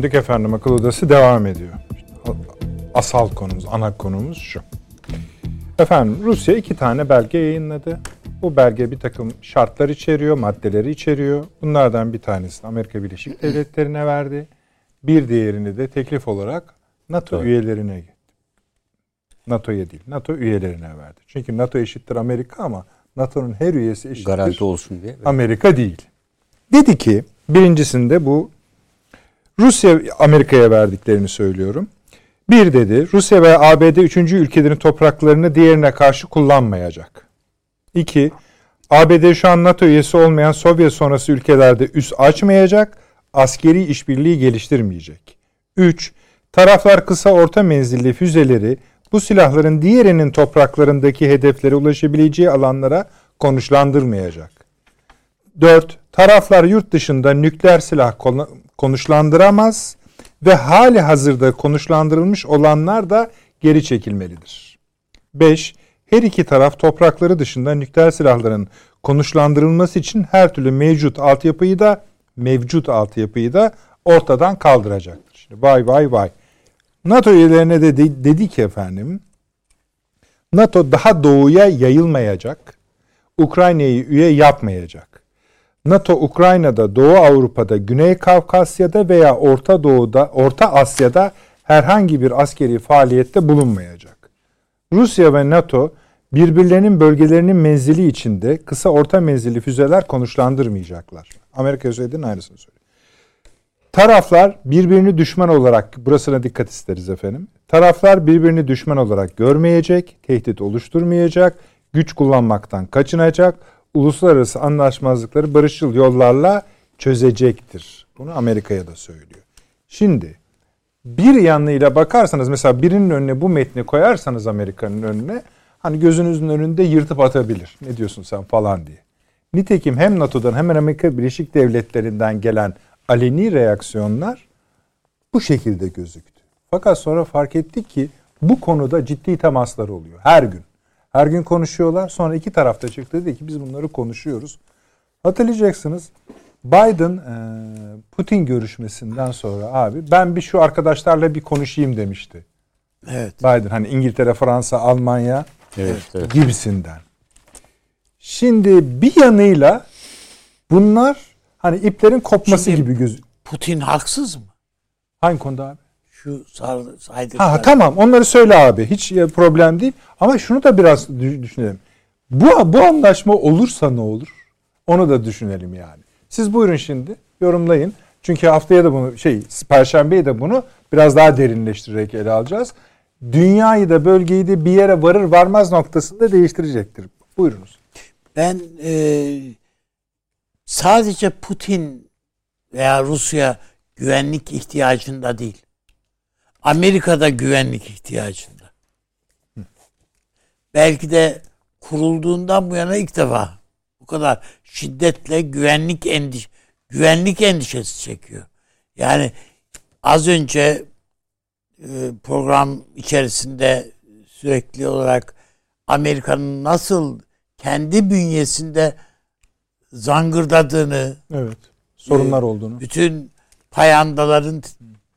Döndük efendim akıl odası devam ediyor. Asal konumuz, ana konumuz şu. Efendim Rusya iki tane belge yayınladı. Bu belge bir takım şartlar içeriyor, maddeleri içeriyor. Bunlardan bir tanesini Amerika Birleşik *clears throat* Devletleri'ne verdi. Bir diğerini de teklif olarak NATO Doğru. üyelerine NATO'ya değil, NATO üyelerine verdi. Çünkü NATO eşittir Amerika ama NATO'nun her üyesi eşittir. Garanti olsun diye. Amerika değil. Dedi ki birincisinde bu Rusya Amerika'ya verdiklerini söylüyorum. Bir dedi Rusya ve ABD üçüncü ülkelerin topraklarını diğerine karşı kullanmayacak. İki, ABD şu an NATO üyesi olmayan Sovyet sonrası ülkelerde üs açmayacak, askeri işbirliği geliştirmeyecek. 3. Taraflar kısa orta menzilli füzeleri bu silahların diğerinin topraklarındaki hedeflere ulaşabileceği alanlara konuşlandırmayacak. 4. Taraflar yurt dışında nükleer silah konuşlandıramaz ve hali hazırda konuşlandırılmış olanlar da geri çekilmelidir. 5. Her iki taraf toprakları dışında nükleer silahların konuşlandırılması için her türlü mevcut altyapıyı da mevcut altyapıyı da ortadan kaldıracaktır. Şimdi vay vay vay. NATO üyelerine de dedi, ki efendim NATO daha doğuya yayılmayacak. Ukrayna'yı üye yapmayacak. NATO Ukrayna'da, Doğu Avrupa'da, Güney Kafkasya'da veya Orta Doğu'da, Orta Asya'da herhangi bir askeri faaliyette bulunmayacak. Rusya ve NATO birbirlerinin bölgelerinin menzili içinde kısa orta menzilli füzeler konuşlandırmayacaklar. Amerika söylediğinin aynısını söylüyor. Taraflar birbirini düşman olarak, burasına dikkat isteriz efendim. Taraflar birbirini düşman olarak görmeyecek, tehdit oluşturmayacak, güç kullanmaktan kaçınacak, uluslararası anlaşmazlıkları barışçıl yollarla çözecektir. Bunu Amerika'ya da söylüyor. Şimdi bir yanıyla bakarsanız mesela birinin önüne bu metni koyarsanız Amerika'nın önüne hani gözünüzün önünde yırtıp atabilir. Ne diyorsun sen falan diye. Nitekim hem NATO'dan hem Amerika Birleşik Devletleri'nden gelen aleni reaksiyonlar bu şekilde gözüktü. Fakat sonra fark ettik ki bu konuda ciddi temaslar oluyor her gün. Her gün konuşuyorlar. Sonra iki tarafta çıktı dedi ki biz bunları konuşuyoruz. Hatırlayacaksınız Biden Putin görüşmesinden sonra abi ben bir şu arkadaşlarla bir konuşayım demişti. Evet. Biden hani İngiltere, Fransa, Almanya evet, evet. gibisinden. Şimdi bir yanıyla bunlar hani iplerin kopması Şimdi, gibi göz. Putin haksız mı? Hangi konuda abi? Şu saydıkları. Ha, tamam onları söyle abi. Hiç e, problem değil. Ama şunu da biraz düşünelim. Bu, bu anlaşma olursa ne olur? Onu da düşünelim yani. Siz buyurun şimdi yorumlayın. Çünkü haftaya da bunu şey perşembeye de bunu biraz daha derinleştirerek ele alacağız. Dünyayı da bölgeyi de bir yere varır varmaz noktasında değiştirecektir. Buyurunuz. Ben e, sadece Putin veya Rusya güvenlik ihtiyacında değil. Amerika'da güvenlik ihtiyacında. Belki de kurulduğundan bu yana ilk defa bu kadar şiddetle güvenlik endiş güvenlik endişesi çekiyor. Yani az önce e, program içerisinde sürekli olarak Amerika'nın nasıl kendi bünyesinde zangırdadığını, evet, sorunlar e, olduğunu, bütün payandaların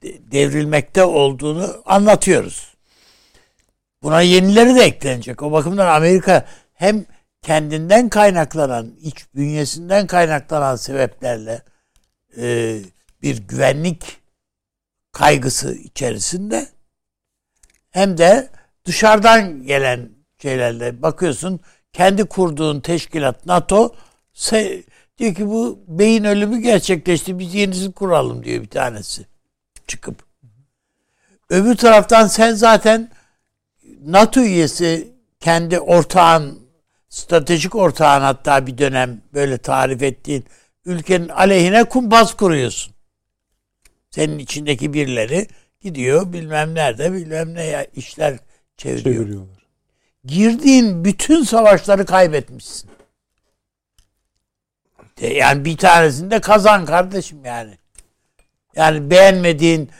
devrilmekte olduğunu anlatıyoruz. Buna yenileri de eklenecek. O bakımdan Amerika hem kendinden kaynaklanan, iç bünyesinden kaynaklanan sebeplerle e, bir güvenlik kaygısı içerisinde hem de dışarıdan gelen şeylerle bakıyorsun kendi kurduğun teşkilat NATO diyor ki bu beyin ölümü gerçekleşti biz yenisini kuralım diyor bir tanesi çıkıp. Öbür taraftan sen zaten NATO üyesi kendi ortağın, stratejik ortağın hatta bir dönem böyle tarif ettiğin ülkenin aleyhine kumpas kuruyorsun. Senin içindeki birileri gidiyor bilmem nerede bilmem ne işler çeviriyor. Çeviriyorlar. Girdiğin bütün savaşları kaybetmişsin. Yani bir tanesinde kazan kardeşim yani. Yani beğenmediğin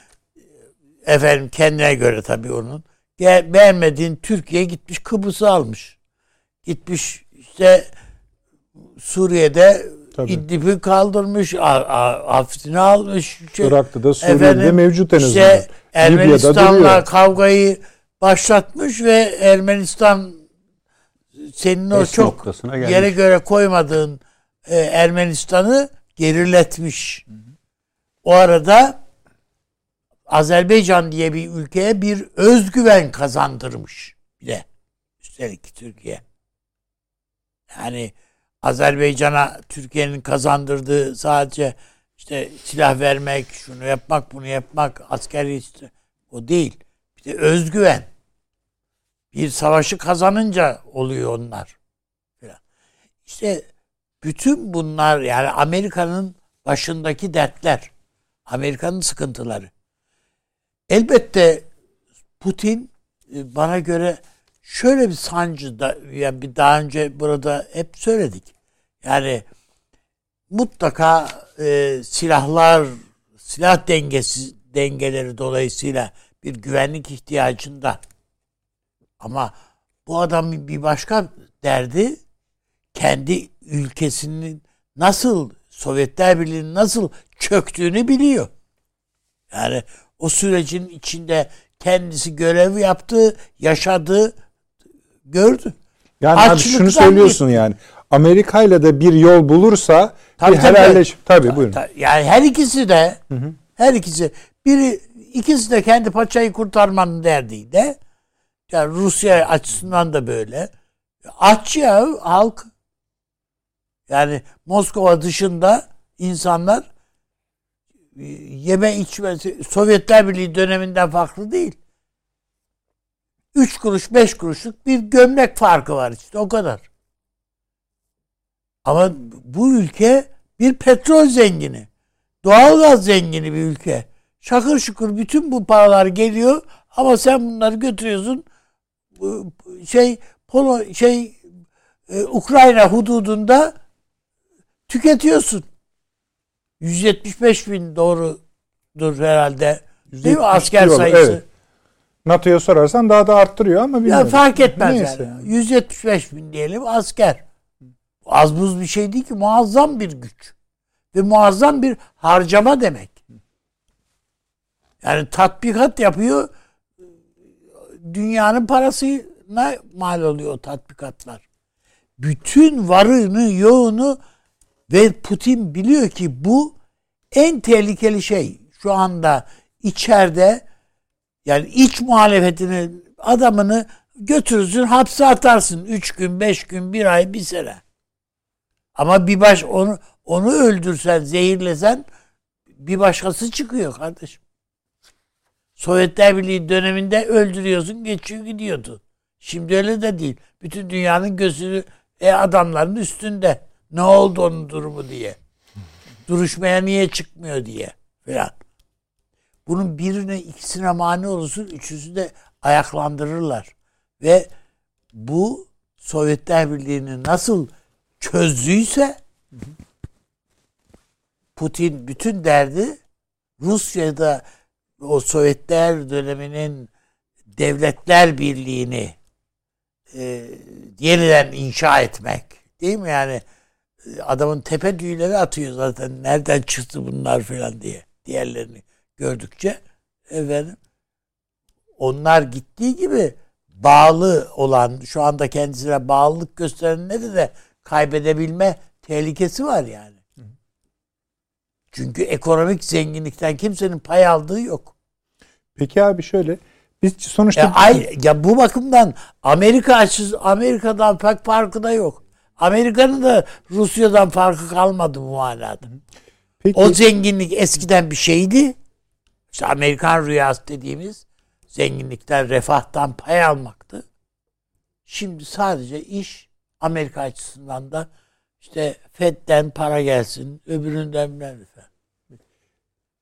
efendim kendine göre tabii onun. Beğenmediğin Türkiye gitmiş Kıbrıs'ı almış. Gitmiş işte Suriye'de Tabii. İdlib'i kaldırmış, Afrin'i almış. Şey, Irak'ta da Suriye'de efendim, mevcut en azından. İşte Ermenistan'la kavgayı başlatmış ve Ermenistan senin o çok yere göre koymadığın e, Ermenistan'ı geriletmiş. Hı. O arada Azerbaycan diye bir ülkeye bir özgüven kazandırmış bile. Üstelik Türkiye. Yani Azerbaycan'a Türkiye'nin kazandırdığı sadece işte silah vermek, şunu yapmak, bunu yapmak, askeri işte o değil. Bir de özgüven. Bir savaşı kazanınca oluyor onlar. İşte bütün bunlar yani Amerika'nın başındaki dertler. Amerika'nın sıkıntıları. elbette Putin e, bana göre şöyle bir sancı da yani bir daha önce burada hep söyledik. Yani mutlaka e, silahlar silah dengesi dengeleri dolayısıyla bir güvenlik ihtiyacında. Ama bu adamın bir başka derdi kendi ülkesinin nasıl Sovyetler Birliği'nin nasıl çöktüğünü biliyor. Yani o sürecin içinde kendisi görev yaptı, yaşadı, gördü. Yani abi şunu söylüyorsun yani. Amerika ile de bir yol bulursa Tabii, bir tabii. helalleş. Tabii buyurun. Yani her ikisi de her ikisi biri ikisi de kendi paçayı kurtarmanın derdiyle yani Rusya açısından da böyle. Aç ya halk. Yani Moskova dışında insanlar yeme içmesi Sovyetler Birliği döneminden farklı değil. 3 kuruş 5 kuruşluk bir gömlek farkı var işte o kadar. Ama bu ülke bir petrol zengini. Doğalgaz zengini bir ülke. Şakır şukur bütün bu paralar geliyor ama sen bunları götürüyorsun bu şey Polo şey e, Ukrayna hududunda tüketiyorsun. 175 bin doğrudur herhalde. Değil mi 170 asker diyorlar, sayısı? evet. NATO'ya sorarsan daha da arttırıyor ama Ya bilmiyorum. fark etmez Neyse yani. 175 bin diyelim asker. Az buz bir şey değil ki muazzam bir güç. Ve muazzam bir harcama demek. Yani tatbikat yapıyor. Dünyanın parasına mal oluyor o tatbikatlar. Bütün varını yoğunu ve Putin biliyor ki bu en tehlikeli şey. Şu anda içeride yani iç muhalefetini adamını götürürsün hapse atarsın. Üç gün, beş gün, bir ay, bir sene. Ama bir baş onu onu öldürsen, zehirlesen bir başkası çıkıyor kardeşim. Sovyetler Birliği döneminde öldürüyorsun, geçiyor gidiyordu. Şimdi öyle de değil. Bütün dünyanın gözü e, adamların üstünde. Ne oldu onun durumu diye. Duruşmaya niye çıkmıyor diye filan. Bunun birine ikisine mani olursun, üçüncüsü de ayaklandırırlar. Ve bu Sovyetler Birliği'ni nasıl çözdüyse Putin bütün derdi Rusya'da o Sovyetler döneminin devletler birliğini e, yeniden inşa etmek. Değil mi yani? E, Adamın tepe düğüleri atıyor zaten. Nereden çıktı bunlar falan diye. Diğerlerini gördükçe efendim onlar gittiği gibi bağlı olan şu anda kendisine bağlılık gösterenleri de kaybedebilme tehlikesi var yani. Çünkü ekonomik zenginlikten kimsenin pay aldığı yok. Peki abi şöyle. Biz sonuçta Ya, ay, ya bu bakımdan Amerika açısı Amerika'dan pek farkı da yok. Amerika'nın da Rusya'dan farkı kalmadı bu manada. peki, O zenginlik eskiden bir şeydi. İşte Amerikan rüyası dediğimiz zenginlikten, refahtan pay almaktı. Şimdi sadece iş Amerika açısından da işte Fed'den para gelsin, öbüründen ne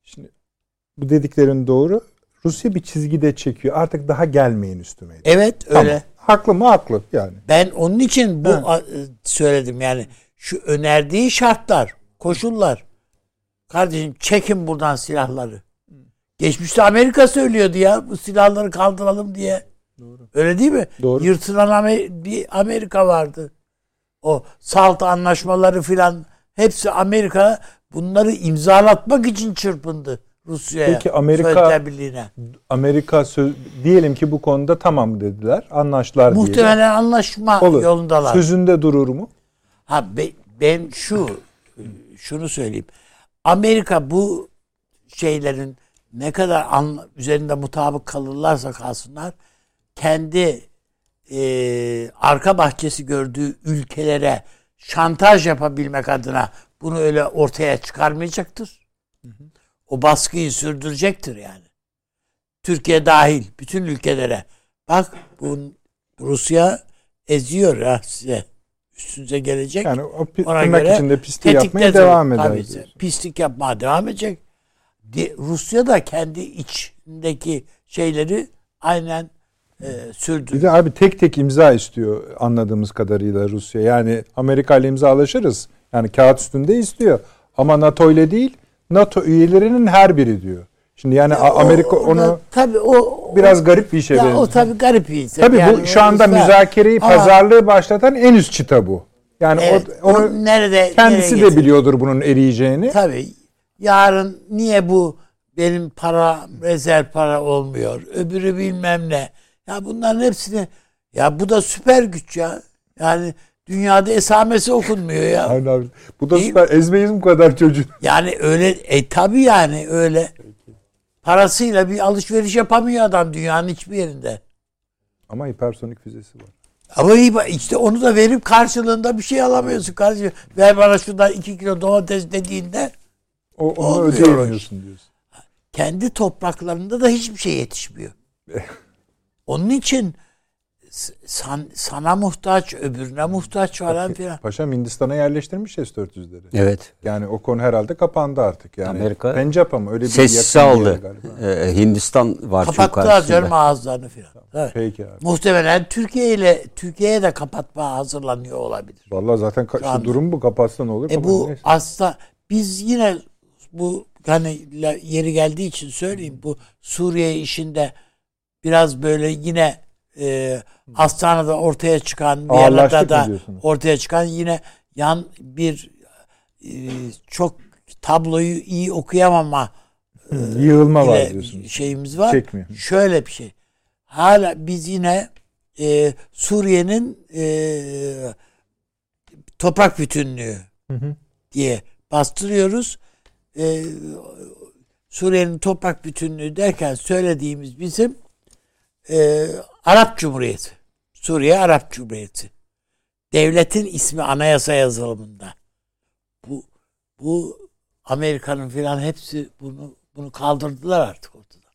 şimdi bu dediklerin doğru. Rusya bir çizgide çekiyor. Artık daha gelmeyin üstüme. Evet Tamam. Haklı mı? Haklı yani. Ben onun için bu Ha. e, söyledim yani şu önerdiği şartlar, koşullar. Kardeşim çekin buradan silahları. Geçmişte Amerika söylüyordu ya bu silahları kaldıralım diye. Öyle değil mi? Doğru. Yırtılan bir Amerika vardı. O salt anlaşmaları filan hepsi Amerika bunları imzalatmak için çırpındı Rusya'ya. Peki Amerika-. Amerika söz, diyelim ki bu konuda tamam dediler. Anlaştılar diyelim. Muhtemelen anlaşma Olur. yolundalar. Sözünde durur mu? Ha be- ben şu şunu söyleyeyim. Amerika bu şeylerin ne kadar anla- üzerinde mutabık kalırlarsa kalsınlar kendi e, arka bahçesi gördüğü ülkelere şantaj yapabilmek adına bunu öyle ortaya çıkarmayacaktır. O baskıyı sürdürecektir yani. Türkiye dahil bütün ülkelere. Bak bu Rusya eziyor ya size. Üstünüze gelecek. Yani o pi- Ona göre içinde pisliği yapmaya devam eder. pislik yapmaya devam edecek. Rusya da kendi iç Suriye'deki şeyleri aynen e, sürdü. Bir de abi tek tek imza istiyor anladığımız kadarıyla Rusya. Yani Amerika ile imzalaşırız. Yani kağıt üstünde istiyor. Ama NATO ile değil. NATO üyelerinin her biri diyor. Şimdi yani Ya o- Amerika o da onu tabii o biraz garip bir şey ya benziyor. o tabii garip bir isim. Tabii Yani bu şu o anda ısrar- müzakereyi, Ama- pazarlığı başlatan en üst çıta bu. Yani Evet, o, onu o nerede kendisi nereye de biliyordur bunun eriyeceğini. Tabii. Yarın niye bu benim para rezerv para olmuyor? Öbürü bilmem ne. Ya bunların hepsini ya bu da süper güç ya. Yani dünyada esamesi okunmuyor ya. Aynen abi. Bu da Değil süper. Ezmeyiz bu kadar çocuğu. Yani öyle e tabii yani öyle. Parasıyla bir alışveriş yapamıyor adam dünyanın hiçbir yerinde. Ama hipersonik füzesi var. Ama iyi işte onu da verip karşılığında bir şey alamıyorsun. Karşı ver bana şuradan iki kilo domates dediğinde O, onu ödeyemiyorsun diyorsun. kendi topraklarında da hiçbir şey yetişmiyor. *laughs* Onun için san- sana muhtaç, öbürüne muhtaç falan filan. Paşam Hindistan'a yerleştirmiş S-400'leri. Evet. Yani o konu herhalde kapandı artık. Yani Amerika Pencap ama öyle bir Sessiz aldı. galiba. Ee, Hindistan var Kapattılar karşısında. canım ağızlarını filan. Evet. Peki abi. Muhtemelen Türkiye ile Türkiye'ye de kapatma hazırlanıyor olabilir. Vallahi zaten ka- Şu durum bu. Kapatsa ne olur? E bu Neyse. aslında biz yine bu hani yeri geldiği için söyleyeyim bu Suriye işinde biraz böyle yine e, Astana'da ortaya çıkan Viyana'da da ortaya çıkan yine yan bir e, çok tabloyu iyi okuyamama Hı, Yığılma var diyorsunuz. şeyimiz var. Çekmiyor. Şöyle bir şey. Hala biz yine e, Suriye'nin e, toprak bütünlüğü Hı hı. diye bastırıyoruz. E, Suriye'nin toprak bütünlüğü derken söylediğimiz bizim e, Arap Cumhuriyeti. Suriye Arap Cumhuriyeti. Devletin ismi anayasa yazılımında. Bu bu Amerika'nın filan hepsi bunu bunu kaldırdılar artık ortadan.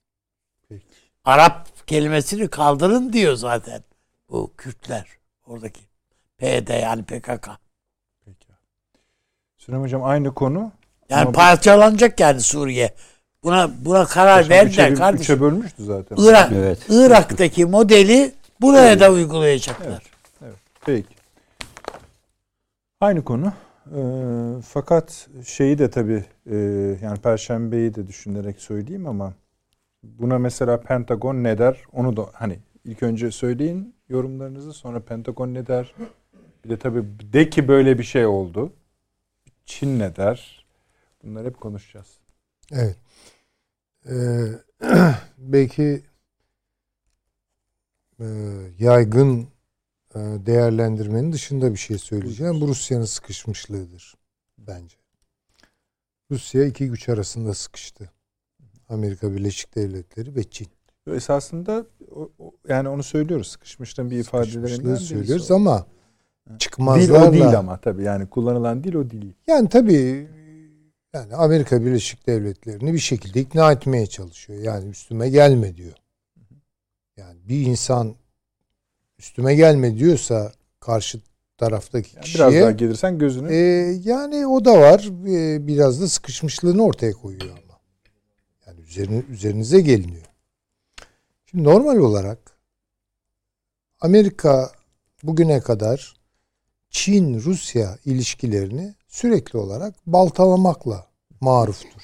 Peki. Arap kelimesini kaldırın diyor zaten bu Kürtler oradaki. PYD yani PKK. Peki. Süleyman Hocam aynı konu. Yani Ama bu- parçalanacak yani Suriye. Buna buna karar Paşam verdiler üçe, kardeşim. üçe bölmüştü zaten. Irak, Evet. Irak'taki modeli buraya da uygulayacaklar. Peki. Aynı konu. Ee, fakat şeyi de tabii e, yani Perşembeyi de düşünerek söyleyeyim ama buna mesela Pentagon ne der? Onu da hani ilk önce söyleyin yorumlarınızı sonra Pentagon ne der? Bir de tabii de ki böyle bir şey oldu. Çin ne der? Bunları hep konuşacağız. Evet. Ee, *clears throat* belki e, yaygın e, değerlendirmenin dışında bir şey söyleyeceğim. Bu Rusya'nın sıkışmışlığıdır bence. Rusya iki güç arasında sıkıştı. Amerika Birleşik Devletleri ve Çin. Esasında o- yani onu söylüyoruz. Sıkışmışlığın bir ifadelerinden birisi söylüyoruz o. ama Dil çıkmazlarla o değil ama tabii yani kullanılan dil o değil. Yani tabii yani Amerika Birleşik Devletleri'ni bir şekilde ikna etmeye çalışıyor. Yani üstüme gelme diyor. Yani bir insan üstüme gelme diyorsa karşı taraftaki Yani biraz daha kişiye gelirsen gözünü e, yani o da var. E, biraz da sıkışmışlığını ortaya koyuyor ama. Yani üzerine, üzerinize geliniyor. Şimdi normal olarak Amerika bugüne kadar Çin-Rusya ilişkilerini sürekli olarak baltalamakla maruftur.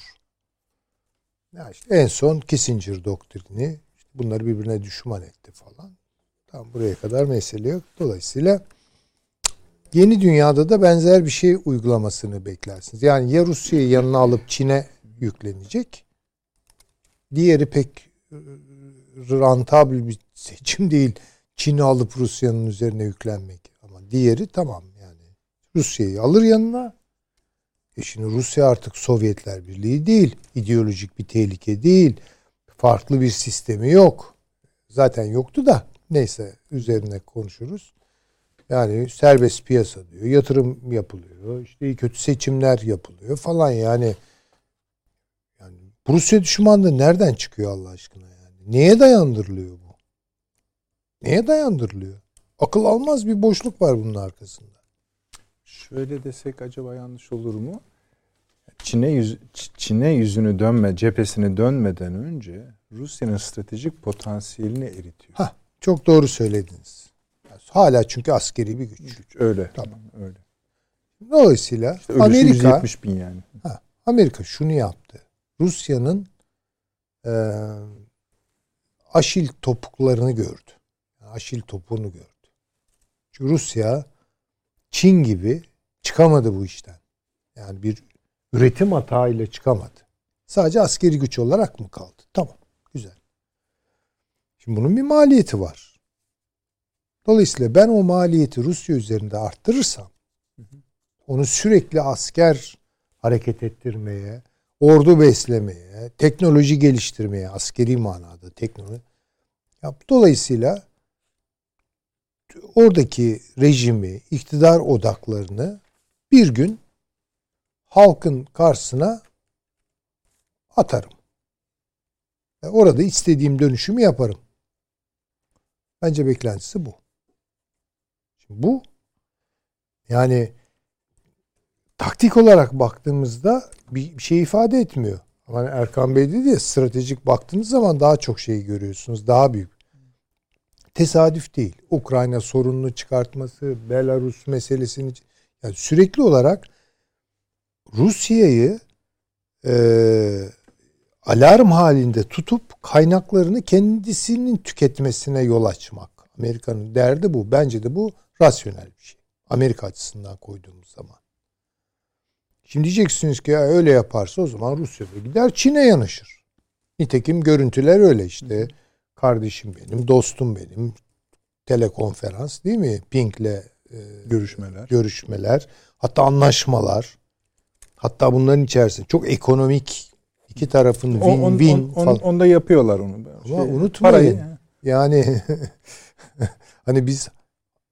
Ya işte en son Kissinger doktrini işte bunları birbirine düşman etti falan. Tam buraya kadar mesele yok. Dolayısıyla yeni dünyada da benzer bir şey uygulamasını beklersiniz. Yani ya Rusya'yı yanına alıp Çin'e yüklenecek. Diğeri pek e, rantabil bir seçim değil. Çin'i alıp Rusya'nın üzerine yüklenmek. Ama diğeri tamam yani. Rusya'yı alır yanına. E şimdi Rusya artık Sovyetler Birliği değil. ideolojik bir tehlike değil. Farklı bir sistemi yok. Zaten yoktu da neyse üzerine konuşuruz. Yani serbest piyasa diyor. Yatırım yapılıyor. İşte iyi kötü seçimler yapılıyor falan yani. Yani Rusya düşmanlığı nereden çıkıyor Allah aşkına yani? Neye dayandırılıyor bu? Neye dayandırılıyor? Akıl almaz bir boşluk var bunun arkasında. Şöyle desek acaba yanlış olur mu? Çin'e yüz, Çin'e yüzünü dönme, cephesini dönmeden önce Rusya'nın stratejik potansiyelini eritiyor. Ha, çok doğru söylediniz. Hala çünkü askeri bir güç. Güç, Öyle. Tamam. Öyle. Dolayısıyla İşte Amerika 170 bin yani. Ha, Amerika şunu yaptı. Rusya'nın e, aşil topuklarını gördü. Aşil topuğunu gördü. Çünkü Rusya Çin gibi çıkamadı bu işten. Yani bir üretim hatağıyla çıkamadı. Sadece askeri güç olarak mı kaldı? Tamam. Güzel. Şimdi bunun bir maliyeti var. Dolayısıyla ben o maliyeti Rusya üzerinde arttırırsam onu sürekli asker hareket ettirmeye, ordu beslemeye, teknoloji geliştirmeye, askeri manada teknoloji. Dolayısıyla oradaki rejimi, iktidar odaklarını bir gün halkın karşısına atarım. Ve orada istediğim dönüşümü yaparım. Bence beklentisi bu. Şimdi bu yani taktik olarak baktığımızda bir şey ifade etmiyor. Ama Erkan Bey dedi ya stratejik baktığınız zaman daha çok şey görüyorsunuz. Daha büyük. Tesadüf değil. Ukrayna sorununu çıkartması, Belarus meselesini yani sürekli olarak Rusya'yı e, alarm halinde tutup kaynaklarını kendisinin tüketmesine yol açmak. Amerika'nın derdi bu. Bence de bu rasyonel bir şey. Amerika açısından koyduğumuz zaman. Şimdi diyeceksiniz ki ya öyle yaparsa o zaman Rusya da gider Çin'e yanaşır. Nitekim görüntüler öyle işte. Kardeşim benim, dostum benim. Telekonferans değil mi? Pink'le e, Görüşmeler. görüşmeler, hatta anlaşmalar. Hatta bunların içerisinde çok ekonomik iki tarafın On, on, win-win on, on, falan. onda yapıyorlar onu. Ama unutmayın. parayı- Yani *laughs* hani biz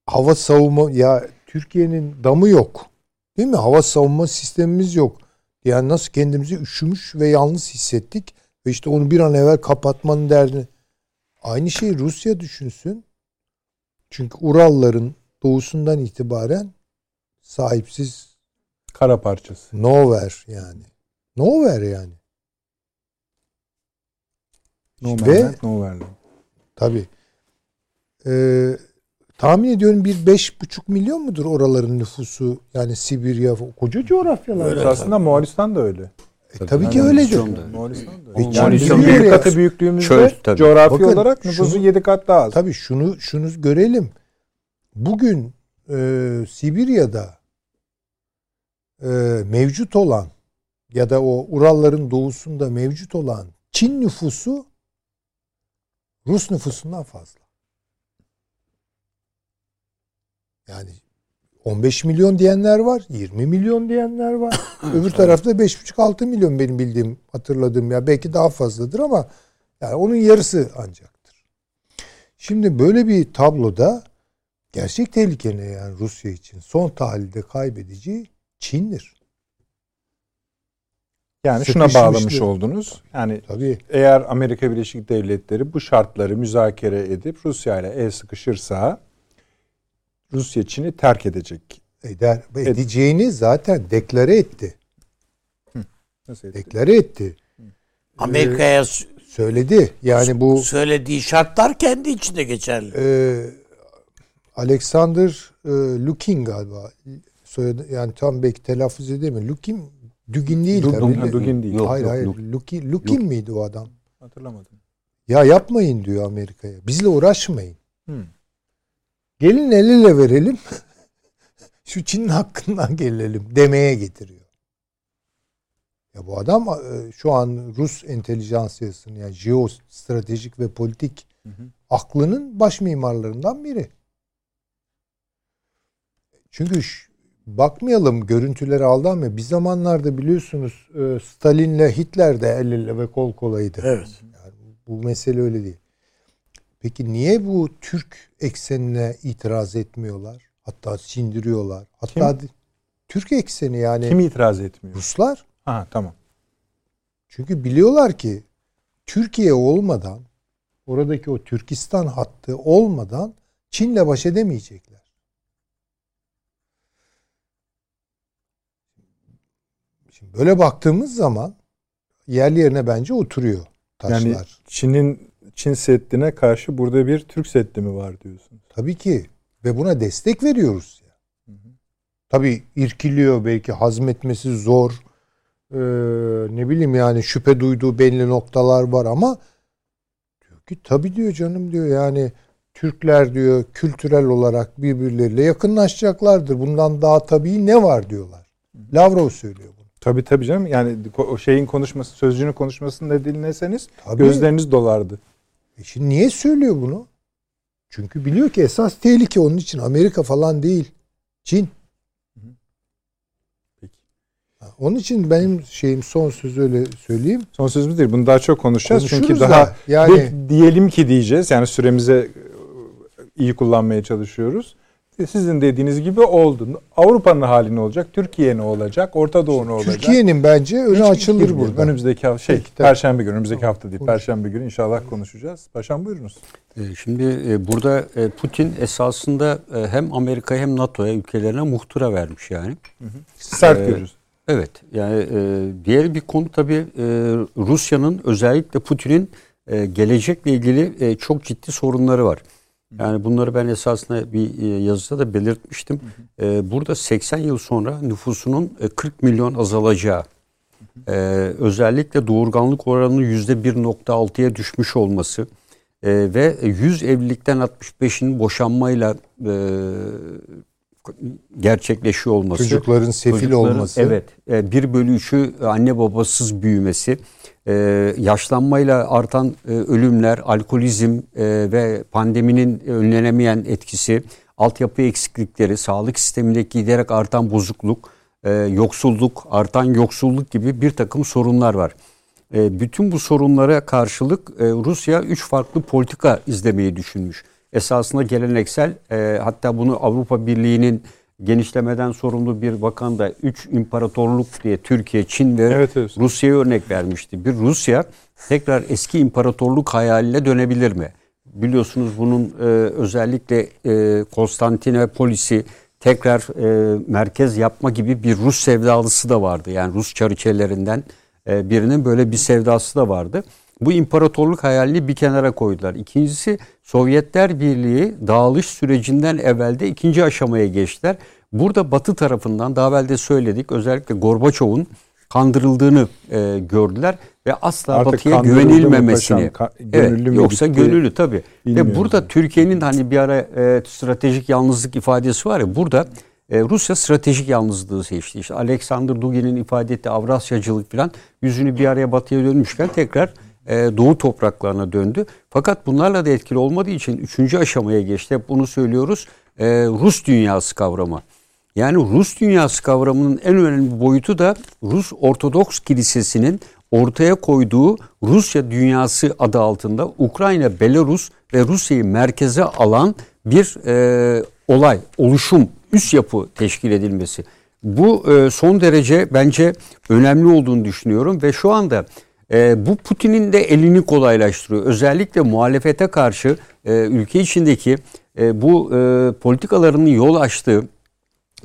hava savunma ya Türkiye'nin damı yok. Değil mi? Hava savunma sistemimiz yok. Yani nasıl kendimizi üşümüş ve yalnız hissettik ve işte onu bir an evvel kapatmanın derdini. Aynı şeyi Rusya düşünsün. Çünkü Uralların doğusundan itibaren sahipsiz Kara parçası. nowhere yani. Nowhere yani. No Ve- Manland, no Verland. Tabii. Ee, tahmin ediyorum bir beş buçuk milyon mudur oraların nüfusu? Yani Sibirya, koca coğrafyalar. Öyle. Aslında Moğolistan da öyle. E, tabii ki Yani öyledir. Moğolistan da. Moğolistan da Ve öyle. Çin Moğolistan biliyor 7 ya. katı büyüklüğümüzde Çöl, tabii. coğrafi Bakın, olarak nüfusu şunu- 7 kat daha az. Tabii şunu şunu görelim. Bugün e, Sibirya'da e, mevcut olan ya da o Uralların doğusunda mevcut olan Çin nüfusu Rus nüfusundan fazla. Yani 15 milyon diyenler var, 20 milyon diyenler var. *coughs* Öbür tarafta 5,5-6 milyon benim bildiğim, hatırladığım ya belki daha fazladır ama yani onun yarısı ancaktır. Şimdi böyle bir tabloda gerçek tehlike ne yani Rusya için? Son tahlilde kaybedici Çin'dir. Yani şuna bağlamış oldunuz. Yani Tabii. eğer Amerika Birleşik Devletleri bu şartları müzakere edip Rusya ile el sıkışırsa Rusya Çin'i terk edecek. Eder, edeceğini zaten deklare etti. Nasıl etti? Deklare etti. Amerika'ya s- Söyledi. Yani bu söylediği şartlar kendi içinde geçerli. e, Alexander e, Lukin galiba. Soyadı, yani tam belki telaffuz edemiyorum. Lukin Dugin değil Dugin, tabii. Dugin değil. Yok, hayır yok, hayır. Lukin. Lukin, Lukin miydi o adam? Hatırlamadım. Ya yapmayın diyor Amerika'ya. Bizle uğraşmayın. Hmm. Gelin el ele verelim. *laughs* Şu Çin'in hakkından gelelim demeye getiriyor. Ya bu adam e, şu an Rus entelijansiyasının yani jeostratejik ve politik Hı hı. aklının baş mimarlarından biri. Çünkü bakmayalım görüntüleri aldanmıyor. Bir zamanlarda biliyorsunuz e, Stalin'le Hitler de el ele ve kol kolaydı. Evet. Yani bu mesele öyle değil. Peki niye bu Türk eksenine itiraz etmiyorlar? Hatta sindiriyorlar. Hatta Türk ekseni yani Kim itiraz etmiyor? Ruslar. Ha tamam. Çünkü biliyorlar ki Türkiye olmadan oradaki o Türkistan hattı olmadan Çin'le baş edemeyecekler. Şimdi böyle baktığımız zaman yerli yerine bence oturuyor. taşlar. Yani Çin'in Çin Seddi'ne karşı burada bir Türk Seddi mi var diyorsunuz? Tabii ki. Ve buna destek veriyoruz. ya. Tabii irkiliyor belki hazmetmesi zor. Ee, ne bileyim yani şüphe duyduğu belli noktalar var ama diyor ki tabii diyor canım diyor yani Türkler diyor kültürel olarak birbirleriyle yakınlaşacaklardır. Bundan daha tabii ne var diyorlar. Lavrov söylüyor bunu. Tabii tabii canım. Yani o şeyin konuşması, sözcüğünün konuşmasını da dinleseniz Tabii. gözleriniz dolardı. E şimdi niye söylüyor bunu? Çünkü biliyor ki esas tehlike onun için Amerika falan değil. Çin. Onun için benim şeyim son sözü öyle söyleyeyim. Son sözümüz değil. Bunu daha çok konuşacağız. Konuşuruz Çünkü da, daha yani- diyelim ki diyeceğiz. Yani süremize iyi kullanmaya çalışıyoruz. Sizin dediğiniz gibi oldu. Avrupa'nın hali ne olacak? Türkiye ne olacak? Orta Doğu ne olacak? Türkiye'nin bence önü Hiç açılır burada. Önümüzdeki hafta şey Peki, perşembe günü önümüzdeki hafta değil. Konuş. Perşembe günü inşallah konuşacağız. Paşam buyurunuz. E, Şimdi e, burada e, Putin esasında e, hem Amerika'ya hem NATO'ya ülkelerine muhtıra vermiş yani. Sert Ee, görürüz. Evet yani diğer bir konu tabii Rusya'nın özellikle Putin'in gelecekle ilgili çok ciddi sorunları var. Yani bunları ben esasında bir e, yazıda da belirtmiştim. E, burada 80 yıl sonra nüfusunun e, 40 milyon azalacağı, e, özellikle doğurganlık oranının %1.6'ya düşmüş olması e, ve 100 evlilikten 65'inin boşanmayla e, gerçekleşiyor olması. Çocukların sefil Çocukların, olması. Evet. E, Bir bölü üçü anne babasız büyümesi. E, Yaşlanmayla artan e, ölümler, alkolizm e, ve pandeminin önlenemeyen etkisi, altyapı eksiklikleri, sağlık sistemindeki giderek artan bozukluk, e, yoksulluk, artan yoksulluk gibi bir takım sorunlar var. Bütün bu sorunlara karşılık Rusya üç farklı politika izlemeyi düşünmüş. Esasında geleneksel hatta bunu Avrupa Birliği'nin genişlemeden sorumlu bir bakan da üç imparatorluk diye Türkiye, Çin ve Evet, evet. Rusya'ya örnek vermişti. Bir Rusya tekrar eski imparatorluk hayaline dönebilir mi? Biliyorsunuz bunun e, özellikle e, Konstantinopolis'i tekrar e, merkez yapma gibi bir Rus sevdalısı da vardı. Yani Rus çariçelerinden e, birinin böyle bir sevdası da vardı. Bu imparatorluk hayalini bir kenara koydular. İkincisi Sovyetler Birliği dağılış sürecinden evvelde ikinci aşamaya geçtiler. Burada Batı tarafından daha evvel de söyledik özellikle Gorbaçov'un kandırıldığını e, gördüler ve asla Artık Batı'ya kandırıldı mı güvenilmemesini. paşam? Evet, yoksa gitti? gönüllü tabii. Ve burada. Türkiye'nin hani bir ara e, stratejik yalnızlık ifadesi var ya burada e, Rusya stratejik yalnızlığı seçti. İşte Alexander Dugin'in ifade ettiği Avrasyacılık falan yüzünü bir araya batıya dönmüşken tekrar doğu topraklarına döndü. Fakat bunlarla da etkili olmadığı için üçüncü aşamaya geçti. Hep bunu söylüyoruz. E, Rus dünyası kavramı. Yani Rus dünyası kavramının en önemli boyutu da Rus Ortodoks Kilisesi'nin ortaya koyduğu Rusya dünyası adı altında Ukrayna, Belarus ve Rusya'yı merkeze alan bir e, olay, oluşum, üst yapı teşkil edilmesi. Bu e, son derece bence önemli olduğunu düşünüyorum ve şu anda e, bu Putin'in de elini kolaylaştırıyor. Özellikle muhalefete karşı e, ülke içindeki e, bu e, politikalarının yol açtığı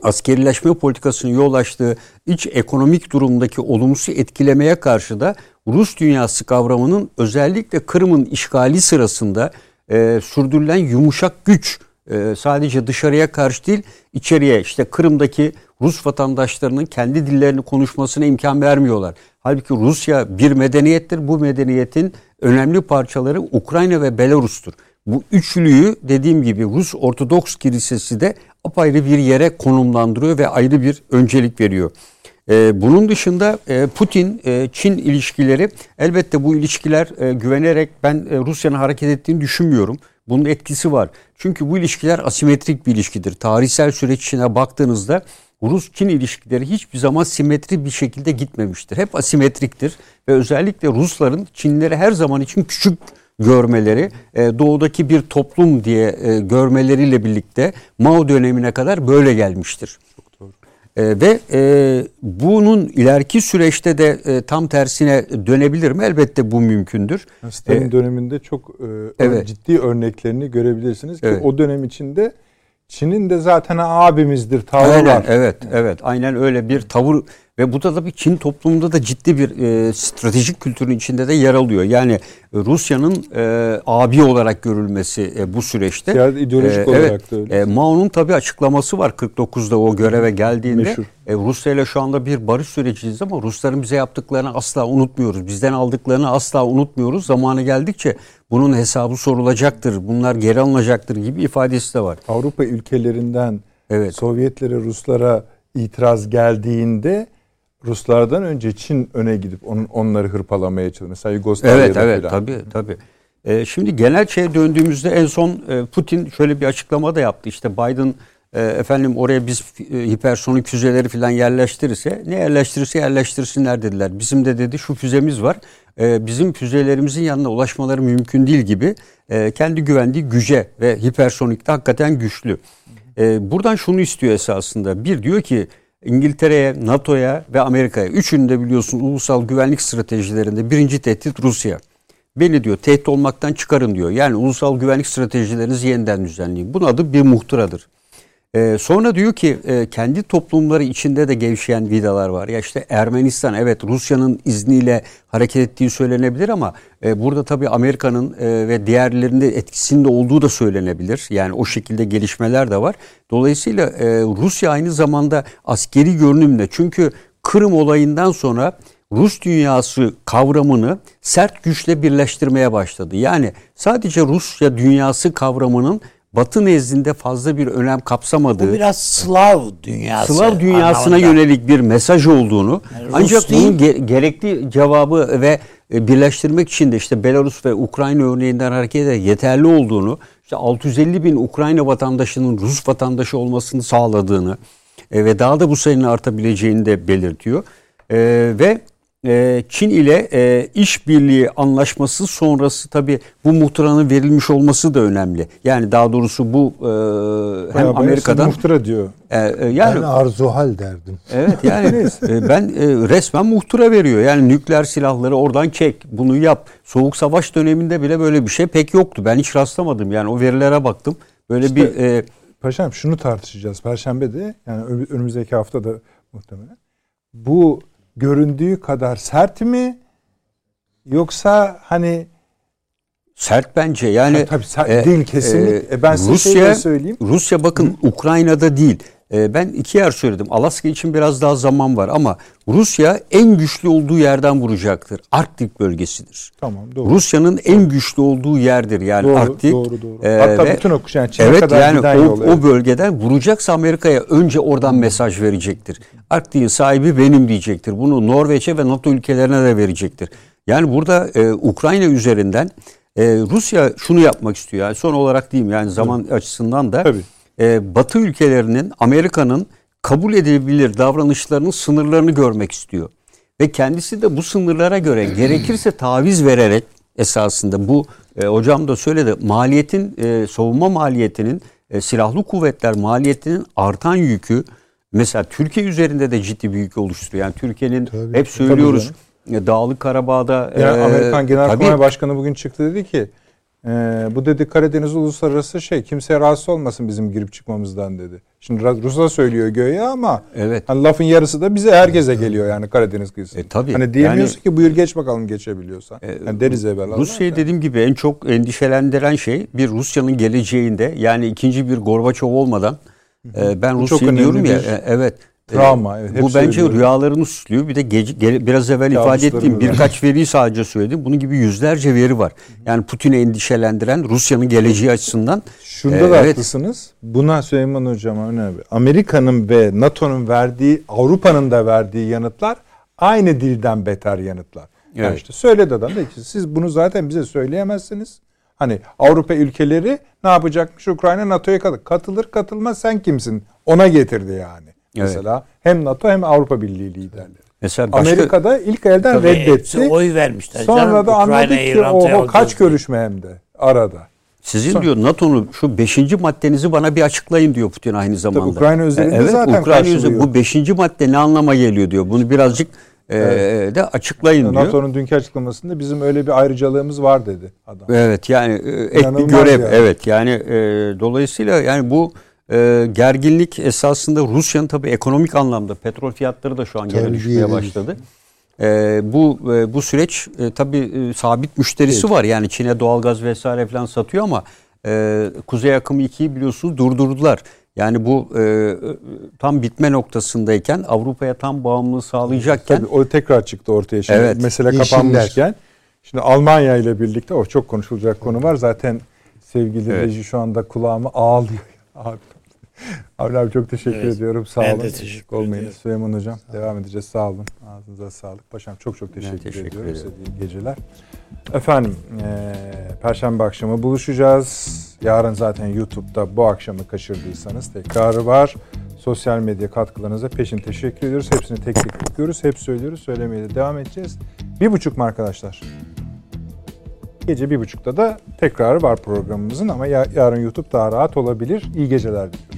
askerileşme politikasının yol açtığı iç ekonomik durumdaki olumsuz etkilemeye karşı da Rus dünyası kavramının özellikle Kırım'ın işgali sırasında e, sürdürülen yumuşak güç e, sadece dışarıya karşı değil içeriye işte Kırım'daki Rus vatandaşlarının kendi dillerini konuşmasına imkan vermiyorlar. Halbuki Rusya bir medeniyettir. Bu medeniyetin önemli parçaları Ukrayna ve Belarus'tur. Bu üçlüyü dediğim gibi Rus Ortodoks Kilisesi de apayrı bir yere konumlandırıyor ve ayrı bir öncelik veriyor. Ee, bunun dışında e, Putin-Çin ilişkileri elbette bu ilişkiler e, güvenerek ben e, Rusya'nın hareket ettiğini düşünmüyorum. Bunun etkisi var. Çünkü bu ilişkiler asimetrik bir ilişkidir. Tarihsel süreç içine baktığınızda Rus-Çin ilişkileri hiçbir zaman simetri bir şekilde gitmemiştir. Hep asimetriktir ve özellikle Rusların Çinleri her zaman için küçük görmeleri, e, doğudaki bir toplum diye e, görmeleriyle birlikte Mao dönemine kadar böyle gelmiştir. E, ve e, bunun ileriki süreçte de e, tam tersine dönebilir mi? Elbette bu mümkündür. Stalin E, döneminde çok e, Evet. ciddi örneklerini görebilirsiniz ki Evet. o dönem içinde Çin'in de zaten abimizdir tavrı Aynen, var. evet, evet. Aynen öyle bir tavır Ve bu da tabii Çin toplumunda da ciddi bir e, stratejik kültürün içinde de yer alıyor. Yani e, Rusya'nın e, abi olarak görülmesi e, bu süreçte. Siyaset ideolojik e, olarak evet, da öyle. E, Mao'nun tabii açıklaması var 49'da o göreve geldiğinde. Meşhur. E, Rusya ile şu anda bir barış süreciyiz ama Rusların bize yaptıklarını asla unutmuyoruz. Bizden aldıklarını asla unutmuyoruz. Zamanı geldikçe bunun hesabı sorulacaktır. Bunlar geri alınacaktır gibi ifadesi de var. Avrupa ülkelerinden Evet. Sovyetlere, Ruslara itiraz geldiğinde Ruslardan önce Çin öne gidip onun, onları hırpalamaya çalışıyor. Mesela Yugoslavya'da Evet evet filan. tabii tabii. Ee, şimdi genel şeye döndüğümüzde en son e, Putin şöyle bir açıklama da yaptı. İşte Biden e, efendim oraya biz e, hipersonik füzeleri falan yerleştirirse ne yerleştirirse yerleştirsinler dediler. Bizim de dedi şu füzemiz var. E, bizim füzelerimizin yanına ulaşmaları mümkün değil gibi e, kendi güvendiği güce ve hipersonikte hakikaten güçlü. E, buradan şunu istiyor esasında. Bir diyor ki İngiltere'ye, NATO'ya ve Amerika'ya. Üçünü de biliyorsun ulusal güvenlik stratejilerinde birinci tehdit Rusya. Beni diyor tehdit olmaktan çıkarın diyor. Yani ulusal güvenlik stratejilerinizi yeniden düzenleyin. Bunun adı bir muhtıradır. Ee, sonra diyor ki e, kendi toplumları içinde de gevşeyen vidalar var. Ya işte Ermenistan evet Rusya'nın izniyle hareket ettiği söylenebilir ama e, burada tabii Amerika'nın e, ve diğerlerinde etkisinde olduğu da söylenebilir. Yani o şekilde gelişmeler de var. Dolayısıyla e, Rusya aynı zamanda askeri görünümle çünkü Kırım olayından sonra Rus dünyası kavramını sert güçle birleştirmeye başladı. Yani sadece Rusya dünyası kavramının Batı nezdinde fazla bir önem kapsamadığı, Bu biraz Slav dünyası. Slav dünyasına anlamında. yönelik bir mesaj olduğunu Yani Rus ancak değil. bunun ge- gerekli cevabı ve e, birleştirmek için de işte Belarus ve Ukrayna örneğinden hareket ederek yeterli olduğunu, işte 650 bin Ukrayna vatandaşının Rus vatandaşı olmasını sağladığını e, ve daha da bu sayının artabileceğini de belirtiyor. E, ve e, Çin ile e, işbirliği anlaşması sonrası tabii bu muhtıranın verilmiş olması da önemli. Yani daha doğrusu bu e, hem Bayağı Amerika'dan muhtıra diyor. e, e, yani Ben arzuhal derdim. Evet yani *laughs* e, ben e, resmen muhtıra veriyor. Yani nükleer silahları oradan çek, bunu yap. Soğuk savaş döneminde bile böyle bir şey pek yoktu. Ben hiç rastlamadım. Yani o verilere baktım. Böyle İşte- bir e, Paşam şunu tartışacağız Perşembe de yani ön- önümüzdeki hafta da muhtemelen. Bu göründüğü kadar sert mi yoksa hani sert bence. Yani Ha, tabii sert e, değil kesinlikle. e, E, ben size Rusya söyleyeyim. Rusya bakın Ukrayna'da değil. E, ben iki yer söyledim. Alaska için biraz daha zaman var ama Rusya en güçlü olduğu yerden vuracaktır. Arktik bölgesidir. Tamam doğru. Rusya'nın en güçlü olduğu yerdir yani doğru, Arktik. doğru doğru. E, Hatta ve- bütün o yani Çin'e evet kadar yani giden o, yol. evet. o bölgeden vuracaksa Amerika'ya önce oradan mesaj verecektir. Arktik'in sahibi benim diyecektir. Bunu Norveç'e ve NATO ülkelerine de verecektir. Yani burada e, Ukrayna üzerinden e, Rusya şunu yapmak istiyor. Yani son olarak diyeyim yani zaman açısından da Tabii. E, Batı ülkelerinin Amerika'nın kabul edilebilir davranışlarının sınırlarını görmek istiyor. Ve kendisi de bu sınırlara göre *clears throat* gerekirse taviz vererek esasında bu e, hocam da söyledi maliyetin e, savunma maliyetinin e, silahlı kuvvetler maliyetinin artan yükü mesela Türkiye üzerinde de ciddi bir yük oluşturuyor. Yani Türkiye'nin Tabii. hep söylüyoruz e, Dağlık Karabağ'da Yani e, Amerikan Genelkurmay tabii, Başkanı bugün çıktı dedi ki e, bu dedi Karadeniz uluslararası şey kimseye rahatsız olmasın bizim girip çıkmamızdan dedi. Şimdi Rus'a söylüyor göğe ama Evet. hani lafın yarısı da bize herkese geliyor yani Karadeniz kıyısı. E, tabii. Hani diyemiyorsun Yani- ki buyur geç bakalım geçebiliyorsan. yani deriz evvel. Rusya'yı dediğim gibi en çok endişelendiren şey bir Rusya'nın geleceğinde yani ikinci bir Gorbaçov olmadan e, ben Rusya diyorum ya bir e, evet. E, travma, evet, bu bence söylüyorum. rüyalarını süslüyor. Bir de gece, gele- biraz evvel ifade Kabuslarını ettiğim birkaç veriyi sadece söyledim. Bunun gibi yüzlerce veri var. Yani Putin'i endişelendiren Rusya'nın geleceği açısından Şunda e, da evet. haklısınız. Buna Süleyman Hocam önemli. Amerika'nın ve NATO'nun verdiği, Avrupa'nın da verdiği yanıtlar aynı dilden beter yanıtlar. Yani Evet. işte söyledi adam da ki siz bunu zaten bize söyleyemezsiniz. Hani Avrupa ülkeleri ne yapacakmış? Ukrayna NATO'ya katılır. Katılır katılmaz sen kimsin? Ona getirdi yani. Evet. Mesela hem NATO hem Avrupa Birliği liderleri. Mesela başka Amerika'da ilk elden Tabii reddetti. oy vermişler. Sonra canım. da anladı Ukrayna'yı ki oho kaç görüşme hem de arada. sizin diyor NATO'nun şu beşinci maddenizi bana bir açıklayın diyor Putin aynı zamanda. Ukrayna özelinde E, evet, zaten Ukrayna özelinde bu beşinci madde ne anlama geliyor diyor. Bunu birazcık e, de açıklayın diyor. NATO'nun dünkü açıklamasında bizim öyle bir ayrıcalığımız var dedi adam. Evet yani e, ek bir görev. yani. Evet yani e, dolayısıyla yani bu e, gerginlik esasında Rusya'nın tabii ekonomik anlamda petrol fiyatları da şu an gene düşmeye başladı. E, bu e, bu süreç e, tabii e, sabit müşterisi Evet. var. Yani Çin'e doğalgaz vesaire falan satıyor ama e, Kuzey Akımı 2'yi biliyorsunuz durdurdular. Yani bu e, e, tam bitme noktasındayken Avrupa'ya tam bağımlılığı sağlayacakken Tabii o tekrar çıktı ortaya şimdi. Evet. Mesele kapanmışken. Şimdi Almanya ile birlikte o çok konuşulacak konu var. Zaten sevgili Evet. reji şu anda kulağıma ağlıyor. *laughs* Abi, abi, abi çok teşekkür Evet. ediyorum. Sağ Ben olun. de Eksik teşekkür olmayın. ediyorum. Süleyman Hocam devam edeceğiz. Sağ olun. Ağzınıza sağlık. Paşam çok çok teşekkür, teşekkür ediyorum. Size iyi geceler. Efendim eee, Perşembe akşamı buluşacağız. Yarın zaten YouTube'da bu akşamı kaçırdıysanız tekrarı var. Sosyal medya katkılarınıza peşin teşekkür ediyoruz. Hepsini tek tek okuyoruz. Hep söylüyoruz. Söylemeye de devam edeceğiz. Bir buçuk mu arkadaşlar? Gece bir buçukta da tekrarı var programımızın ama ya- yarın YouTube daha rahat olabilir. İyi geceler diliyorum.